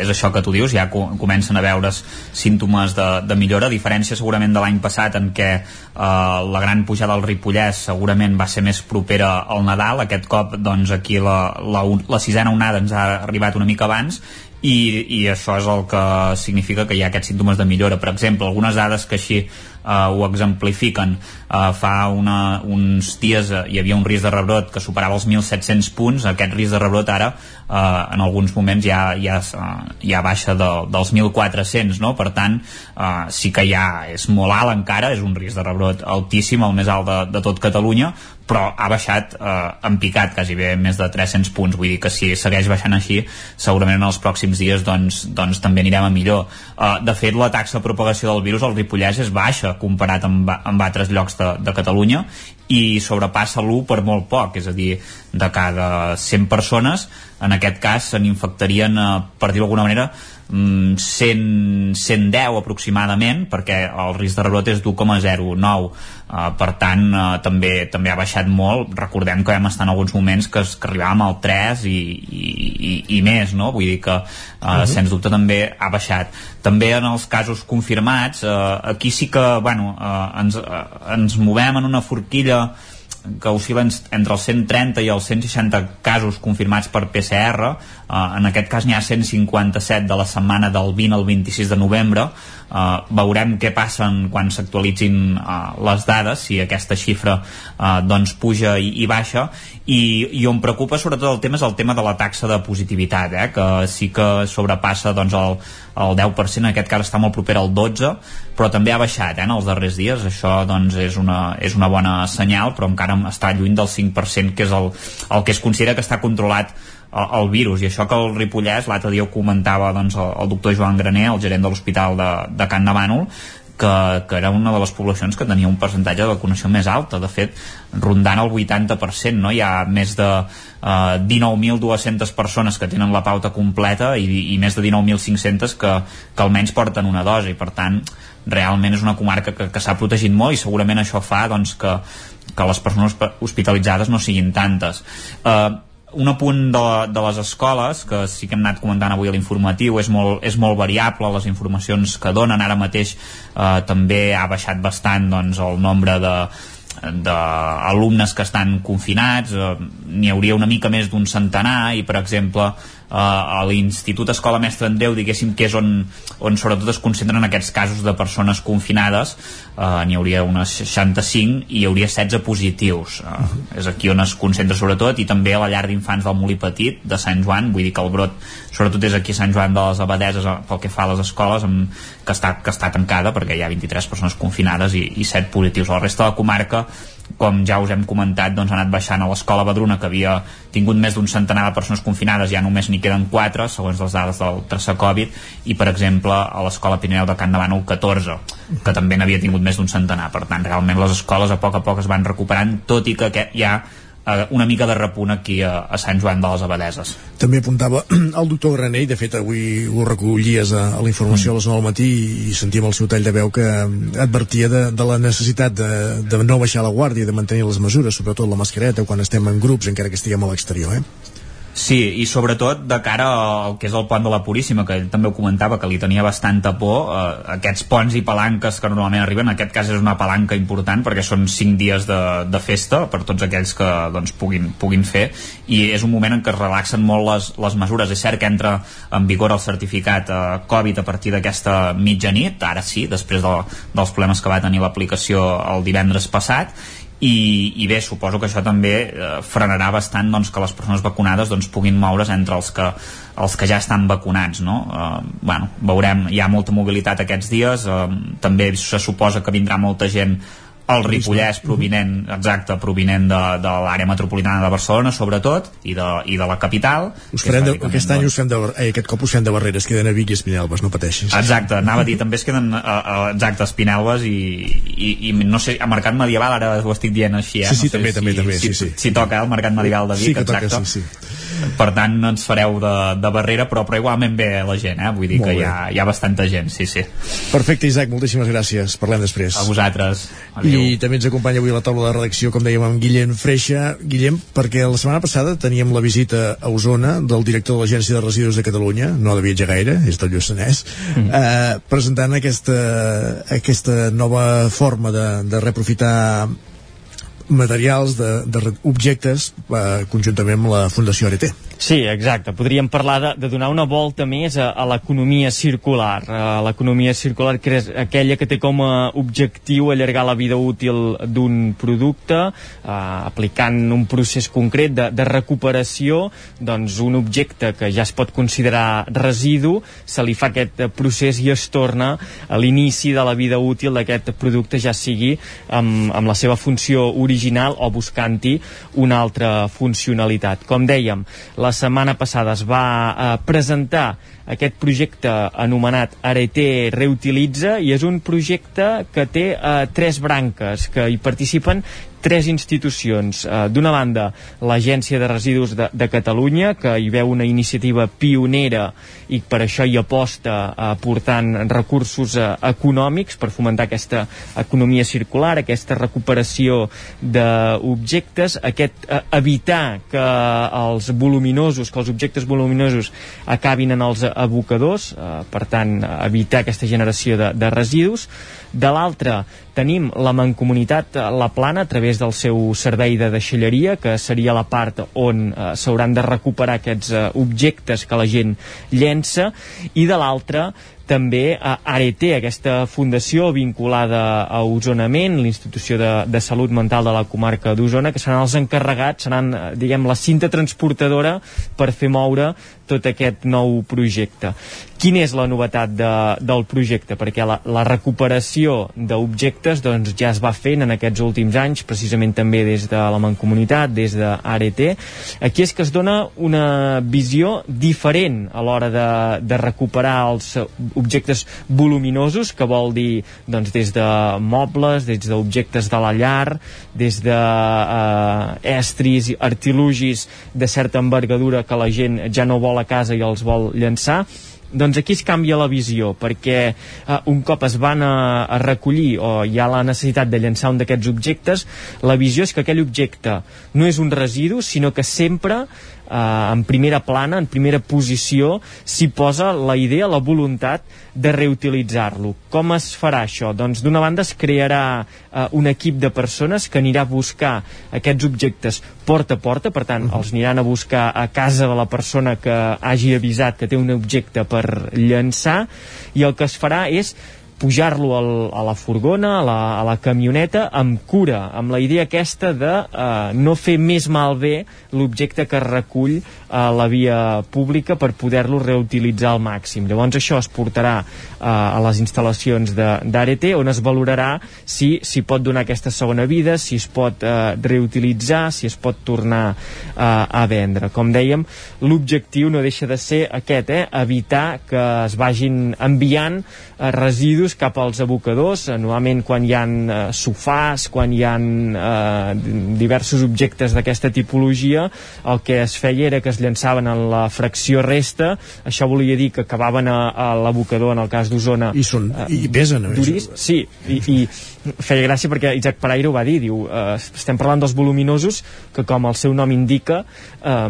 és això que tu dius, ja co- comencen a veure's símptomes de, de millora, a diferència segurament de l'any passat en què eh, la gran pujada al Ripollès segurament va ser més propera al Nadal, aquest cop doncs aquí la, la, la sisena onada ens ha arribat una mica abans i, i això és el que significa que hi ha aquests símptomes de millora. Per exemple, algunes dades que així eh, ho exemplifiquen. Eh, fa una, uns dies eh, hi havia un risc de rebrot que superava els 1.700 punts. Aquest risc de rebrot ara, eh, en alguns moments, ja, ja, eh, ja baixa de, dels 1.400, no? Per tant, eh, sí que ja és molt alt encara, és un risc de rebrot altíssim, el més alt de, de tot Catalunya, però ha baixat eh, en picat quasi bé més de 300 punts. Vull dir que si segueix baixant així segurament en els pròxims dies doncs, doncs també anirem a millor. Eh, de fet la taxa de propagació del virus al Ripollès és baixa comparat amb, amb altres llocs de, de Catalunya i sobrepassa l'1 per molt poc és a dir, de cada 100 persones en aquest cas se n'infectarien eh, per dir-ho d'alguna manera 100, 110 aproximadament perquè el risc de rebrot és d'1,09 uh, per tant uh, també, també ha baixat molt recordem que vam estar en alguns moments que, que arribàvem al 3 i, i, i, i més no? vull dir que uh, uh -huh. sens dubte també ha baixat també en els casos confirmats uh, aquí sí que bueno, uh, ens, uh, ens movem en una forquilla que oscil·len entre els 130 i els 160 casos confirmats per PCR, eh, en aquest cas n'hi ha 157 de la setmana del 20 al 26 de novembre, Uh, veurem què passen quan s'actualitzin uh, les dades si aquesta xifra uh, doncs puja i, i baixa. I, i on preocupa sobretot el tema és el tema de la taxa de positivitat eh, que sí que sobrepassa doncs, el, el 10%, en aquest cas està molt proper al 12%, però també ha baixat eh, en els darrers dies, això doncs, és, una, és una bona senyal, però encara està lluny del 5%, que és el, el que es considera que està controlat el, el virus. I això que el Ripollès, l'altre dia ho comentava doncs, el, el doctor Joan Graner, el gerent de l'Hospital de, de Can de Bànol que, que era una de les poblacions que tenia un percentatge de vacunació més alta, de fet rondant el 80%, no? hi ha més de eh, 19.200 persones que tenen la pauta completa i, i més de 19.500 que, que almenys porten una dosi, per tant realment és una comarca que, que s'ha protegit molt i segurament això fa doncs, que, que les persones hospitalitzades no siguin tantes. Eh, un apunt de, de les escoles, que sí que hem anat comentant avui a l'informatiu, és, molt, és molt variable les informacions que donen, ara mateix eh, també ha baixat bastant doncs, el nombre de d'alumnes que estan confinats. Eh, n'hi hauria una mica més d'un centenar i per exemple a l'Institut Escola Mestre Andreu diguéssim que és on, on sobretot es concentren aquests casos de persones confinades. Eh, n'hi hauria unes 65 i hi hauria 16 positius. Eh, és aquí on es concentra sobretot i també a la llar d'infants del Molí Petit de Sant Joan, vull dir que el brot sobretot és aquí a Sant Joan de les Abadeses eh, pel que fa a les escoles amb, que, està, que està tancada perquè hi ha 23 persones confinades i, i 7 positius. A la resta de la comarca com ja us hem comentat, doncs ha anat baixant a l'escola Badruna, que havia tingut més d'un centenar de persones confinades, ja només n'hi queden 4, segons les dades del tercer Covid, i, per exemple, a l'escola Pirineu de Can Bànol, 14, que també n'havia tingut més d'un centenar. Per tant, realment les escoles a poc a poc es van recuperant, tot i que ja eh, una mica de repunt aquí a, a Sant Joan de les Abadeses. També apuntava el doctor Graner, i de fet avui ho recollies a, a la informació mm. a les 9 del matí i, sentíem el seu tall de veu que advertia de, de la necessitat de, de no baixar la guàrdia, de mantenir les mesures, sobretot la mascareta quan estem en grups, encara que estiguem a l'exterior. Eh? Sí, i sobretot de cara al que és el pont de la Puríssima, que ell també ho comentava, que li tenia bastanta por, eh, aquests ponts i palanques que normalment arriben, en aquest cas és una palanca important perquè són 5 dies de, de festa per tots aquells que doncs, puguin, puguin fer, i és un moment en què es relaxen molt les, les mesures. És cert que entra en vigor el certificat eh, Covid a partir d'aquesta mitjanit, ara sí, després de, dels problemes que va tenir l'aplicació el divendres passat, i, i bé, suposo que això també eh, frenarà bastant doncs, que les persones vacunades doncs, puguin moure's entre els que, els que ja estan vacunats no? eh, bueno, veurem, hi ha molta mobilitat aquests dies eh, també se suposa que vindrà molta gent el Ripollès provinent, exacte, provinent de, de l'àrea metropolitana de Barcelona sobretot, i de, i de la capital us farem de, aquest any us fem de, eh, aquest cop us fem de barreres, queden a Vic i Espinelves no pateixis. Exacte, anava a dir també es queden uh, uh, exacte, Espinelves i, i, i no sé, a Mercat Medieval ara ho estic dient així, eh? Sí, sí, no sé també, si, també, també, si, sí, sí. si toca el Mercat Medieval de Vic, sí que exacte. toca, sí, sí. Per tant, no ens fareu de, de barrera, però, però igualment bé la gent, eh? Vull dir Molt que bé. hi ha, hi ha bastanta gent, sí, sí. Perfecte, Isaac, moltíssimes gràcies. Parlem després. A vosaltres. Adéu. I també ens acompanya avui a la taula de redacció, com dèiem, amb Guillem Freixa. Guillem, perquè la setmana passada teníem la visita a Osona del director de l'Agència de Residus de Catalunya, no ha de viatjar gaire, és del Lluçanès, mm. eh, presentant aquesta, aquesta nova forma de, de reaprofitar materials, de, de objectes eh, conjuntament amb la Fundació Arete. Sí, exacte. Podríem parlar de, de donar una volta més a, a l'economia circular. L'economia circular que és aquella que té com a objectiu allargar la vida útil d'un producte, eh, aplicant un procés concret de, de recuperació, doncs un objecte que ja es pot considerar residu, se li fa aquest procés i es torna a l'inici de la vida útil d'aquest producte, ja sigui amb, amb la seva funció original o buscant-hi una altra funcionalitat. Com dèiem, la setmana passada es va eh, presentar aquest projecte anomenat Arete Reutilitza i és un projecte que té eh, tres branques que hi participen tres institucions. Eh, D'una banda, l'Agència de Residus de, de Catalunya, que hi veu una iniciativa pionera i per això hi aposta eh, aportant recursos eh, econòmics per fomentar aquesta economia circular, aquesta recuperació d'objectes, aquest eh, evitar que els voluminosos, que els objectes voluminosos acabin en els abocadors, eh, per tant, evitar aquesta generació de, de residus. De l'altra, tenim la Mancomunitat eh, La Plana a través del seu servei de deixalleria, que seria la part on eh, s'hauran de recuperar aquests eh, objectes que la gent llença, i de l'altra també a Arete, aquesta fundació vinculada a Osonament, l'institució de, de salut mental de la comarca d'Osona, que seran els encarregats, seran, eh, diguem, la cinta transportadora per fer moure tot aquest nou projecte. Quina és la novetat de, del projecte? Perquè la, la recuperació d'objectes doncs, ja es va fent en aquests últims anys, precisament també des de la Mancomunitat, des de ART. Aquí és que es dona una visió diferent a l'hora de, de recuperar els objectes voluminosos, que vol dir doncs, des de mobles, des d'objectes de la llar, des de eh, estris, artilugis de certa envergadura que la gent ja no vol a casa i els vol llançar. Doncs aquí es canvia la visió perquè eh, un cop es van a, a recollir o hi ha la necessitat de llançar un d'aquests objectes la visió és que aquell objecte no és un residu sinó que sempre eh, en primera plana, en primera posició, s'hi posa la idea, la voluntat de reutilitzar-lo. Com es farà això? Doncs d'una banda es crearà eh, un equip de persones que anirà a buscar aquests objectes porta a porta, per tant, els aniran a buscar a casa de la persona que hagi avisat que té un objecte per llançar, i el que es farà és pujar-lo a la furgona, a la, a la camioneta, amb cura, amb la idea aquesta de eh, no fer més malbé l'objecte que recull a la via pública per poder-lo reutilitzar al màxim. Llavors això es portarà eh, a les instal·lacions d'ART on es valorarà si s'hi pot donar aquesta segona vida, si es pot eh, reutilitzar, si es pot tornar eh, a vendre. Com dèiem, l'objectiu no deixa de ser aquest, eh, evitar que es vagin enviant eh, residus residus cap als abocadors, eh, normalment quan hi ha eh, sofàs, quan hi ha eh, diversos objectes d'aquesta tipologia, el que es feia era que es llançaven en la fracció resta, això volia dir que acabaven a, a l'abocador, en el cas d'Osona. I, són, eh, i pesen, a Durís, sí, i, i feia gràcia perquè Isaac Paraire ho va dir, diu, eh, estem parlant dels voluminosos que com el seu nom indica eh,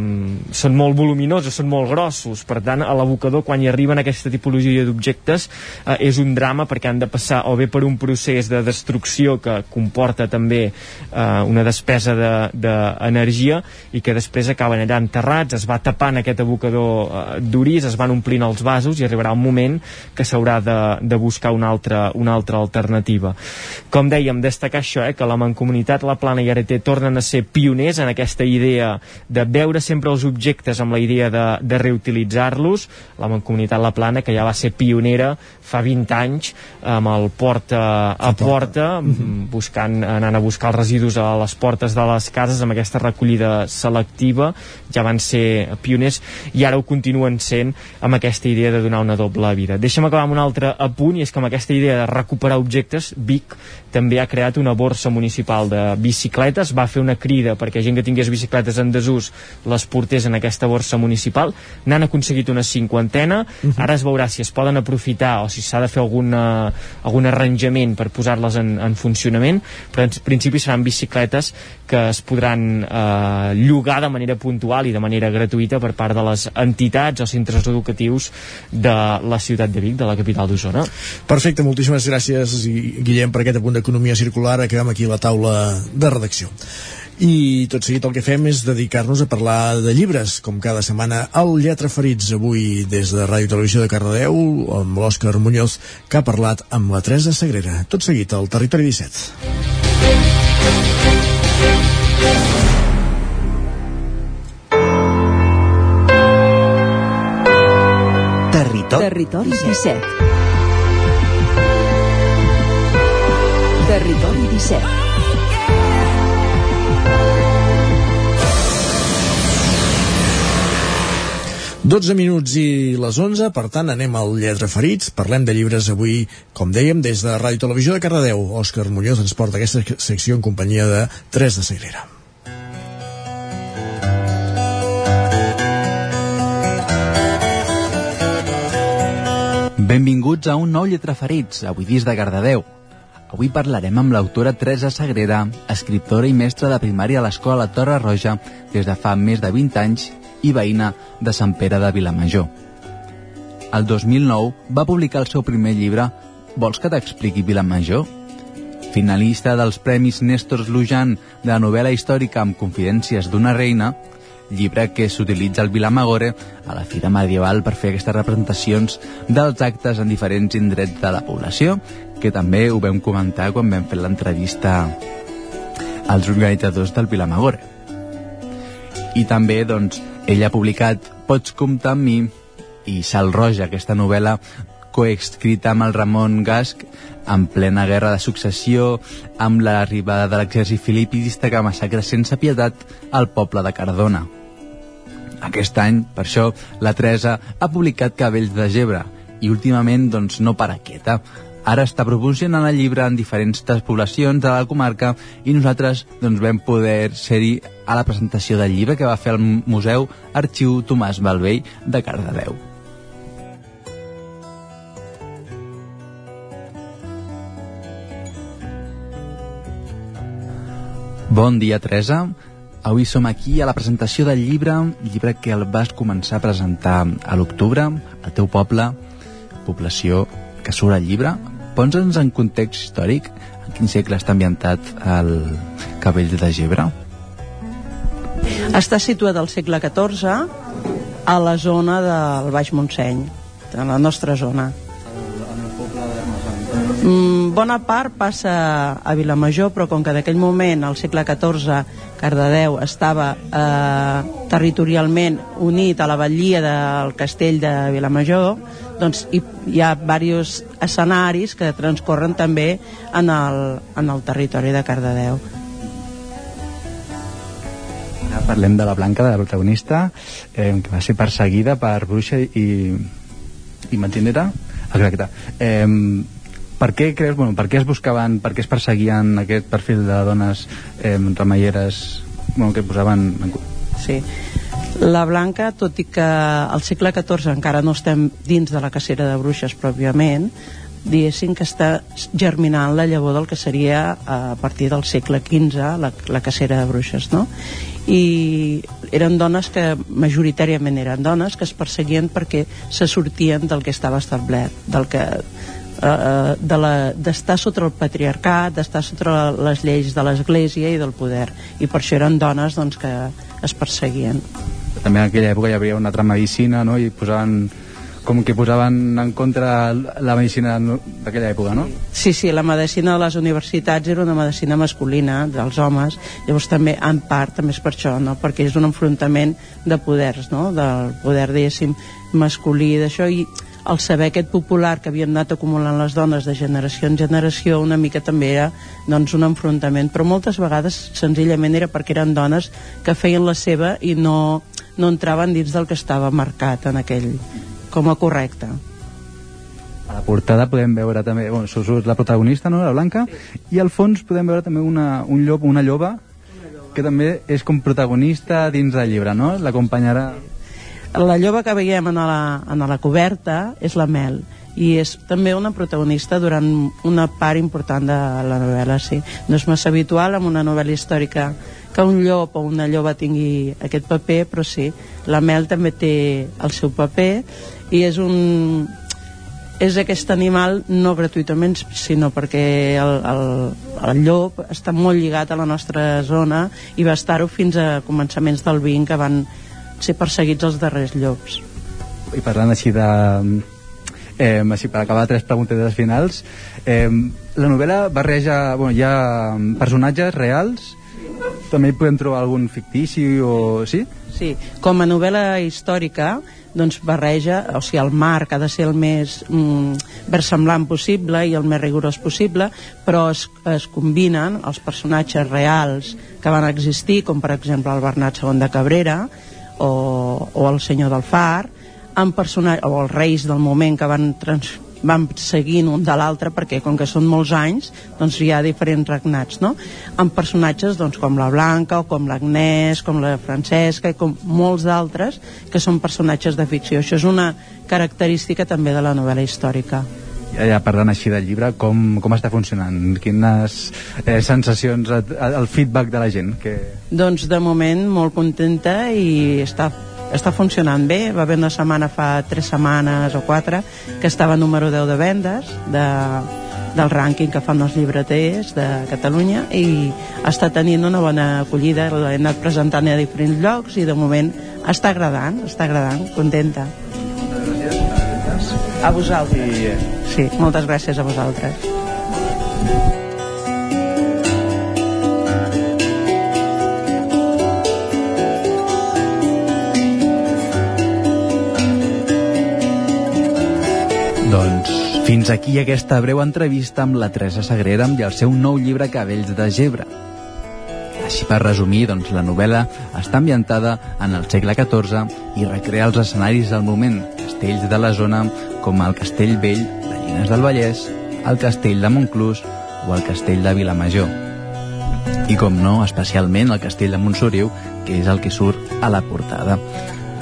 són molt voluminosos, són molt grossos, per tant a l'abocador quan hi arriben aquesta tipologia d'objectes eh, és un drama perquè han de passar o bé per un procés de destrucció que comporta també eh, una despesa d'energia de, de i que després acaben allà enterrats, es va tapant aquest abocador eh, d'uris, es van omplint els vasos i arribarà un moment que s'haurà de, de buscar una altra, una altra alternativa com dèiem, destacar això, eh, que la Mancomunitat, la Plana i Arete tornen a ser pioners en aquesta idea de veure sempre els objectes amb la idea de, de reutilitzar-los. La Mancomunitat, la Plana, que ja va ser pionera fa 20 anys amb el porta a porta, -hmm. buscant, anant a buscar els residus a les portes de les cases amb aquesta recollida selectiva, ja van ser pioners i ara ho continuen sent amb aquesta idea de donar una doble vida. Deixa'm acabar amb un altre apunt i és que amb aquesta idea de recuperar objectes, Vic també ha creat una borsa municipal de bicicletes, va fer una crida perquè gent que tingués bicicletes en desús les portés en aquesta borsa municipal, n'han aconseguit una cinquantena, uh -huh. ara es veurà si es poden aprofitar o si s'ha de fer alguna, algun arranjament per posar-les en, en funcionament, però en principi seran bicicletes que es podran eh, llogar de manera puntual i de manera gratuïta per part de les entitats o centres educatius de la ciutat de Vic, de la capital d'Osona. Perfecte, moltíssimes gràcies Guillem per aquest apunt d'economia circular. Acabem aquí la taula de redacció. I tot seguit el que fem és dedicar-nos a parlar de llibres, com cada setmana al Lletra Ferits, avui des de Ràdio Televisió de Cardedeu, amb l'Òscar Muñoz, que ha parlat amb la Teresa Sagrera. Tot seguit al Territori 17. Territori, Territori 17. Territori 17. Dotze minuts i les 11, per tant anem al Lletra Ferits, parlem de llibres avui, com dèiem, des de Ràdio Televisió de Cardedeu. Òscar Muñoz ens porta aquesta secció en companyia de Tres de Sagrera. Benvinguts a un nou Lletra Ferits, avui dins de Cardedeu. Avui parlarem amb l'autora Teresa Sagrera, escriptora i mestra de primària a l'Escola Torre Roja des de fa més de 20 anys i veïna de Sant Pere de Vilamajor. El 2009 va publicar el seu primer llibre Vols que t'expliqui Vilamajor? finalista dels Premis Néstor Lujan de la novel·la històrica amb confidències d'una reina, llibre que s'utilitza al Vilamagore a la Fira Medieval per fer aquestes representacions dels actes en diferents indrets de la població, que també ho vam comentar quan vam fer l'entrevista als organitzadors del Vilamagore. I també, doncs, ell ha publicat Pots comptar amb mi i Sal Roja, aquesta novel·la coescrita amb el Ramon Gasc en plena guerra de successió, amb l'arribada de l'exèrcit filipidista que massacra sense pietat al poble de Cardona. Aquest any, per això, la Teresa ha publicat Cabells de Gebre i últimament doncs, no para quieta. Ara està proporcionant el llibre en diferents poblacions de la comarca i nosaltres doncs, vam poder ser-hi a la presentació del llibre que va fer al Museu Arxiu Tomàs Balvell de Cardedeu. Bon dia, Teresa. Avui som aquí a la presentació del llibre, llibre que el vas començar a presentar a l'octubre al teu poble, població que surt al llibre. Posa'ns en context històric en quin segle està ambientat el Cabell de Gebre? Està situat al segle XIV a la zona del Baix Montseny, a la nostra zona. Mm, bona part passa a Vilamajor, però com que d'aquell moment, al segle XIV, Cardedeu estava eh, territorialment unit a la batllia del castell de Vilamajor, doncs hi, hi ha diversos escenaris que transcorren també en el, en el territori de Cardedeu. Ara parlem de la Blanca, de la protagonista, eh, que va ser perseguida per bruixa i, i mentinera. Exacte. Eh, per què creus, bueno, per què es buscaven, per què es perseguien aquest perfil de dones eh, remeieres bueno, que posaven en... Sí. La Blanca, tot i que al segle XIV encara no estem dins de la cacera de bruixes pròpiament, diguéssim que està germinant la llavor del que seria a partir del segle XV la, la cacera de bruixes, no? i eren dones que majoritàriament eren dones que es perseguien perquè se sortien del que estava establert, del que eh, d'estar de sota el patriarcat, d'estar sota les lleis de l'Església i del poder. I per això eren dones doncs, que es perseguien. També en aquella època hi havia una altra medicina, no? I posaven com que posaven en contra la medicina d'aquella època, no? Sí, sí, la medicina de les universitats era una medicina masculina dels homes, llavors també en part també és per això, no? perquè és un enfrontament de poders, no? del poder, diguéssim, masculí, d'això, i el saber aquest popular que havien anat acumulant les dones de generació en generació una mica també era doncs, un enfrontament però moltes vegades senzillament era perquè eren dones que feien la seva i no, no entraven dins del que estava marcat en aquell com a correcte a la portada podem veure també, bueno, la protagonista, no?, la Blanca, sí. i al fons podem veure també una, un llop, una lloba, que també és com protagonista dins del llibre, no? L'acompanyarà... La lloba que veiem en la, en la coberta és la Mel i és també una protagonista durant una part important de la novel·la, sí. No és massa habitual en una novel·la històrica que un llop o una lloba tingui aquest paper, però sí, la Mel també té el seu paper i és un és aquest animal no gratuïtament sinó perquè el, el, el llop està molt lligat a la nostra zona i va estar-ho fins a començaments del 20 que van ser perseguits els darrers llops. I parlant així de... Eh, així per acabar tres preguntes finals. Eh, la novel·la barreja bueno, hi ha personatges reals. També hi podem trobar algun fictici o... sí? Sí, com a novel·la històrica doncs barreja, o sigui, el marc ha de ser el més mm, versemblant possible i el més rigorós possible, però es, es combinen els personatges reals que van existir, com per exemple el Bernat II de Cabrera, o, o el senyor del Far amb personatges, o els reis del moment que van, trans, van seguint un de l'altre perquè com que són molts anys doncs hi ha diferents regnats no? amb personatges doncs, com la Blanca o com l'Agnès, com la Francesca i com molts d'altres que són personatges de ficció això és una característica també de la novel·la històrica ja, parlant així del llibre, com, com està funcionant? Quines eh, sensacions, el feedback de la gent? Que... Doncs de moment molt contenta i està està funcionant bé, va haver una setmana fa tres setmanes o quatre que estava número 10 de vendes de, del rànquing que fan els llibreters de Catalunya i està tenint una bona acollida, l'he anat presentant a diferents llocs i de moment està agradant, està agradant, contenta. A vosaltres. Sí, moltes gràcies a vosaltres. Fins aquí aquesta breu entrevista amb la Teresa Sagrera i el seu nou llibre Cabells de Gebre. Així per resumir, doncs, la novel·la està ambientada en el segle XIV i recrea els escenaris del moment, castells de la zona com el Castell Vell de Llines del Vallès, el Castell de Montclús o el Castell de Vilamajor. I com no, especialment el Castell de Montsoriu, que és el que surt a la portada.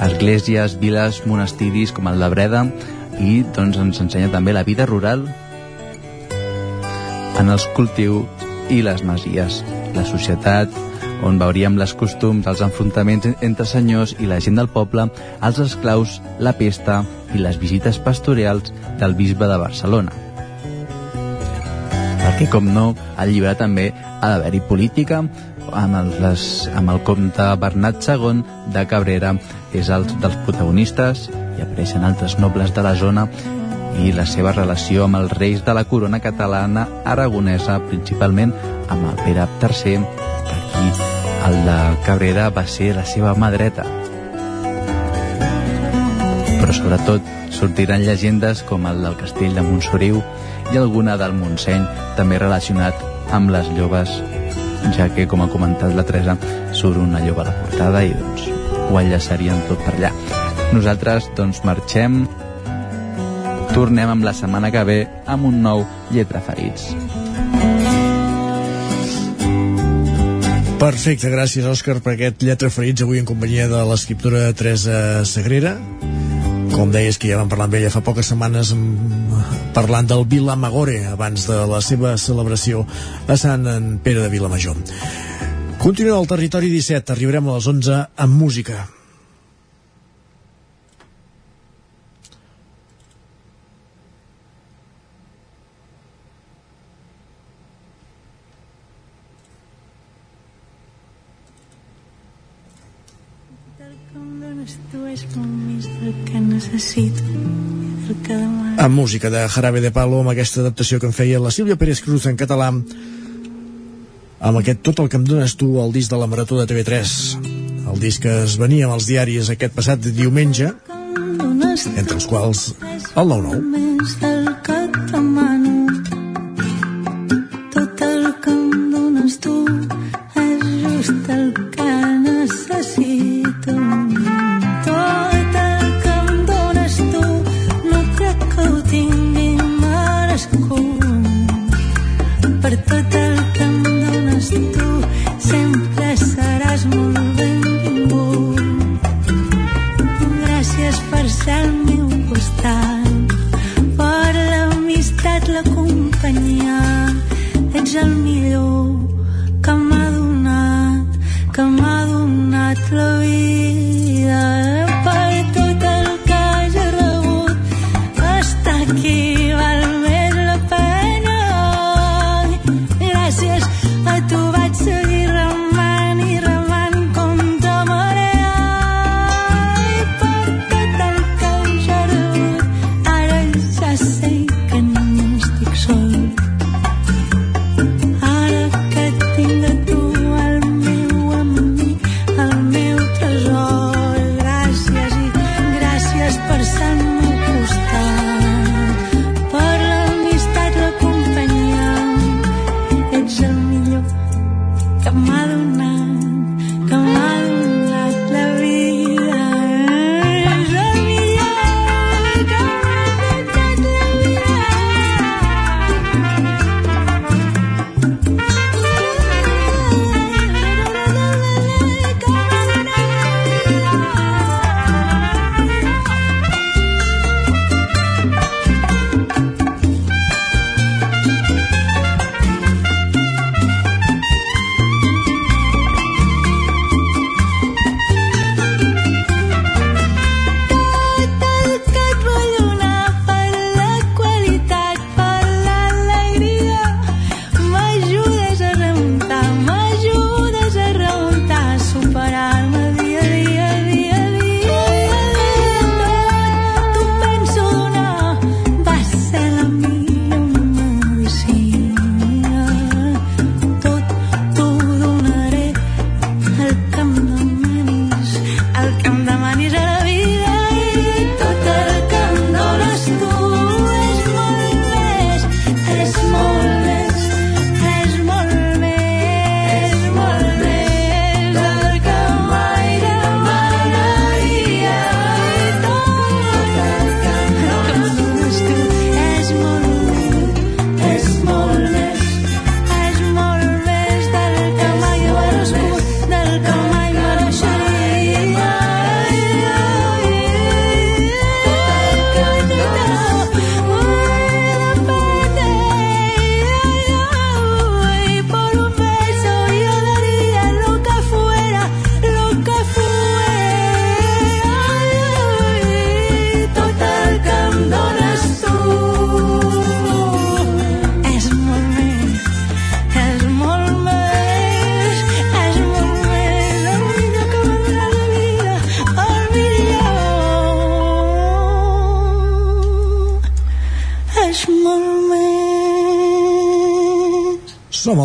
Esglésies, viles, monestiris com el de Breda i doncs, ens ensenya també la vida rural en els cultius i les masies, la societat on veuríem les costums, els enfrontaments entre senyors i la gent del poble, els esclaus, la pesta i les visites pastorials del bisbe de Barcelona. Perquè, com no, al llibre també ha d'haver-hi política, amb el, les, amb el comte Bernat II de Cabrera. És el dels protagonistes i apareixen altres nobles de la zona i la seva relació amb els reis de la corona catalana aragonesa, principalment amb el Pere III, que aquí el de Cabrera va ser la seva mà dreta. Però sobretot sortiran llegendes com el del castell de Montsoriu i alguna del Montseny, també relacionat amb les lloves, ja que, com ha comentat la Teresa, surt una lloba a la portada i doncs ho enllaçarien tot per allà. Nosaltres, doncs, marxem tornem amb la setmana que ve amb un nou Lletra Ferits. Perfecte, gràcies Òscar per aquest Lletra Ferits avui en companyia de l'escriptora Teresa Sagrera com deies que ja vam parlar amb ella fa poques setmanes parlant del Vila Magore abans de la seva celebració a Sant Pere de Vilamajor Continuem al territori 17, arribarem a les 11 amb música. Amb música de Jarabe de Palo, amb aquesta adaptació que en feia la Sílvia Pérez Cruz en català, amb aquest Tot el que em dones tu, el disc de la Marató de TV3, el disc que es venia amb els diaris aquest passat diumenge, entre els quals el 9-9.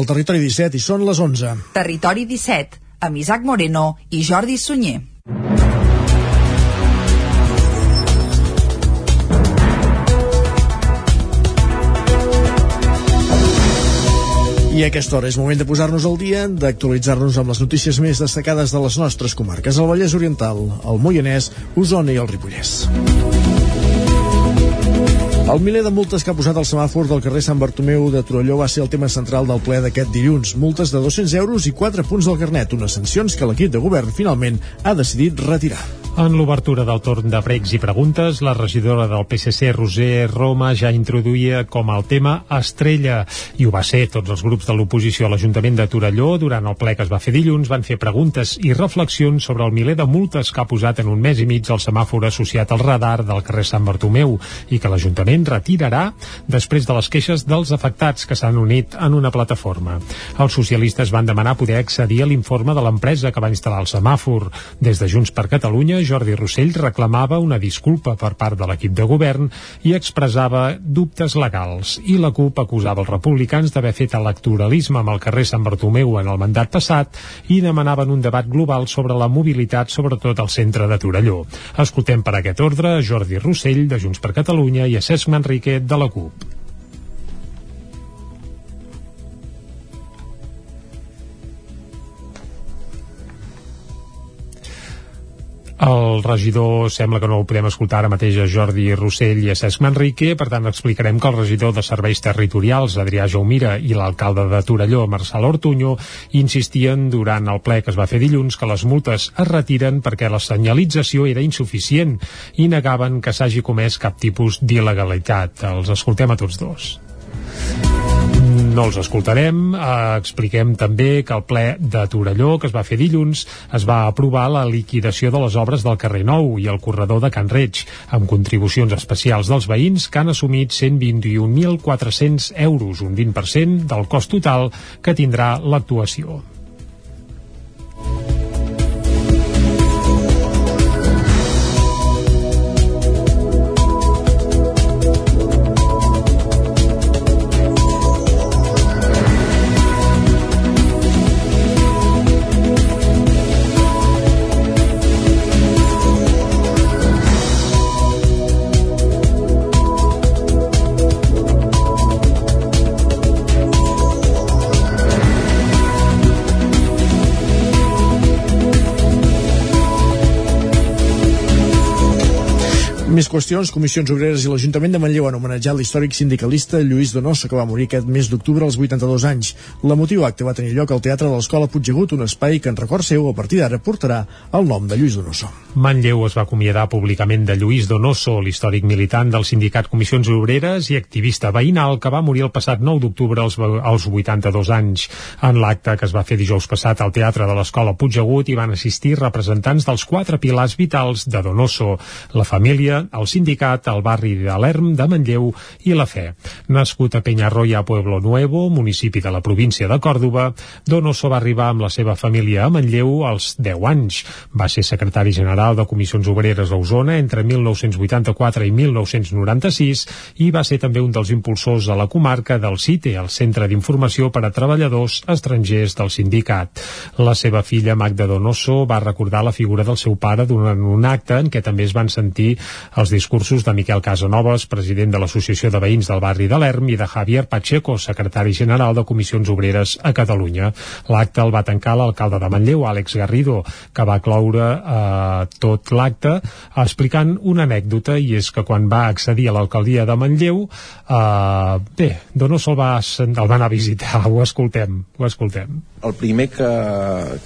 Al Territori 17 i són les 11. Territori 17, amb Isaac Moreno i Jordi Sunyer. I a aquesta hora és moment de posar-nos al dia, d'actualitzar-nos amb les notícies més destacades de les nostres comarques, el Vallès Oriental, el Moianès, Osona i el Ripollès. El miler de multes que ha posat el semàfor del carrer Sant Bartomeu de Torelló va ser el tema central del ple d'aquest dilluns. Multes de 200 euros i 4 punts del carnet, unes sancions que l'equip de govern finalment ha decidit retirar. En l'obertura del torn de pregs i preguntes, la regidora del PSC, Roser Roma, ja introduïa com el tema estrella, i ho va ser. Tots els grups de l'oposició a l'Ajuntament de Torelló, durant el ple que es va fer dilluns, van fer preguntes i reflexions sobre el miler de multes que ha posat en un mes i mig el semàfor associat al radar del carrer Sant Bartomeu i que l'Ajuntament retirarà després de les queixes dels afectats que s'han unit en una plataforma. Els socialistes van demanar poder accedir a l'informe de l'empresa que va instal·lar el semàfor. Des de Junts per Catalunya, Jordi Rossell reclamava una disculpa per part de l'equip de govern i expressava dubtes legals. I la CUP acusava els republicans d'haver fet electoralisme amb el carrer Sant Bartomeu en el mandat passat i demanaven un debat global sobre la mobilitat, sobretot al centre de Torelló. Escoltem per aquest ordre Jordi Rossell, de Junts per Catalunya, i a Cesc Manrique, de la CUP. El regidor sembla que no el podem escoltar ara mateix a Jordi Rossell i a Cesc Manrique, per tant explicarem que el regidor de Serveis Territorials, Adrià Jaumira, i l'alcalde de Torelló, Marçal Ortuño, insistien durant el ple que es va fer dilluns que les multes es retiren perquè la senyalització era insuficient i negaven que s'hagi comès cap tipus d'il·legalitat. Els escoltem a tots dos no els escoltarem. Eh, expliquem també que el ple de Torelló, que es va fer dilluns, es va aprovar la liquidació de les obres del carrer Nou i el corredor de Can Reig, amb contribucions especials dels veïns que han assumit 121.400 euros, un 20% del cost total que tindrà l'actuació. Més qüestions, Comissions Obreres i l'Ajuntament de Manlleu han homenatjat l'històric sindicalista Lluís Donoso, que va morir aquest mes d'octubre als 82 anys. L'emotiu acte va tenir lloc al Teatre de l'Escola Puigdegut, un espai que en record seu a partir d'ara portarà el nom de Lluís Donoso. Manlleu es va acomiadar públicament de Lluís Donoso, l'històric militant del sindicat Comissions Obreres i activista veïnal que va morir el passat 9 d'octubre als, als 82 anys. En l'acte que es va fer dijous passat al Teatre de l'Escola Puigdegut hi van assistir representants dels quatre pilars vitals de Donoso, la família, el sindicat, el barri de l'Erm de Manlleu i la Fe. Nascut a Peñarroya, Pueblo Nuevo, municipi de la província de Còrdoba, Donoso va arribar amb la seva família a Manlleu als 10 anys. Va ser secretari general de Comissions Obreres a Osona entre 1984 i 1996 i va ser també un dels impulsors a la comarca del CITE, el Centre d'Informació per a Treballadors Estrangers del sindicat. La seva filla Magda Donoso va recordar la figura del seu pare durant un acte en què també es van sentir els discursos de Miquel Casanovas, president de l'Associació de Veïns del barri de l'Erm, i de Javier Pacheco, secretari general de Comissions Obreres a Catalunya. L'acte el va tancar l'alcalde de Manlleu, Àlex Garrido, que va cloure eh, tot l'acte explicant una anècdota, i és que quan va accedir a l'alcaldia de Manlleu, eh, bé, Donoso el va, el va anar a visitar, ho escoltem, ho escoltem. El primer que,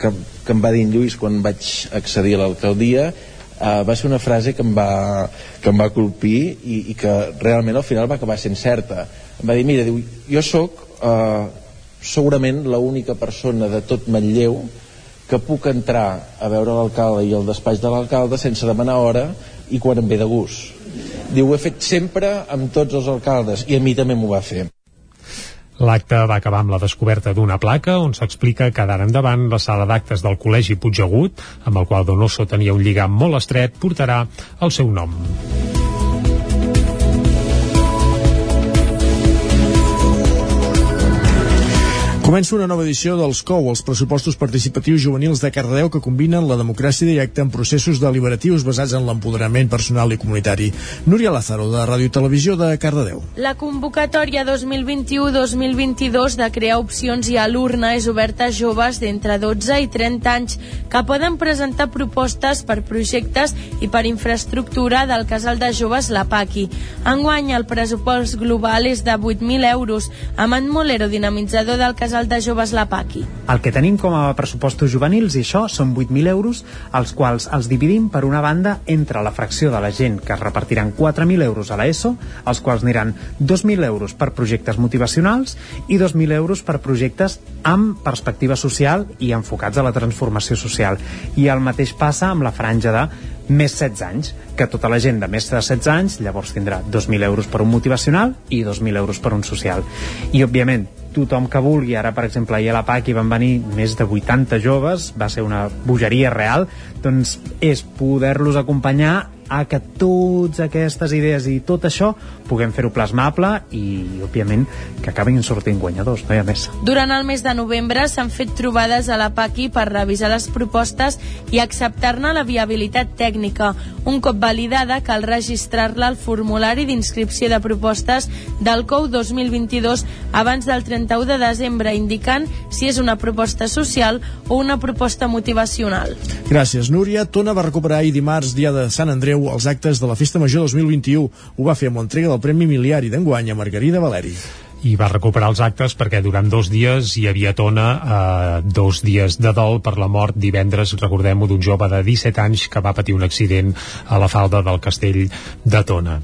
que, que em va dir en Lluís quan vaig accedir a l'alcaldia uh, va ser una frase que em va, que em va colpir i, i que realment al final va acabar sent certa. Em va dir, mira, diu, jo sóc uh, segurament l'única persona de tot Manlleu que puc entrar a veure l'alcalde i el despatx de l'alcalde sense demanar hora i quan em ve de gust diu, ho he fet sempre amb tots els alcaldes i a mi també m'ho va fer L'acte va acabar amb la descoberta d'una placa on s'explica que d'ara endavant la sala d'actes del Col·legi Puigdegut, amb el qual Donoso tenia un lligam molt estret, portarà el seu nom. Comença una nova edició dels COU, els pressupostos participatius juvenils de Cardedeu que combinen la democràcia directa amb processos deliberatius basats en l'empoderament personal i comunitari. Núria Lázaro, de Ràdio Televisió de Cardedeu. La convocatòria 2021-2022 de crear opcions i a l'urna és oberta a joves d'entre 12 i 30 anys que poden presentar propostes per projectes i per infraestructura del casal de joves La Paqui. Enguany el pressupost global és de 8.000 euros. Amant Molero, dinamitzador del casal casal de joves La Paqui. El que tenim com a pressupostos juvenils, i això, són 8.000 euros, els quals els dividim per una banda entre la fracció de la gent que es repartiran 4.000 euros a l'ESO, els quals aniran 2.000 euros per projectes motivacionals i 2.000 euros per projectes amb perspectiva social i enfocats a la transformació social. I el mateix passa amb la franja de més 16 anys, que tota la gent de més de 16 anys llavors tindrà 2.000 euros per un motivacional i 2.000 euros per un social. I, òbviament, tothom que vulgui, ara per exemple ahir a la PAC hi van venir més de 80 joves, va ser una bogeria real, doncs és poder-los acompanyar a que totes aquestes idees i tot això puguem fer-ho plasmable i, òbviament, que acabin sortint guanyadors, no hi ha més. Durant el mes de novembre s'han fet trobades a la PACI per revisar les propostes i acceptar-ne la viabilitat tècnica. Un cop validada, cal registrar-la al formulari d'inscripció de propostes del COU 2022 abans del 31 de desembre, indicant si és una proposta social o una proposta motivacional. Gràcies, Núria. Tona va recuperar ahir dimarts, dia de Sant Andreu, els actes de la Festa Major 2021. Ho va fer amb l'entrega del Premi Miliari d'enguany a Margarida Valeri i va recuperar els actes perquè durant dos dies hi havia tona eh, dos dies de dol per la mort divendres, recordem-ho, d'un jove de 17 anys que va patir un accident a la falda del castell de Tona.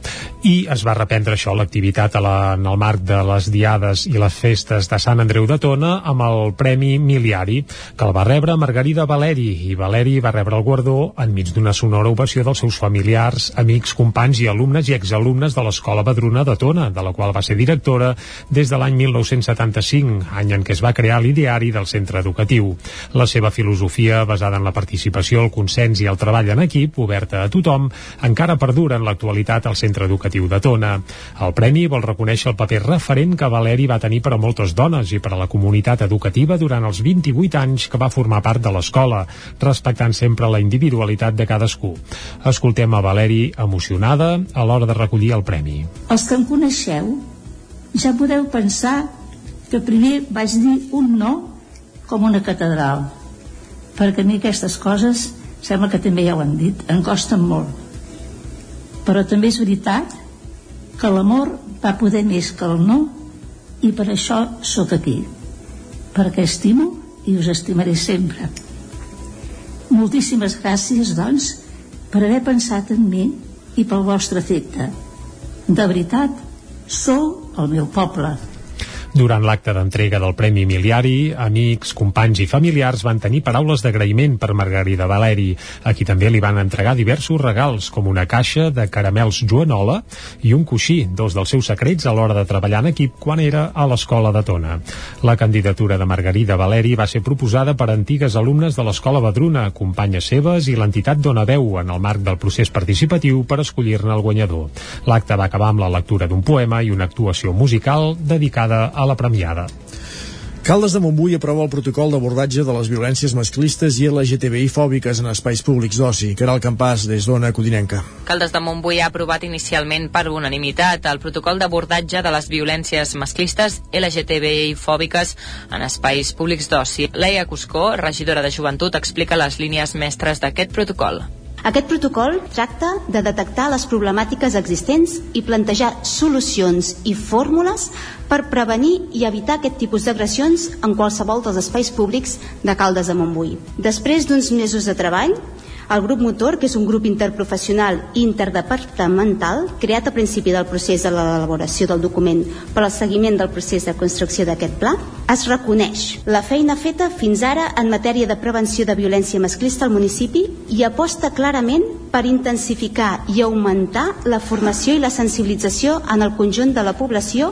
I es va reprendre això, l'activitat en el marc de les diades i les festes de Sant Andreu de Tona amb el Premi Miliari, que el va rebre Margarida Valeri, i Valeri va rebre el guardó enmig d'una sonora ovació dels seus familiars, amics, companys i alumnes i exalumnes de l'Escola Badruna de Tona, de la qual va ser directora des de l'any 1975, any en què es va crear l'ideari del centre educatiu. La seva filosofia, basada en la participació, el consens i el treball en equip, oberta a tothom, encara perdura en l'actualitat al centre educatiu de Tona. El premi vol reconèixer el paper referent que Valeri va tenir per a moltes dones i per a la comunitat educativa durant els 28 anys que va formar part de l'escola, respectant sempre la individualitat de cadascú. Escoltem a Valeri emocionada a l'hora de recollir el premi. Els que em coneixeu ja podeu pensar que primer vaig dir un no com una catedral perquè a mi aquestes coses sembla que també ja ho han dit em costen molt. Però també és veritat que l'amor va poder més que el no i per això sóc aquí perquè estimo i us estimaré sempre. Moltíssimes gràcies doncs per haver pensat en mi i pel vostre efecte de veritat sou el meu poble. Durant l'acte d'entrega del Premi Miliari, amics, companys i familiars van tenir paraules d'agraïment per Margarida Valeri, a qui també li van entregar diversos regals, com una caixa de caramels Joanola i un coixí, dos dels seus secrets a l'hora de treballar en equip quan era a l'escola de Tona. La candidatura de Margarida Valeri va ser proposada per antigues alumnes de l'escola Badruna, companyes seves i l'entitat Dona Veu en el marc del procés participatiu per escollir-ne el guanyador. L'acte va acabar amb la lectura d'un poema i una actuació musical dedicada a la premiada. Caldes de Montbui aprova el protocol d'abordatge de les violències masclistes i LGTBI fòbiques en espais públics d'oci. Caral Campàs, des d'Ona Codinenca. Caldes de Montbui ha aprovat inicialment per unanimitat el protocol d'abordatge de les violències masclistes LGTBI fòbiques en espais públics d'oci. Leia Cuscó, regidora de Joventut, explica les línies mestres d'aquest protocol. Aquest protocol tracta de detectar les problemàtiques existents i plantejar solucions i fórmules per prevenir i evitar aquest tipus d'agressions en qualsevol dels espais públics de Caldes de Montbui. Després d'uns mesos de treball, el grup motor, que és un grup interprofessional i interdepartamental creat a principi del procés de l'elaboració del document per al seguiment del procés de construcció d'aquest pla, es reconeix la feina feta fins ara en matèria de prevenció de violència masclista al municipi i aposta clarament per intensificar i augmentar la formació i la sensibilització en el conjunt de la població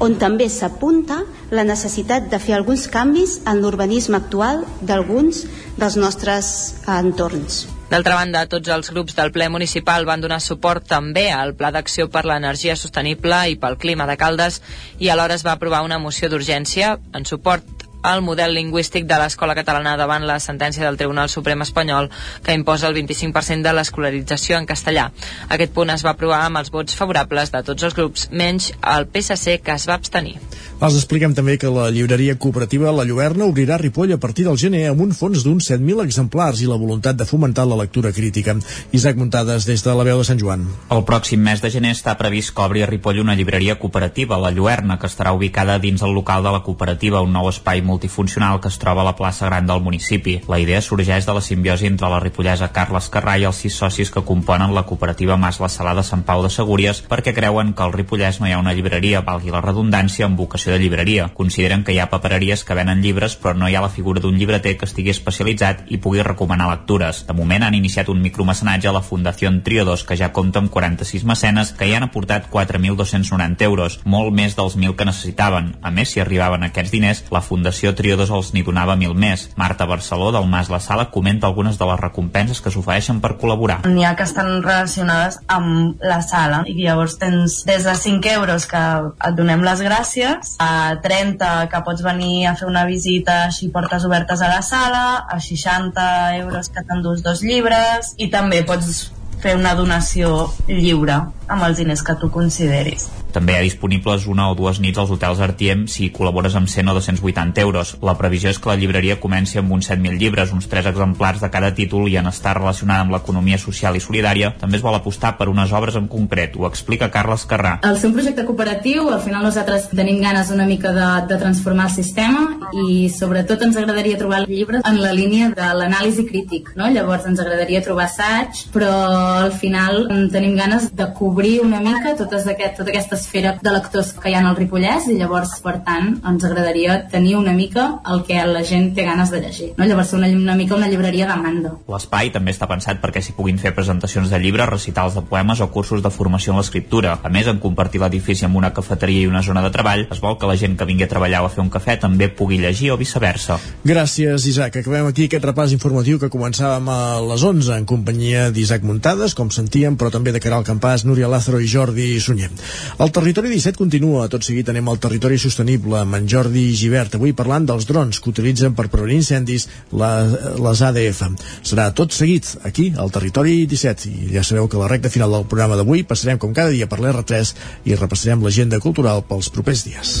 on també s'apunta la necessitat de fer alguns canvis en l'urbanisme actual d'alguns dels nostres entorns. D'altra banda, tots els grups del ple municipal van donar suport també al Pla d'Acció per l'Energia Sostenible i pel Clima de Caldes i alhora es va aprovar una moció d'urgència en suport el model lingüístic de l'escola catalana davant la sentència del Tribunal Suprem espanyol que imposa el 25% de l'escolarització en castellà. Aquest punt es va aprovar amb els vots favorables de tots els grups, menys el PSC que es va abstenir. Els expliquem també que la llibreria cooperativa La Lluerna obrirà Ripoll a partir del gener amb un fons d'uns 7.000 exemplars i la voluntat de fomentar la lectura crítica. Isaac Muntades des de la veu de Sant Joan. El pròxim mes de gener està previst que obri a Ripoll una llibreria cooperativa, La Lluerna, que estarà ubicada dins el local de la cooperativa, un nou espai multifuncional que es troba a la plaça Gran del municipi. La idea sorgeix de la simbiosi entre la ripollesa Carles Carrà i els sis socis que componen la cooperativa Mas La Salada Sant Pau de Segúries perquè creuen que al Ripollès no hi ha una llibreria, valgui la redundància, amb vocació de llibreria. Consideren que hi ha papereries que venen llibres però no hi ha la figura d'un llibreter que estigui especialitzat i pugui recomanar lectures. De moment han iniciat un micromecenatge a la Fundació Trio 2 que ja compta amb 46 mecenes que hi han aportat 4.290 euros, molt més dels 1.000 que necessitaven. A més, si arribaven aquests diners, la Fundació Trio 2 els n'hi donava 1.000 més. Marta Barceló, del Mas La Sala, comenta algunes de les recompenses que s'ofereixen per col·laborar. N'hi ha que estan relacionades amb la sala i llavors tens des de 5 euros que et donem les gràcies a 30 que pots venir a fer una visita així portes obertes a la sala, a 60 euros que t'endús dos llibres i també pots fer una donació lliure amb els diners que tu consideris. També hi ha disponibles una o dues nits als hotels Artiem si col·labores amb 100 o 280 euros. La previsió és que la llibreria comenci amb uns 7.000 llibres, uns 3 exemplars de cada títol i en estar relacionada amb l'economia social i solidària, també es vol apostar per unes obres en concret. Ho explica Carles Carrà. Al ser un projecte cooperatiu, al final nosaltres tenim ganes una mica de, de transformar el sistema i sobretot ens agradaria trobar llibres en la línia de l'anàlisi crític. No? Llavors ens agradaria trobar assaig, però al final tenim ganes de cobrir una mica totes aquest, tota aquesta esfera de lectors que hi ha al Ripollès i llavors, per tant, ens agradaria tenir una mica el que la gent té ganes de llegir. No? Llavors, una, una mica una llibreria de manda. L'espai també està pensat perquè s'hi puguin fer presentacions de llibres, recitals de poemes o cursos de formació en l'escriptura. A més, en compartir l'edifici amb una cafeteria i una zona de treball, es vol que la gent que vingui a treballar o a fer un cafè també pugui llegir o viceversa. Gràcies, Isaac. Acabem aquí aquest repàs informatiu que començàvem a les 11 en companyia d'Isaac Muntades, com sentíem, però també de Caral Campàs, Núria Lázaro i Jordi Sunyer. El territori 17 continua. Tot seguit anem al territori sostenible amb en Jordi Givert. Avui parlant dels drons que utilitzen per prevenir incendis la, les ADF. Serà tot seguit aquí, al territori 17. I ja sabeu que la recta final del programa d'avui passarem com cada dia per l'R3 i repassarem l'agenda cultural pels propers dies.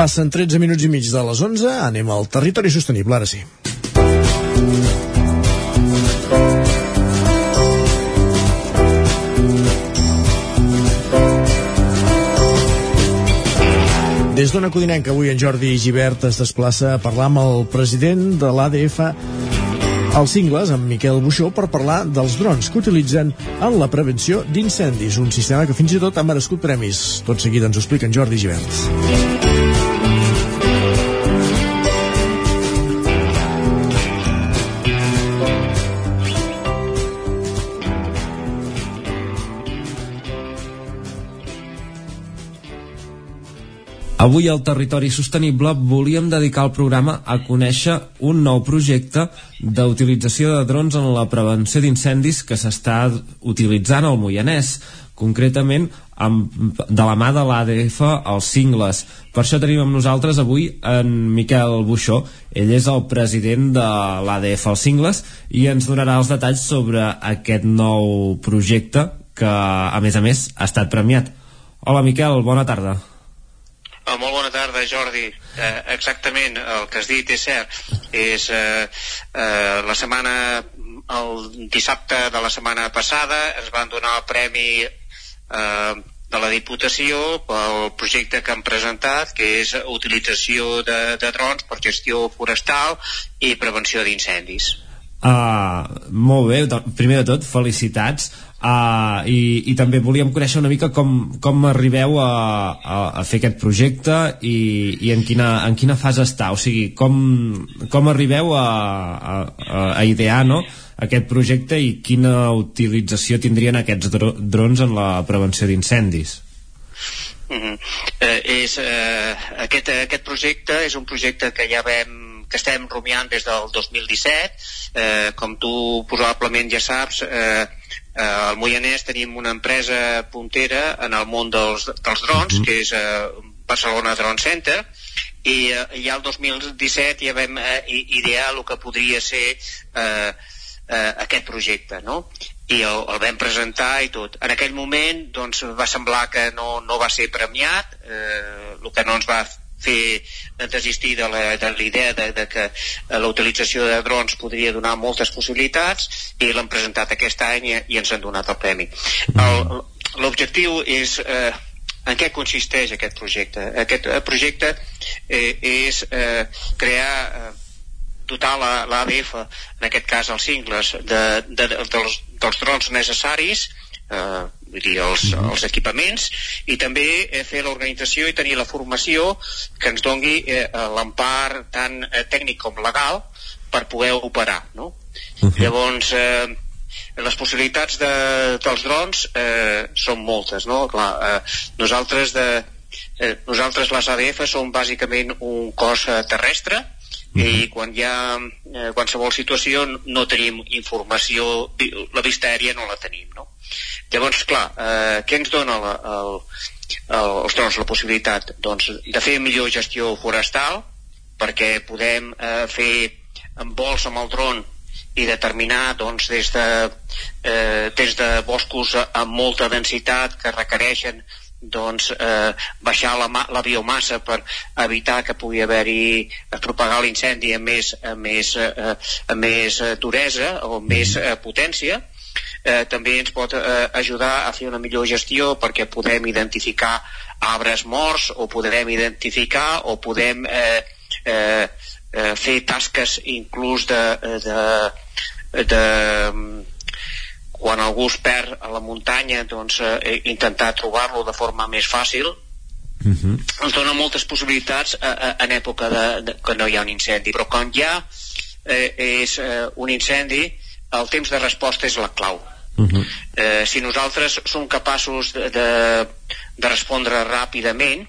Passen 13 minuts i mig de les 11, anem al territori sostenible, ara sí. Des d'Ona Codinenca, avui en Jordi Givert es desplaça a parlar amb el president de l'ADF als cingles, amb Miquel Buixó, per parlar dels drons que utilitzen en la prevenció d'incendis, un sistema que fins i tot ha merescut premis. Tot seguit ens ho explica en Jordi Givert. Avui al Territori Sostenible volíem dedicar el programa a conèixer un nou projecte d'utilització de drons en la prevenció d'incendis que s'està utilitzant al Moianès, concretament amb, de la mà de l'ADF als cingles. Per això tenim amb nosaltres avui en Miquel Buixó. Ell és el president de l'ADF als cingles i ens donarà els detalls sobre aquest nou projecte que, a més a més, ha estat premiat. Hola, Miquel, bona tarda. Uh, molt bona tarda, Jordi. Uh, exactament, el que has dit és cert. És uh, uh, la setmana, el dissabte de la setmana passada ens van donar el premi uh, de la Diputació pel projecte que han presentat, que és utilització de, de drons per gestió forestal i prevenció d'incendis. Uh, molt bé, primer de tot, felicitats. Uh, i, i també volíem conèixer una mica com, com arribeu a, a, a fer aquest projecte i, i en, quina, en quina fase està, o sigui, com, com arribeu a, a, a idear no? aquest projecte i quina utilització tindrien aquests dro drons en la prevenció d'incendis? Mm -hmm. eh, és, eh, aquest, aquest projecte és un projecte que ja vam que estem rumiant des del 2017. Eh, com tu probablement ja saps, eh, eh, al Moianès tenim una empresa puntera en el món dels, dels drons, mm -hmm. que és eh, Barcelona Drone Center, i eh, ja el 2017 ja vam eh, idear el que podria ser eh, eh, aquest projecte, no? i el, el vam presentar i tot. En aquell moment doncs, va semblar que no, no va ser premiat, eh, el que no ens va fer desistir de la, de la idea de, de que la utilització de drons podria donar moltes possibilitats i l'hem presentat aquest any i, i ens han donat el premi. L'objectiu és eh, en què consisteix aquest projecte? Aquest eh, projecte eh, és eh, crear eh, dotar l'ADF, la, en aquest cas els cingles, de, de, de, dels, dels drons necessaris eh, vull dir, els, els equipaments i també eh, fer l'organització i tenir la formació que ens dongui eh, l'empar tant eh, tècnic com legal per poder operar no? Uh -huh. llavors eh, les possibilitats de, dels drons eh, són moltes no? Clar, eh, nosaltres de, eh, nosaltres les ADF som bàsicament un cos eh, terrestre uh -huh. i quan hi ha eh, qualsevol situació no tenim informació la vista aèria no la tenim no? Llavors, clar, eh, què ens dona la, el, el, els drons la possibilitat? Doncs de fer millor gestió forestal, perquè podem eh, fer vols amb el dron i determinar doncs, des, de, eh, des de boscos amb molta densitat que requereixen doncs, eh, baixar la, la biomassa per evitar que pugui haver-hi propagar l'incendi amb més, amb més, eh, amb més duresa o amb més eh, potència eh, també ens pot eh, ajudar a fer una millor gestió perquè podem identificar arbres morts o podem identificar o podem eh, eh, eh, fer tasques inclús de, de, de quan algú es perd a la muntanya doncs eh, intentar trobar-lo de forma més fàcil uh -huh. ens dona moltes possibilitats eh, eh, en època de, de, que no hi ha un incendi però quan hi ha eh, és eh, un incendi el temps de resposta és la clau Uh -huh. eh, si nosaltres som capaços de, de, de respondre ràpidament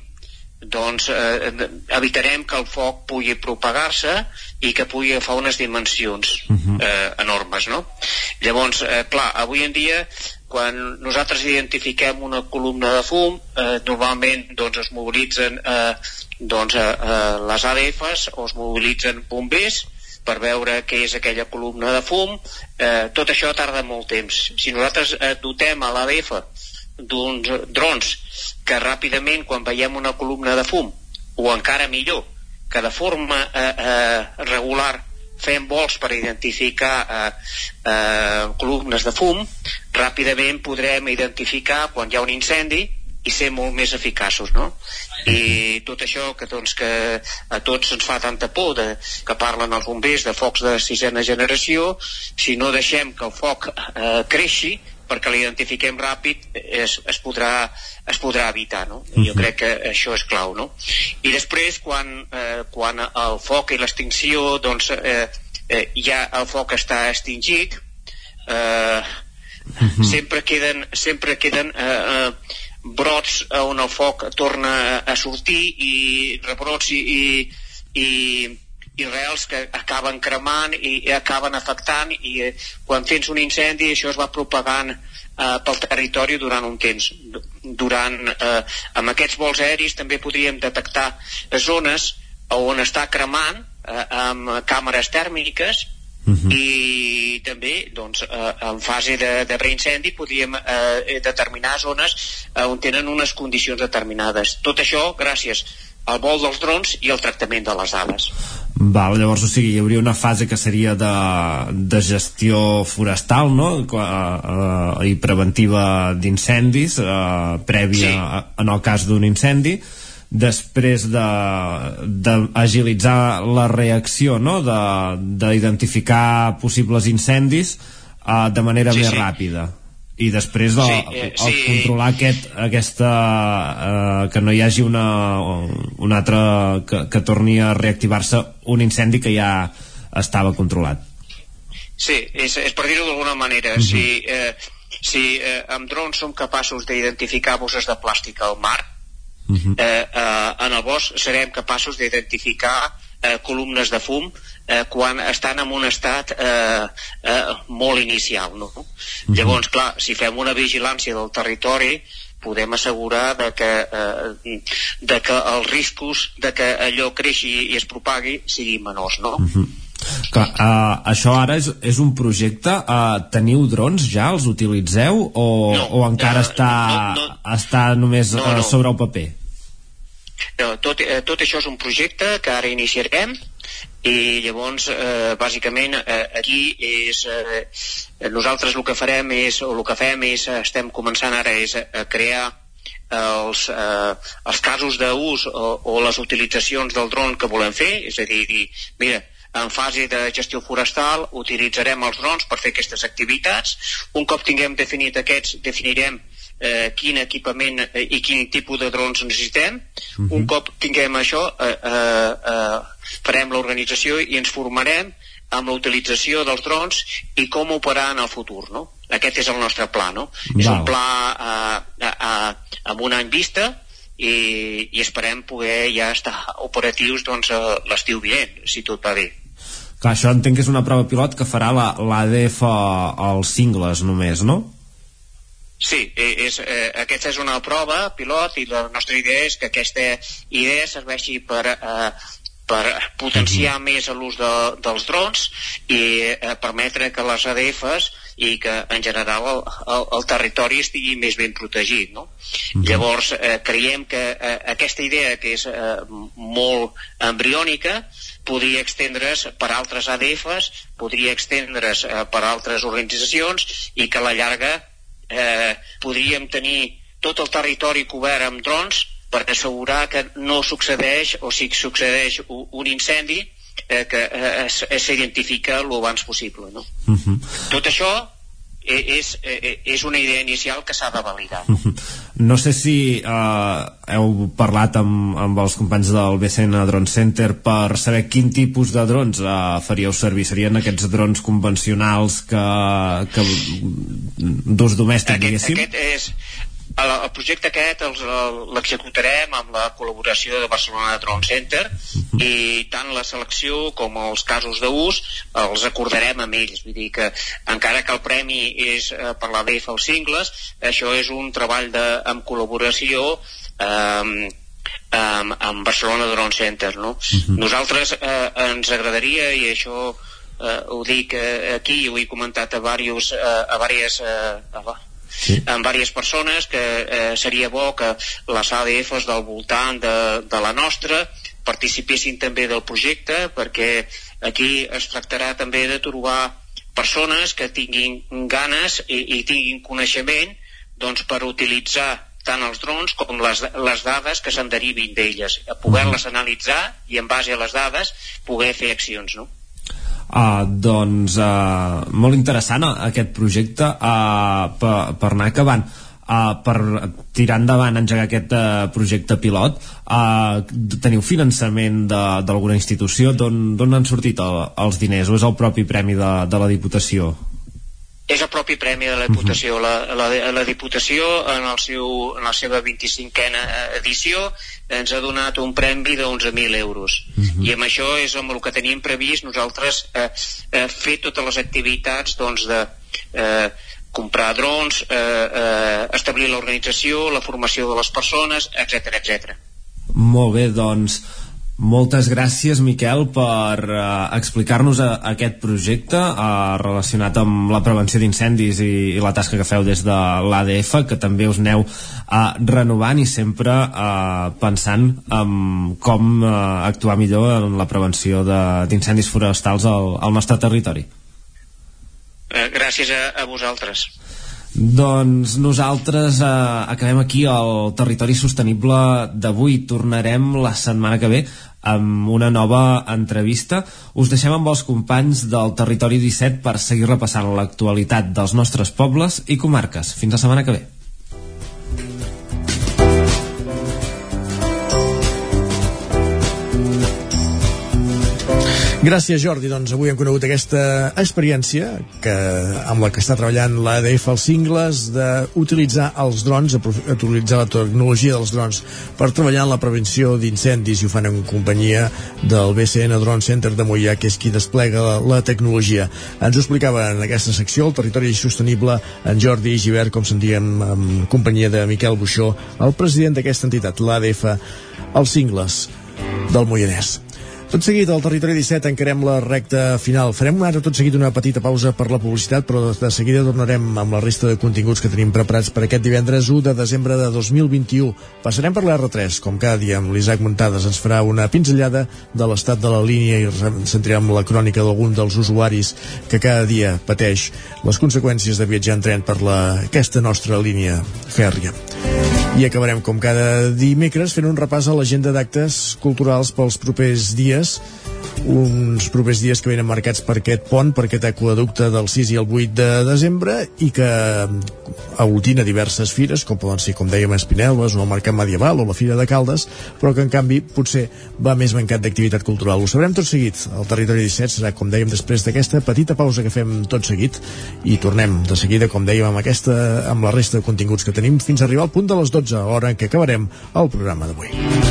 doncs eh, evitarem que el foc pugui propagar-se i que pugui agafar unes dimensions uh -huh. eh, enormes no? llavors, eh, clar, avui en dia quan nosaltres identifiquem una columna de fum eh, normalment doncs, es mobilitzen eh, doncs, eh, eh les ADFs o es mobilitzen bombers per veure què és aquella columna de fum. Eh, tot això tarda molt temps. Si nosaltres eh, dotem a l'ADF d'uns drons que ràpidament quan veiem una columna de fum o encara millor que de forma eh, eh, regular fem vols per identificar eh, eh, columnes de fum ràpidament podrem identificar quan hi ha un incendi i ser molt més eficaços no? i tot això que, doncs, que a tots ens fa tanta por de, que parlen els bombers de focs de sisena generació si no deixem que el foc eh, creixi perquè l'identifiquem ràpid es, es, podrà, es podrà evitar no? Uh -huh. jo crec que això és clau no? i després quan, eh, quan el foc i l'extinció doncs eh, eh, ja el foc està extingit eh, uh -huh. sempre queden, sempre queden eh, eh, brots on el foc torna a sortir i rebrots i, i, i, i reals que acaben cremant i, i acaben afectant i eh, quan tens un incendi això es va propagant eh, pel territori durant un temps durant, eh, amb aquests vols aèris també podríem detectar zones on està cremant eh, amb càmeres tèrmiques Uh -huh. i també doncs, eh, en fase de, de reincendi podríem eh, determinar zones eh, on tenen unes condicions determinades tot això gràcies al vol dels drons i al tractament de les dades Val, llavors, o sigui, hi hauria una fase que seria de, de gestió forestal, no?, uh, i preventiva d'incendis, uh, prèvia sí. en el cas d'un incendi, després d'agilitzar de, la reacció no? d'identificar possibles incendis uh, de manera Sí, més sí. ràpida i després de, Sí, sí, eh, el sí. controlar aquest, aquesta eh, que no hi hagi una, un altre que, que torni a reactivar-se un incendi que ja estava controlat Sí, és, és per dir-ho d'alguna manera. Mhm. Si, eh, si eh, amb drons som capaços d'identificar bosses de plàstic al mar, Mhm. eh, eh, en el bosc serem capaços d'identificar eh, columnes de fum eh, quan estan en un estat eh, eh, molt inicial. No? Llavors, clar, si fem una vigilància del territori, podem assegurar de que, eh, de que els riscos de que allò creixi i es propagui siguin menors, no? Clar, uh, això ara és, és un projecte uh, teniu drons ja? Els utilitzeu? O, No, o encara eh, està, no, no. està només No, uh, no. sobre el paper? No, tot, eh, tot això és un projecte que ara iniciarem i llavors eh, bàsicament eh, aquí és eh, nosaltres el que farem és o el que fem és eh, estem començant ara és a, a crear els, eh, els casos d'ús o, o les utilitzacions del dron que volem fer, és a dir, dir mira, en fase de gestió forestal utilitzarem els drons per fer aquestes activitats. Un cop tinguem definit aquests, definirem eh, quin equipament eh, i quin tipus de drons necessitem. Un cop tinguem això, eh, eh, eh, farem l'organització i ens formarem amb la utilització dels drons i com operar en el futur, no? Aquest és el nostre pla, no? És un Val. pla eh, eh, amb un any vista i, i esperem poder ja estar operatius doncs, a l'estiu vinent, si tot va bé. Clar, això entenc que és una prova pilot que farà la- l'ADF als cingles només, no? Sí, eh, és, eh, aquesta és una prova pilot i la nostra idea és que aquesta idea serveixi per, eh, per potenciar més l'ús de, dels drons i eh, permetre que les ADFs i que en general el, el, el territori estigui més ben protegit. No? Llavors, eh, creiem que eh, aquesta idea, que és eh, molt embriònica, podria extendre's per altres ADFs, podria extendre's eh, per altres organitzacions i que a la llarga eh, podríem tenir tot el territori cobert amb drons per assegurar que no succeeix o si succeeix u- un incendi eh, que eh, s'identifica el abans possible. No? Uh -huh. Tot això és, eh, és una idea inicial que s'ha de validar. No sé si eh, heu parlat amb, amb els companys del BCN Drone Center per saber quin tipus de drons eh, faríeu servir. Serien aquests drons convencionals que, que d'ús domèstic, diguéssim? Aquest és, el, el projecte aquest l'executarem amb la col·laboració de Barcelona Drone Center i tant la selecció com els casos d'ús els acordarem amb ells. Vull dir que encara que el premi és eh, per la DF als cingles això és un treball de, amb col·laboració eh, amb, amb Barcelona Drone Center no? nosaltres eh, ens agradaria i això eh, ho dic eh, aquí ho he comentat a, varios, eh, a diverses eh, a, amb diverses persones que eh, seria bo que les ADFs del voltant de, de la nostra participessin també del projecte perquè aquí es tractarà també de trobar persones que tinguin ganes i, i tinguin coneixement doncs, per utilitzar tant els drons com les, les dades que se'n derivin d'elles, poder-les analitzar i en base a les dades poder fer accions, no? Uh, doncs uh, molt interessant uh, aquest projecte uh, per, per anar acabant. Uh, per tirar endavant engegar aquest uh, projecte pilot. Uh, teniu finançament d'alguna institució? D'on han sortit el, els diners? O és el propi premi de, de la Diputació és el propi premi de la Diputació. La, la, la Diputació, en, el seu, en la seva 25a edició, ens ha donat un premi de 11.000 euros. I amb això és amb el que tenim previst nosaltres eh, eh, fer totes les activitats doncs, de eh, comprar drons, eh, eh, establir l'organització, la formació de les persones, etc etc. Molt bé, doncs moltes gràcies, Miquel, per uh, explicar-nos aquest projecte uh, relacionat amb la prevenció d'incendis i, i la tasca que feu des de l'ADF, que també us aneu uh, renovant i sempre uh, pensant en com uh, actuar millor en la prevenció d'incendis forestals al, al nostre territori. Eh, gràcies a, a vosaltres. Doncs nosaltres eh, acabem aquí el territori sostenible d'avui. Tornarem la setmana que ve amb una nova entrevista. Us deixem amb els companys del Territori 17 per seguir repassant l'actualitat dels nostres pobles i comarques. Fins la setmana que ve. Gràcies, Jordi. Doncs avui hem conegut aquesta experiència que, amb la que està treballant l'ADF als cingles d'utilitzar els drons, utilitzar la tecnologia dels drons per treballar en la prevenció d'incendis i ho fan en companyia del BCN Drone Center de Mollà, que és qui desplega la, la tecnologia. Ens ho explicava en aquesta secció el territori sostenible en Jordi Givert, com sentíem en companyia de Miquel Buixó, el president d'aquesta entitat, l'ADF als cingles del Moianès. Tot seguit, al Territori 17 encarem la recta final. Farem ara tot seguit una petita pausa per la publicitat, però de seguida tornarem amb la resta de continguts que tenim preparats per aquest divendres 1 de desembre de 2021. Passarem per l'R3, com cada dia, amb l'Isaac Muntades. Ens farà una pinzellada de l'estat de la línia i centrarem la crònica d'algun dels usuaris que cada dia pateix les conseqüències de viatjar en tren per la, aquesta nostra línia fèrria. I acabarem, com cada dimecres, fent un repàs a l'agenda d'actes culturals pels propers dies uns propers dies que venen marcats per aquest pont, per aquest aquaducte del 6 i el 8 de desembre i que aglutina diverses fires, com poden ser, com dèiem, Espinelves o el Mercat Medieval o la Fira de Caldes, però que en canvi potser va més mancat d'activitat cultural. Ho sabrem tot seguit. El Territori 17 serà, com dèiem, després d'aquesta petita pausa que fem tot seguit i tornem de seguida, com dèiem, amb, aquesta, amb la resta de continguts que tenim fins a arribar al punt de les 12, hora en què acabarem el programa d'avui.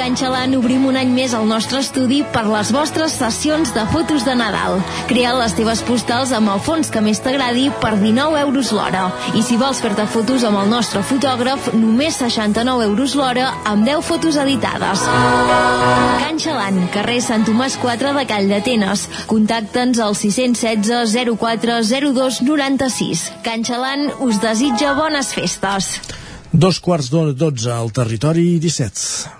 Can Xalan obrim un any més el nostre estudi per les vostres sessions de fotos de Nadal. Crea les teves postals amb el fons que més t'agradi per 19 euros l'hora. I si vols fer-te fotos amb el nostre fotògraf, només 69 euros l'hora amb 10 fotos editades. Can Xalan, carrer Sant Tomàs 4 de Call d'Atenes. Contacta'ns al 616 04 02 96. Can Xalan us desitja bones festes. Dos quarts de dotze al territori 17.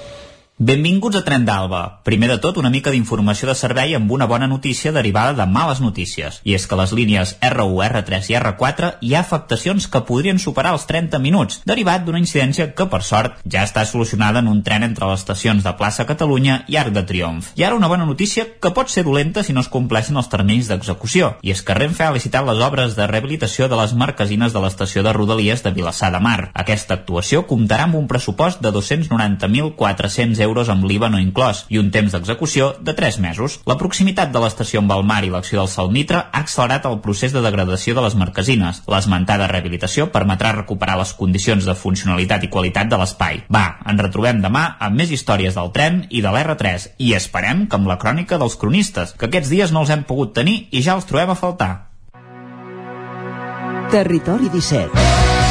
Benvinguts a Tren d'Alba. Primer de tot, una mica d'informació de servei amb una bona notícia derivada de males notícies. I és que les línies R1, R3 i R4 hi ha afectacions que podrien superar els 30 minuts, derivat d'una incidència que, per sort, ja està solucionada en un tren entre les estacions de Plaça Catalunya i Arc de Triomf. I ara una bona notícia que pot ser dolenta si no es compleixen els terminis d'execució. I és que Renfe ha licitat les obres de rehabilitació de les marquesines de l'estació de Rodalies de Vilassar de Mar. Aquesta actuació comptarà amb un pressupost de 290.400 euros euros amb l'IVA no inclòs i un temps d'execució de 3 mesos. La proximitat de l'estació amb el mar i l'acció del salnitre ha accelerat el procés de degradació de les marquesines. L'esmentada rehabilitació permetrà recuperar les condicions de funcionalitat i qualitat de l'espai. Va, ens retrobem demà amb més històries del tren i de l'R3 i esperem que amb la crònica dels cronistes, que aquests dies no els hem pogut tenir i ja els trobem a faltar. Territori 17.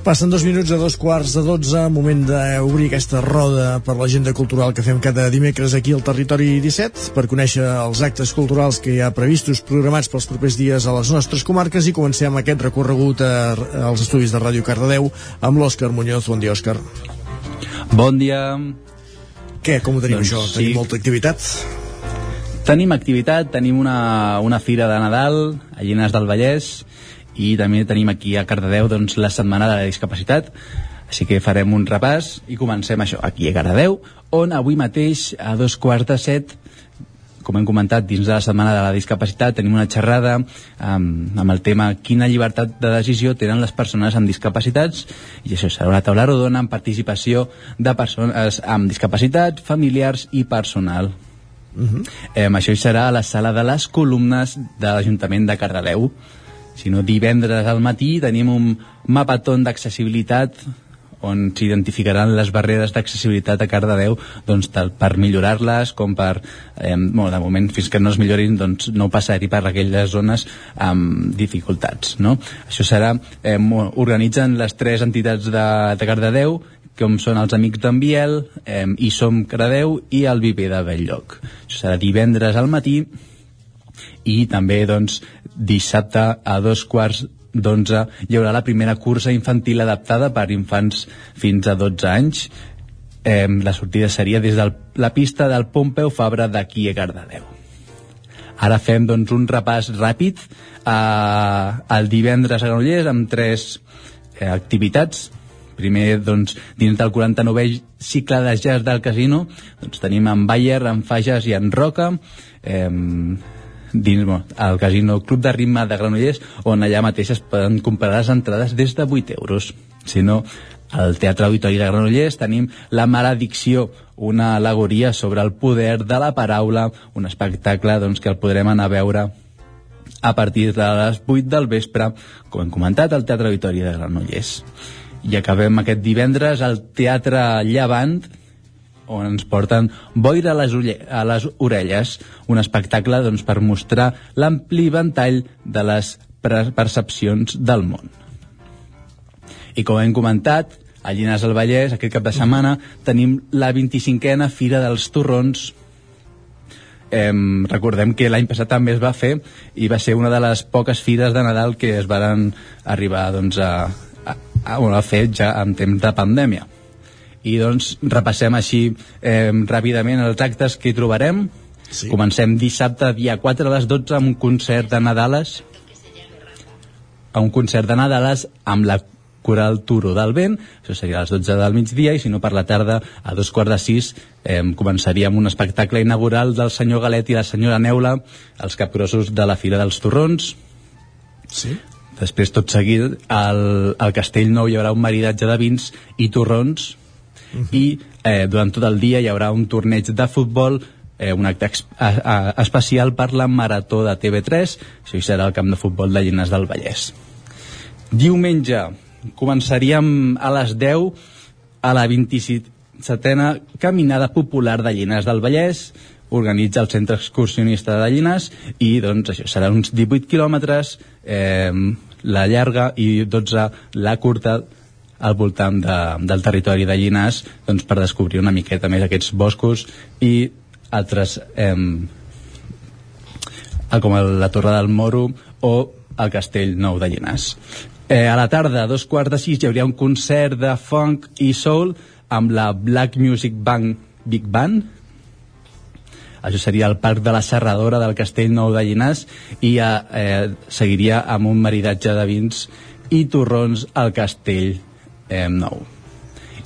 Passen dos minuts a dos quarts de dotze, moment d'obrir aquesta roda per l'agenda cultural que fem cada dimecres aquí al Territori 17 per conèixer els actes culturals que hi ha previstos, programats pels propers dies a les nostres comarques i comencem aquest recorregut a, als estudis de Ràdio Cardedeu amb l'Òscar Muñoz. Bon dia, Òscar. Bon dia. Què, com ho tenim doncs, això? Sí. Tenim molta activitat? Tenim activitat, tenim una, una fira de Nadal a Llinars del Vallès i també tenim aquí a Cardedeu doncs, la Setmana de la Discapacitat així que farem un repàs i comencem això aquí a Cardedeu on avui mateix a dos quarts de set com hem comentat, dins de la Setmana de la Discapacitat tenim una xerrada amb, amb el tema quina llibertat de decisió tenen les persones amb discapacitats i això serà una taula rodona amb participació de persones amb discapacitat, familiars i personal. Uh -huh. eh, això serà a la sala de les columnes de l'Ajuntament de Cardedeu sinó divendres al matí tenim un mapatón d'accessibilitat on s'identificaran les barreres d'accessibilitat a Cardedeu doncs, tal, per millorar-les com per, eh, bueno, de moment fins que no es millorin doncs, no passar-hi per aquelles zones amb dificultats no? això serà, eh, organitzen les tres entitats de, de Cardedeu com són els Amics d'en Biel, eh, i Som Cardedeu i el Viver de Belllloc això serà divendres al matí i també doncs, dissabte a dos quarts d'onze hi haurà la primera cursa infantil adaptada per infants fins a 12 anys. Eh, la sortida seria des de la pista del Pompeu Fabra d'aquí a Cardedeu. Ara fem doncs, un repàs ràpid eh, el divendres a Granollers amb tres eh, activitats. Primer doncs, dins del 49è cicle de jazz del casino doncs, tenim en Bayer, en Fages i en Roca. Eh, dins bueno, el casino Club de Ritme de Granollers on allà mateix es poden comprar les entrades des de 8 euros si no al Teatre Auditori de Granollers tenim La maledicció, una alegoria sobre el poder de la paraula, un espectacle doncs, que el podrem anar a veure a partir de les 8 del vespre, com hem comentat, al Teatre Auditori de Granollers. I acabem aquest divendres al Teatre Llevant, on ens porten Boira a les, a les orelles, un espectacle doncs, per mostrar l'ampli ventall de les percepcions del món. I com hem comentat, a Llinars del Vallès, aquest cap de setmana, tenim la 25a Fira dels Torrons, eh, recordem que l'any passat també es va fer i va ser una de les poques fires de Nadal que es varen arribar doncs, a, a, a, a fer ja en temps de pandèmia i doncs repassem així eh, ràpidament els actes que hi trobarem sí. comencem dissabte dia 4 a les 12 amb un concert de Nadales a un concert de Nadales amb la Coral Turo del Vent, això seria a les 12 del migdia, i si no per la tarda, a dos quarts de sis, eh, començaríem un espectacle inaugural del senyor Galet i la senyora Neula, els capgrossos de la Fira dels Torrons. Sí. Després, tot seguit, al, al Castell Nou hi haurà un maridatge de vins i torrons, uh -huh. i eh, durant tot el dia hi haurà un torneig de futbol eh, un acte especial per la Marató de TV3, això serà el camp de futbol de Llinars del Vallès. Diumenge, començaríem a les 10 a la 27a Caminada Popular de Llinars del Vallès organitza el centre excursionista de Llinars i doncs això serà uns 18 quilòmetres eh, la llarga i 12 la curta al voltant de, del territori de Llinars doncs, per descobrir una miqueta més aquests boscos i altres eh, com la Torre del Moro o el Castell Nou de Llinars. Eh, a la tarda, a dos quarts de sis, hi hauria un concert de funk i soul amb la Black Music Band Big Band. Això seria el Parc de la Serradora del Castell Nou de Llinars i eh, seguiria amb un maridatge de vins i torrons al Castell eh, Nou.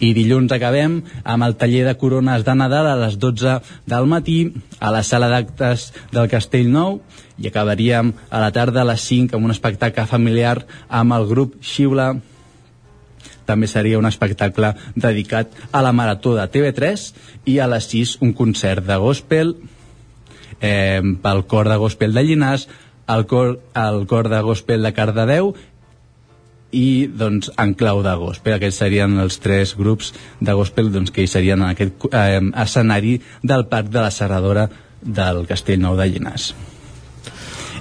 I dilluns acabem amb el taller de corones de Nadal a les 12 del matí a la sala d'actes del Castell Nou i acabaríem a la tarda a les 5 amb un espectacle familiar amb el grup Xiula també seria un espectacle dedicat a la Marató de TV3 i a les 6 un concert de gospel eh, pel cor de gospel de Llinars el cor, el cor de gospel de Cardedeu i doncs en clau de gospel aquests serien els tres grups de gospel doncs, que hi serien en aquest eh, escenari del Parc de la Serradora del Castell Nou de Llinars.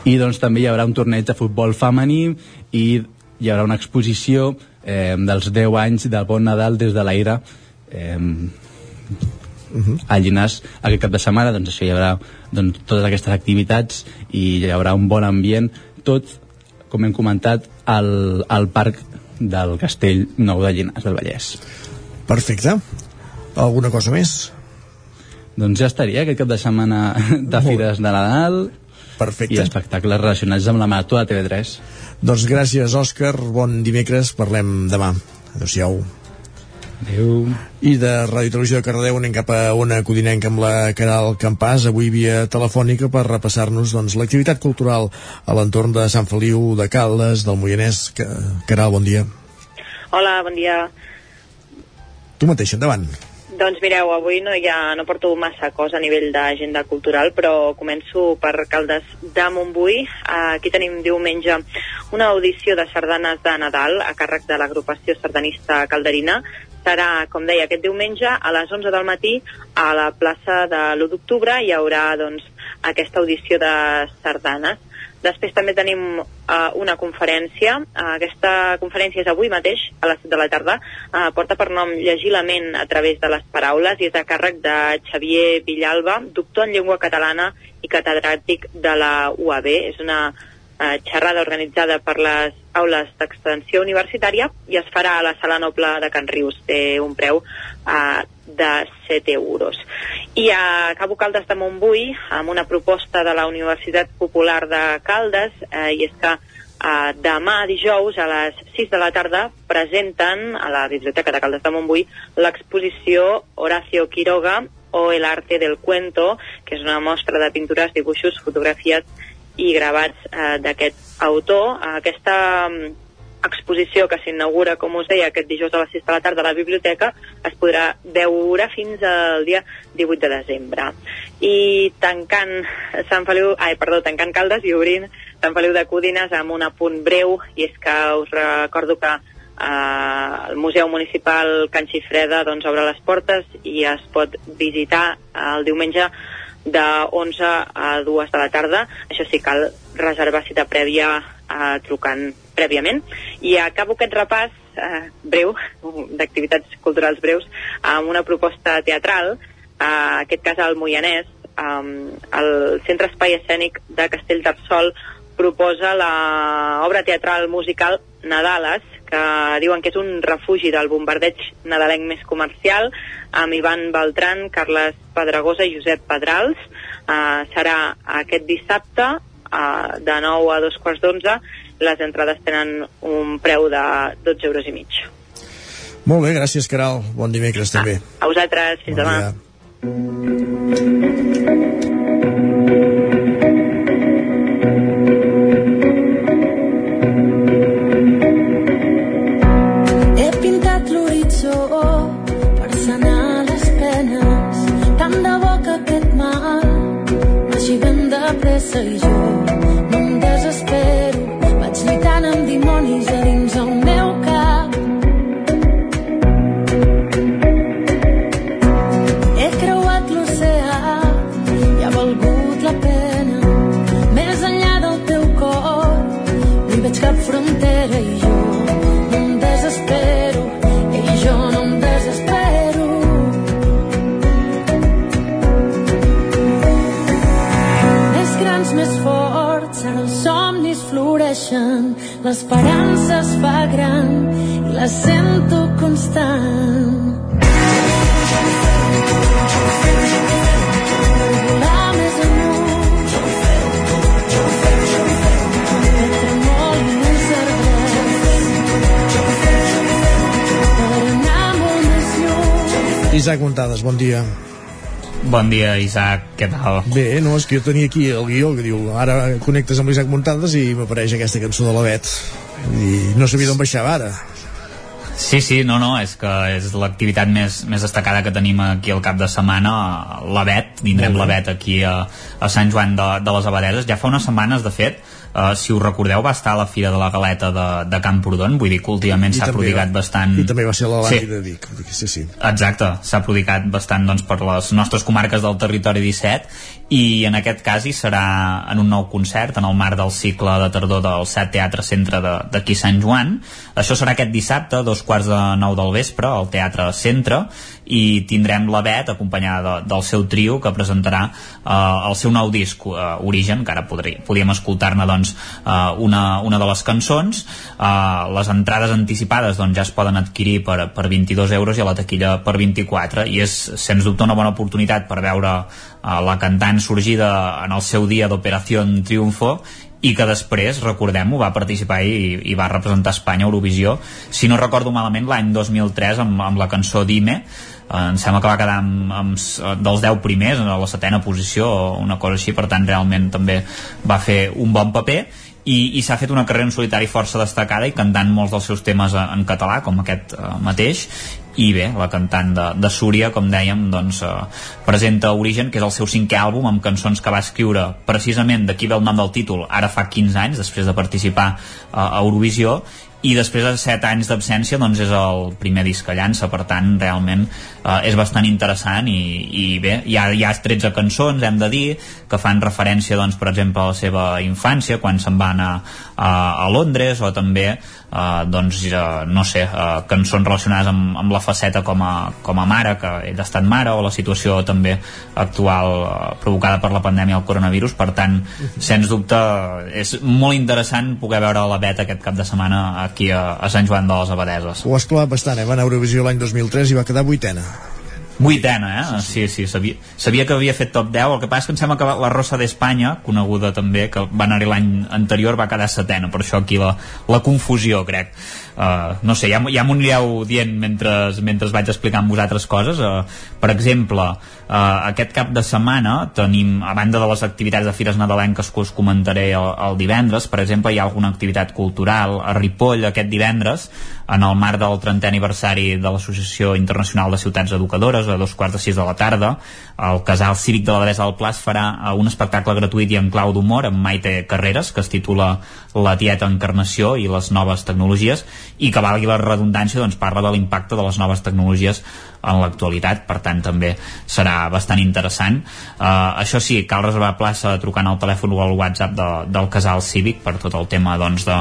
I doncs també hi haurà un torneig de futbol femení i hi haurà una exposició eh, dels 10 anys del Bon Nadal des de l'aire eh, a Llinars aquest cap de setmana. Doncs això hi haurà doncs, totes aquestes activitats i hi haurà un bon ambient. Tot com hem comentat al, al parc del Castell Nou de Llinars del Vallès Perfecte alguna cosa més? Doncs ja estaria aquest cap de setmana de fires de Nadal Perfecte. i espectacles relacionats amb la marató de TV3. Doncs gràcies, Òscar. Bon dimecres. Parlem demà. Adéu-siau. Adéu. I de Ràdio Televisió de Cardedeu anem cap a una codinenca amb la Caral Campàs, avui via telefònica per repassar-nos doncs, l'activitat cultural a l'entorn de Sant Feliu de Caldes, del Moianès. Caral, bon dia. Hola, bon dia. Tu mateix, endavant. Doncs mireu, avui no, ja no porto massa cosa a nivell d'agenda cultural, però començo per Caldes de Montbui. Aquí tenim diumenge una audició de sardanes de Nadal a càrrec de l'agrupació sardanista calderina. Serà, com deia, aquest diumenge a les 11 del matí a la plaça de l'1 d'octubre hi haurà doncs, aquesta audició de sardanes. Després també tenim uh, una conferència. Uh, aquesta conferència és avui mateix, a les 7 de la tarda. Uh, porta per nom Llegir la ment a través de les paraules i és a càrrec de Xavier Villalba, doctor en llengua catalana i catedràtic de la UAB. És una uh, xerrada organitzada per les aules d'extensió universitària i es farà a la Sala Noble de Can Rius. Té un preu uh, de 7 euros. I acabo Caldes de Montbui amb una proposta de la Universitat Popular de Caldes eh, i és que eh, demà dijous a les 6 de la tarda presenten a la Biblioteca de Caldes de Montbui l'exposició Horacio Quiroga o El arte del cuento, que és una mostra de pintures, dibuixos, fotografies i gravats eh, d'aquest autor. Aquesta exposició que s'inaugura, com us deia, aquest dijous a les 6 de la tarda a la biblioteca, es podrà veure fins al dia 18 de desembre. I tancant Sant Feliu, ai, perdó, tancant Caldes i obrint Sant Feliu de Codines amb un apunt breu, i és que us recordo que eh, el Museu Municipal Can Xifreda doncs, obre les portes i es pot visitar el diumenge de 11 a 2 de la tarda. Això sí, cal reservar cita prèvia eh, trucant prèviament. I acabo aquest repàs eh, breu, d'activitats culturals breus, amb una proposta teatral, eh, aquest cas al Moianès, um, el Centre Espai Escènic de Castellterçol proposa l'obra teatral musical Nadales, que diuen que és un refugi del bombardeig nadalenc més comercial, amb Ivan Beltran, Carles Pedregosa i Josep Pedrals. Uh, serà aquest dissabte uh, de 9 a 2 quarts d'11. Les entrades tenen un preu de 12 euros i mig. Molt bé, gràcies, Caral. Bon dimecres, també. A vosaltres, fins Bon demà. dia. L'horitzó per sanar les penes. Tant de bo que aquest mal vagi ben de pressa i jo no em desespero. Vaig lluitant amb dimonis a dins el meu cap. He creuat l'oceà i ha valgut la pena. Més enllà del teu cor no hi veig cap frontera i floreixen l'esperança es fa gran i la sento constant Isaac Montades, bon dia. Bon dia, Isaac, què tal? Bé, no, és que jo tenia aquí el guió que diu ara connectes amb l'Isaac Montades i m'apareix aquesta cançó de la Bet. I no sabia d'on baixava ara. Sí, sí, no, no, és que és l'activitat més, més destacada que tenim aquí al cap de setmana, la Bet, tindrem la Bet aquí a, a Sant Joan de, de les Abadeses, ja fa unes setmanes, de fet, uh, si us recordeu, va estar a la Fira de la Galeta de, de Camprodon, vull dir que últimament s'ha prodigat va- bastant... I també va ser l'Atlàntic Sí. de Vic. Sí, sí. Exacte, s'ha prodigat bastant doncs, per les nostres comarques del territori 17 i en aquest cas hi serà en un nou concert en el marc del cicle de tardor del Set Teatre Centre de- d'aquí Sant Joan això serà aquest dissabte, dos quarts de nou del vespre al Teatre Centre i tindrem la Bet acompanyada de, del seu trio que presentarà eh, el seu nou disc eh, Origen, que ara podri, podríem escoltar-ne doncs, eh, una, una de les cançons. Eh, les entrades anticipades doncs, ja es poden adquirir per, per 22 euros i a la taquilla per 24 i és sens dubte una bona oportunitat per veure eh, la cantant sorgida en el seu dia d'Operació Triunfo i que després, recordem-ho, va participar i, i va representar Espanya a Eurovisió, si no recordo malament, l'any 2003 amb, amb la cançó Dime, em sembla que va quedar amb, amb, s- dels 10 primers a la setena posició o una cosa així, per tant realment també va fer un bon paper. I, i s'ha fet una carrera en solitari força destacada i cantant molts dels seus temes en català com aquest eh, mateix. I bé, la cantant de, de Súria com dèiem, doncs eh, presenta Origen, que és el seu cinquè àlbum amb cançons que va escriure precisament d'aquí ve el nom del títol, ara fa 15 anys després de participar eh, a Eurovisió i després de 7 anys d'absència doncs és el primer disc que llança. Per tant realment eh, és bastant interessant i, i bé, hi ha, hi ha 13 cançons hem de dir que fan referència doncs per exemple a la seva infància quan se'n va anar a, a Londres o també eh, doncs eh, no sé, eh, cançons relacionades amb, amb la faceta com a, com a mare que ell ha estat mare o la situació també actual eh, provocada per la pandèmia del coronavirus per tant, sens dubte és molt interessant poder veure la Bet aquest cap de setmana aquí a, a Sant Joan de les Abadeses Ho has bastant, eh? Va anar a Eurovisió l'any 2003 i va quedar vuitena. Vuitena, eh? Sí, sí, sabia, sabia que havia fet top 10, el que passa és que em sembla que la Rosa d'Espanya, coneguda també, que va anar-hi l'any anterior, va quedar setena, per això aquí la, la confusió, crec. Uh, no sé, ja, ja m'ho anireu dient mentre, mentre vaig explicant vosaltres coses. Uh, per exemple, uh, aquest cap de setmana tenim, a banda de les activitats de Fires Nadalenques que us comentaré el, el divendres, per exemple, hi ha alguna activitat cultural a Ripoll aquest divendres, en el marc del 30è aniversari de l'Associació Internacional de Ciutats Educadores, a dos quarts de sis de la tarda. El Casal Cívic de la Devesa del Pla es farà un espectacle gratuït i en clau d'humor amb Maite Carreras, que es titula La tieta Encarnació i les noves tecnologies, i que valgui la redundància doncs, parla de l'impacte de les noves tecnologies en l'actualitat, per tant també serà bastant interessant. Uh, això sí, cal reservar plaça trucant al telèfon o al WhatsApp de, del Casal Cívic per tot el tema doncs, de,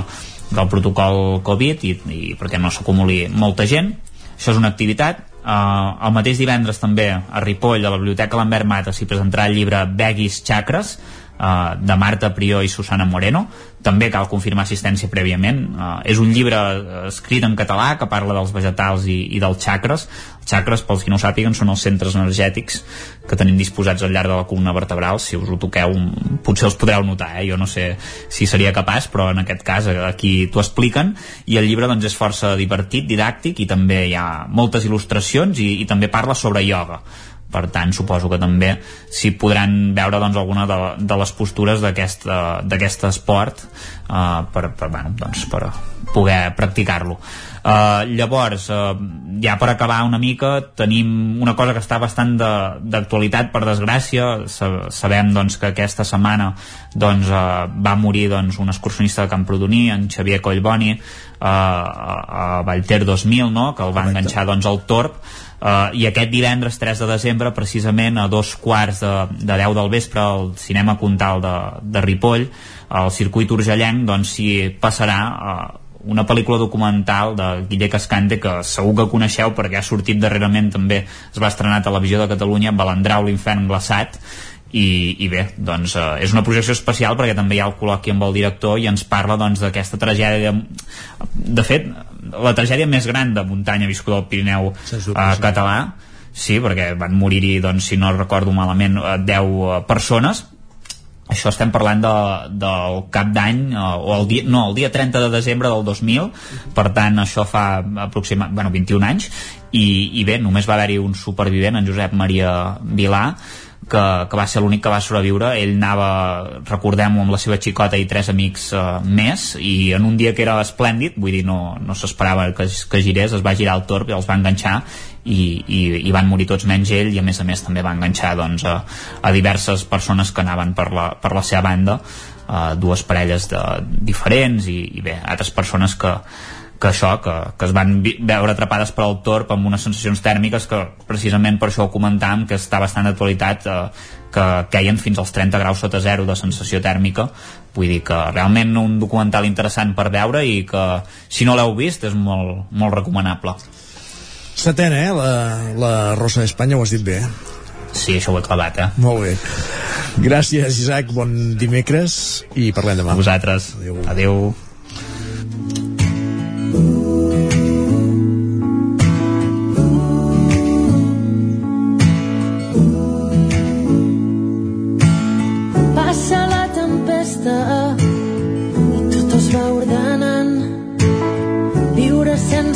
del protocol Covid i, i perquè no s'acumuli molta gent. Això és una activitat. Uh, el mateix divendres també a Ripoll, a la Biblioteca Lambert Mata s'hi presentarà el llibre Beguis Chakres uh, de Marta Prió i Susana Moreno. També cal confirmar assistència prèviament. Uh, és un llibre escrit en català que parla dels vegetals i, i dels xacres. Els xacres, pels qui no ho sàpiguen, són els centres energètics que tenim disposats al llarg de la columna vertebral. Si us ho toqueu, potser els podreu notar eh? jo no sé si seria capaç però en aquest cas aquí t'ho expliquen. I el llibre doncs és força divertit, didàctic i també hi ha moltes il·lustracions i, i també parla sobre ioga per tant suposo que també s'hi podran veure doncs, alguna de, de les postures d'aquest esport uh, per, per, bueno, doncs, per poder practicar-lo Uh, llavors, uh, ja per acabar una mica, tenim una cosa que està bastant d'actualitat, per desgràcia. Sabem doncs, que aquesta setmana doncs, uh, va morir doncs, un excursionista de Camprodoní, en Xavier Collboni, uh, a Vallter 2000, no? que el va enganxar doncs, al Torp, Uh, i aquest divendres 3 de desembre precisament a dos quarts de, de 10 del vespre al cinema Contal de, de Ripoll al circuit urgellenc doncs s'hi passarà uh, una pel·lícula documental de Guille Cascante que segur que coneixeu perquè ha sortit darrerament també es va estrenar a Televisió de Catalunya Balandrau l'infern glaçat i, i bé, doncs eh, és una projecció especial perquè també hi ha el col·loqui amb el director i ens parla doncs d'aquesta tragèdia. De fet, la tragèdia més gran de muntanya viscuda al Pirineu eh, català sí, perquè van morir-hi doncs, si no recordo malament 10 eh, eh, persones. Això estem parlant de, del cap d'any eh, o el dia, no, el dia 30 de desembre del 2000 per tant això fa aproximadament bueno, 21 anys. I, i bé, només va haver-hi un supervivent en Josep Maria Vilà que, que va ser l'únic que va sobreviure. Ell anava, recordem-ho, amb la seva xicota i tres amics eh, més i en un dia que era esplèndid, vull dir no, no s'esperava que, que girés, es va girar el torb i els va enganxar i, i, i van morir tots menys ell i a més a més també va enganxar doncs, a, a diverses persones que anaven per la, per la seva banda uh, dues parelles de, diferents i, i bé, altres persones que, que això, que, que es van veure atrapades per al torp amb unes sensacions tèrmiques que precisament per això ho comentàvem que està bastant d'actualitat eh, que queien fins als 30 graus sota zero de sensació tèrmica vull dir que realment un documental interessant per veure i que si no l'heu vist és molt, molt recomanable Setena, eh? La, la Rosa d'Espanya, ho has dit bé, eh? Sí, això ho he clavat, eh? Molt bé. Gràcies, Isaac, bon dimecres i parlem demà. A vosaltres. Adéu. Adéu.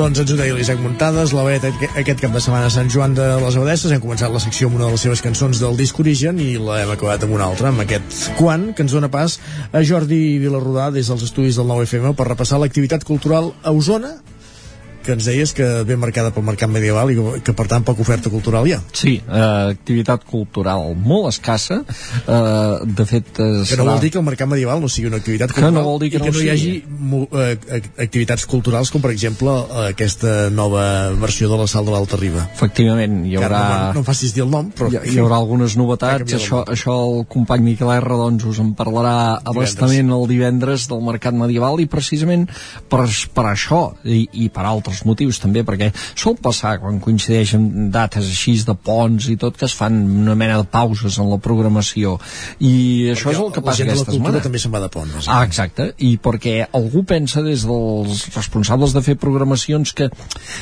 Doncs ens ho deia l'Isaac Muntades, la Bet aquest cap de setmana a Sant Joan de les Abadesses. Hem començat la secció amb una de les seves cançons del disc Origen i l'hem acabat amb una altra, amb aquest Quan, que ens dona pas a Jordi Vilarrodà des dels estudis del 9FM per repassar l'activitat cultural a Osona que ens deies que ve marcada pel mercat medieval i que, per tant poca oferta cultural hi ha. Sí, eh, activitat cultural molt escassa. Eh, de fet eh, que no vol dir que el mercat medieval no sigui una activitat cultural que no vol dir que i que no, no hi hagi eh, activitats culturals com per exemple eh, aquesta nova versió de la Sal de l'Alta Riba. Efectivament hi haurà no, no em facis dir el nom però hi, hi haurà algunes novetats. això, això el company Miquel R doncs us en parlarà abastament el divendres del mercat medieval i precisament per, per això i, i per altres altres motius també, perquè sol passar quan coincideixen dates així de ponts i tot, que es fan una mena de pauses en la programació i perquè això és el que passa aquesta setmana. també se'n va de pont. Ah, exacte, i perquè algú pensa des dels responsables de fer programacions que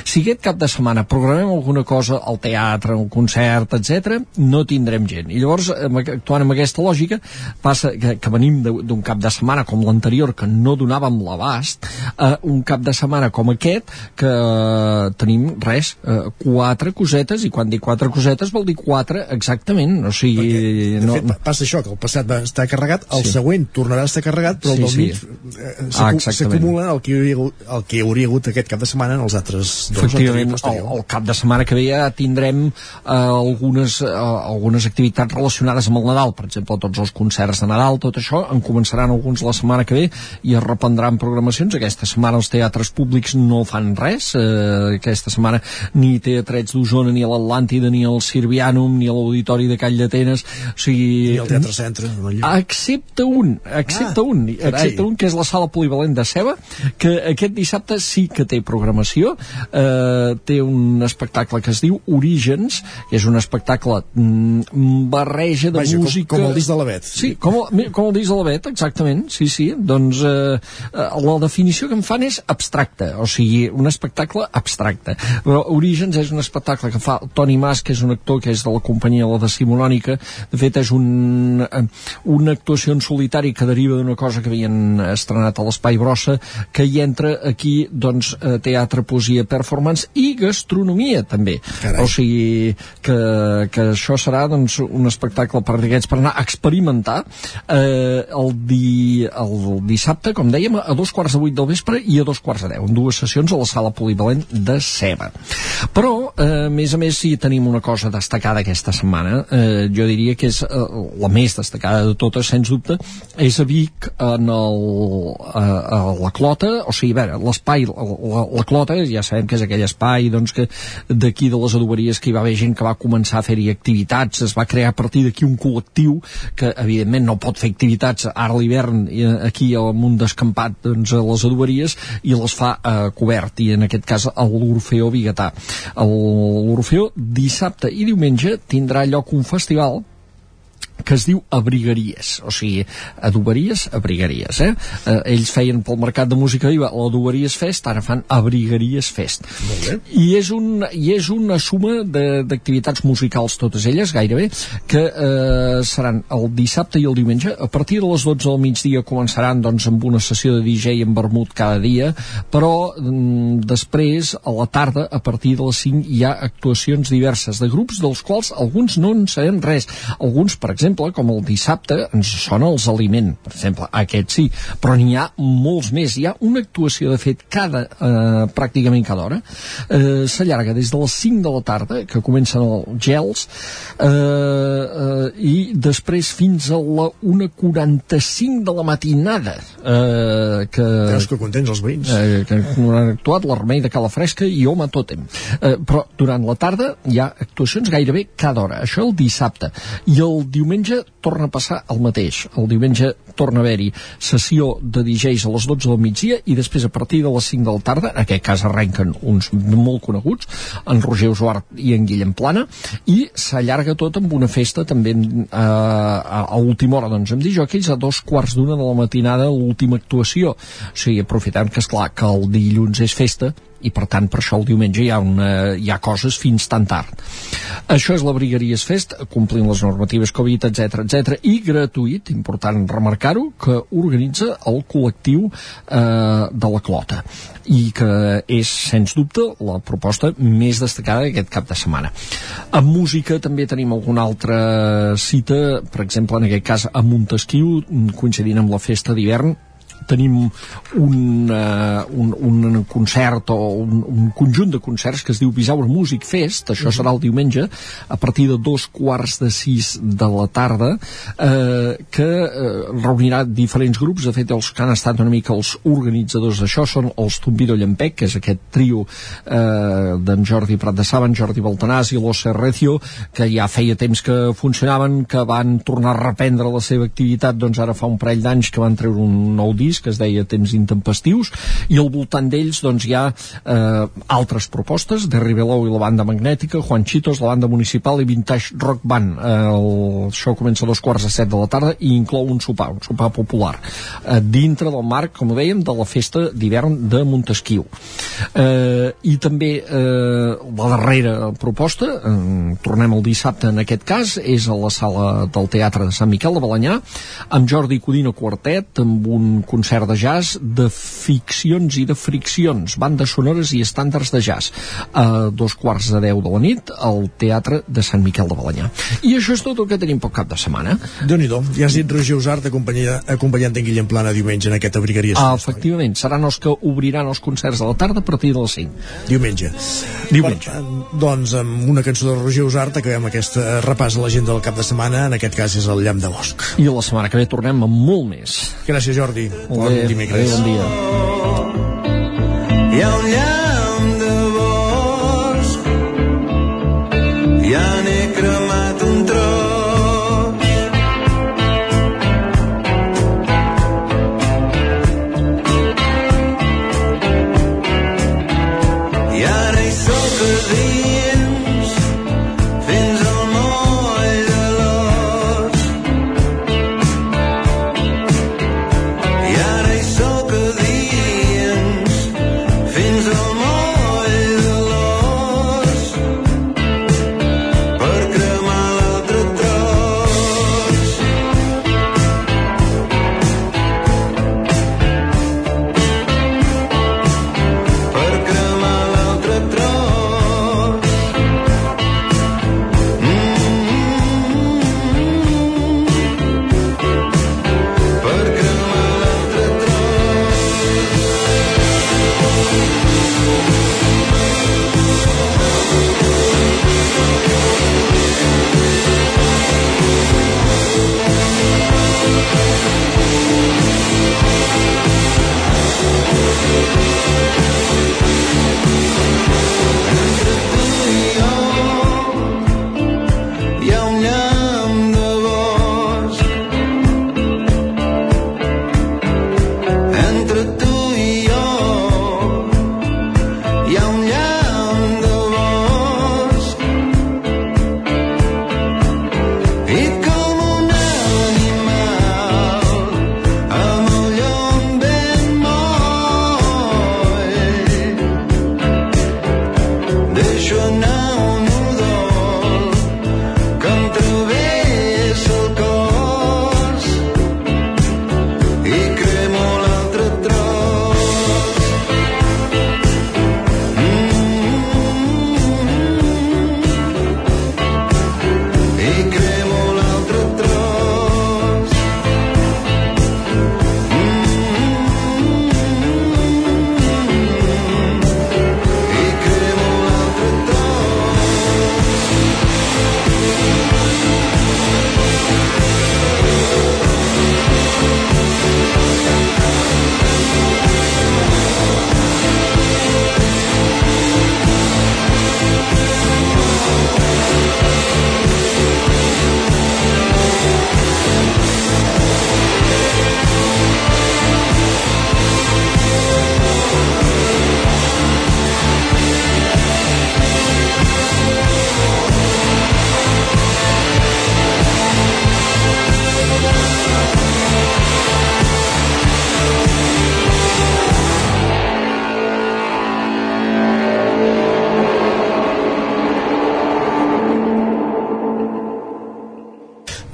si aquest cap de setmana programem alguna cosa al teatre, un concert, etc, no tindrem gent. I llavors, actuant amb aquesta lògica, passa que, que venim d'un cap de setmana com l'anterior, que no donàvem l'abast, a un cap de setmana com aquest, que que tenim res, eh, quatre cosetes, i quan dic quatre cosetes vol dir quatre exactament, o sigui... Perquè, de no, fet, passa això, que el passat va estar carregat, el Sí. següent tornarà a estar carregat, però el Sí, del sí. mig eh, Ah, s'acumula el, que hi hauria el que hi hauria hagut aquest cap de setmana en els altres dos Efectivament, el, el cap de setmana que ve ja tindrem eh, algunes, eh, algunes activitats relacionades amb el Nadal, per exemple, tots els concerts de Nadal, tot això, en començaran alguns la setmana que ve i es reprendran programacions. Aquesta setmana els teatres públics no fan res, eh, aquesta setmana ni Teatrets d'Osona, ni a l'Atlàntida, ni al Sirvianum, ni a l'Auditori de Call d'Atenes, o sigui... I el Teatre Centre. Excepte un, excepte Ah, un, excepte un, que és la sala polivalent de Ceba, que aquest dissabte sí que té programació, eh, té un espectacle que es diu Orígens, que és un espectacle mm, barreja de Vaja, com- música... com el disc de l'Avet. Sí, com, el- com el disc de l'Avet, exactament, sí, sí, doncs eh, eh, la definició que em fan és abstracte, o sigui, un espectacle abstracte. Però Orígens és un espectacle que fa Toni Mas, que és un actor que és de la companyia La Decimonònica, de fet és un, eh, una actuació en solitari que deriva d'una cosa que havien estrenat a l'Espai Brossa, que hi entra aquí, doncs, eh, teatre, poesia, performance i gastronomia, també. Carai. O sigui, que, que això serà, doncs, un espectacle per d'aquests per anar a experimentar eh, el, di, el dissabte, com dèiem, a dos quarts de vuit del vespre i a dos quarts de deu, en dues sessions a la sala polivalent de Ceba. Però, eh, a més a més, si tenim una cosa destacada aquesta setmana, eh, jo diria que és eh, la més destacada de totes, sens dubte, és a Vic, en el, a, a la Clota, o sigui, a veure, l'espai, la, la Clota, ja sabem que és aquell espai, doncs, que d'aquí de les adoberies que hi va haver gent que va començar a fer-hi activitats, es va crear a partir d'aquí un col·lectiu que, evidentment, no pot fer activitats ara l'hivern eh, aquí al munt descampat doncs, a les adoberies i les fa eh, cobert, i en aquest cas a l'Orfeó Bigatà. L'Orfeó dissabte i diumenge tindrà lloc un festival que es diu Abrigaries, o sigui, adoberies, abrigaries, eh? eh ells feien pel mercat de música viva l'Adoberies Fest, ara fan Abrigaries Fest. I és, un, I és una suma de- d'activitats musicals, totes elles, gairebé, que eh, seran el dissabte i el diumenge. A partir de les 12 del migdia començaran doncs, amb una sessió de DJ en vermut cada dia, però mm, després, a la tarda, a partir de les 5, hi ha actuacions diverses de grups, dels quals alguns no en sabem res. Alguns, per exemple, com el dissabte, ens sona els Aliment, per exemple, aquest sí, però n'hi ha molts més. Hi ha una actuació, de fet, cada, eh, pràcticament cada hora, eh, s'allarga des de les 5 de la tarda, que comencen els gels, eh, eh, i després fins a la 1.45 de la matinada, eh, que... Veus que contents els veïns. Eh, que han actuat la Remei de Cala Fresca i Home Tòtem. Eh, però durant la tarda hi ha actuacions gairebé cada hora. Això el dissabte. I el diumenge torna a passar el mateix. El diumenge torna a haver-hi sessió de DJs a les 12 del migdia i després a partir de les 5 de la tarda, en aquest cas arrenquen uns molt coneguts, en Roger Usuart i en Guillem Plana, i s'allarga tot amb una festa també eh, a, última hora, doncs, amb disjòqueis a dos quarts d'una de la matinada l'última actuació. O sigui, aprofitant que, és clar que el dilluns és festa, i per tant per això el diumenge hi ha, una, hi ha coses fins tan tard això és la Brigaries Fest complint les normatives Covid, etc etc i gratuït, important remarcar-ho que organitza el col·lectiu eh, de la Clota i que és, sens dubte, la proposta més destacada d'aquest cap de setmana. En música també tenim alguna altra cita, per exemple, en aquest cas a Montesquieu, coincidint amb la festa d'hivern, tenim un, uh, un, un concert o un, un conjunt de concerts que es diu Bisaura Music Fest, això serà el diumenge a partir de dos quarts de sis de la tarda eh, que eh, reunirà diferents grups. De fet els que han estat una mica els organitzadors d'això són els Tombido Llampec que és aquest trio eh, d'en Jordi Prat de Saba, en Jordi Baltanàs i l'Osse Recio que ja feia temps que funcionaven que van tornar a reprendre la seva activitat doncs ara fa un parell d'anys que van treure un nou disc que es deia Temps intempestius i al voltant d'ells doncs hi ha eh, altres propostes de Ribelou i la banda magnètica Juan Chitos, la banda municipal i Vintage Rock Band. Eh, el show comença a dos quarts de set de la tarda i inclou un sopar, un sopar popular. Eh, dintre del marc, com dèiem, de la festa d'hivern de Montesquieu. Eh, I també eh, la darrera proposta, eh, tornem el dissabte en aquest cas, és a la sala del Teatre de Sant Miquel de Balanyà, amb Jordi Codina Quartet, amb un concert de jazz de ficcions i de friccions, bandes sonores i estàndards de jazz, a dos quarts de deu de la nit al Teatre de Sant Miquel de Balanyà. I això és tot el que tenim pel cap de setmana. déu nhi Ja has dit Roger Usart acompanyant, en Guillem Plana diumenge en aquest abrigaria. Ah, efectivament, seran els que obriran els concerts de la tarda a partir de les 5. Diumenge. Diumenge. Per, doncs amb una cançó de Roger Usart acabem aquest eh, repàs a l'agenda del cap de setmana, en aquest cas és el Llamp de Bosc. I la setmana que ve tornem amb molt més. Gràcies Jordi. Molt bé, bon dimecres. Adéu, bon dia. Hi ha un llamp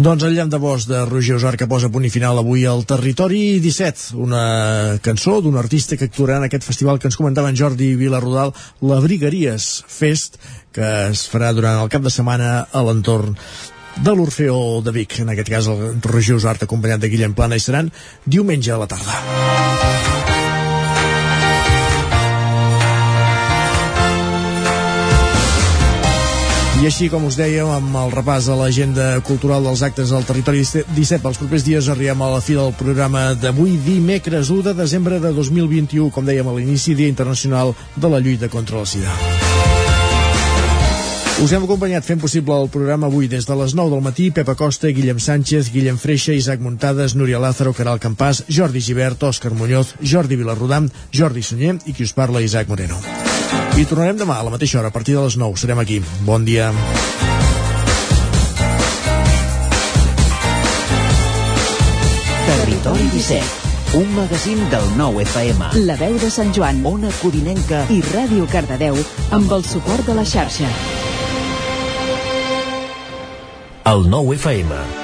Doncs el llamp de bosc de Roger Osar que posa punt i final avui al Territori 17, una cançó d'un artista que actuarà en aquest festival que ens comentava en Jordi Vilarrodal, la Brigaries Fest, que es farà durant el cap de setmana a l'entorn de l'Orfeó de Vic, en aquest cas el Roger Usart acompanyat de Guillem Plana i seran diumenge a la tarda. I així, com us dèiem, amb el repàs de l'agenda cultural dels actes del territori 17 pels propers dies arribem a la fi del programa d'avui, dimecres 1 de desembre de 2021, com dèiem a l'inici, Dia Internacional de la Lluita contra la Sida. Us hem acompanyat fent possible el programa avui des de les 9 del matí, Pepa Costa, Guillem Sánchez, Guillem Freixa, Isaac Muntades, Núria Lázaro, Caral Campàs, Jordi Givert, Òscar Muñoz, Jordi Vilarrodam, Jordi Sunyer i qui us parla, Isaac Moreno. I tornarem demà a la mateixa hora, a partir de les 9. Serem aquí. Bon dia. Territori 17 Un magazín del nou FM. La veu de Sant Joan. Ona Codinenca. I Ràdio Cardedeu amb el suport de la xarxa. El nou FM.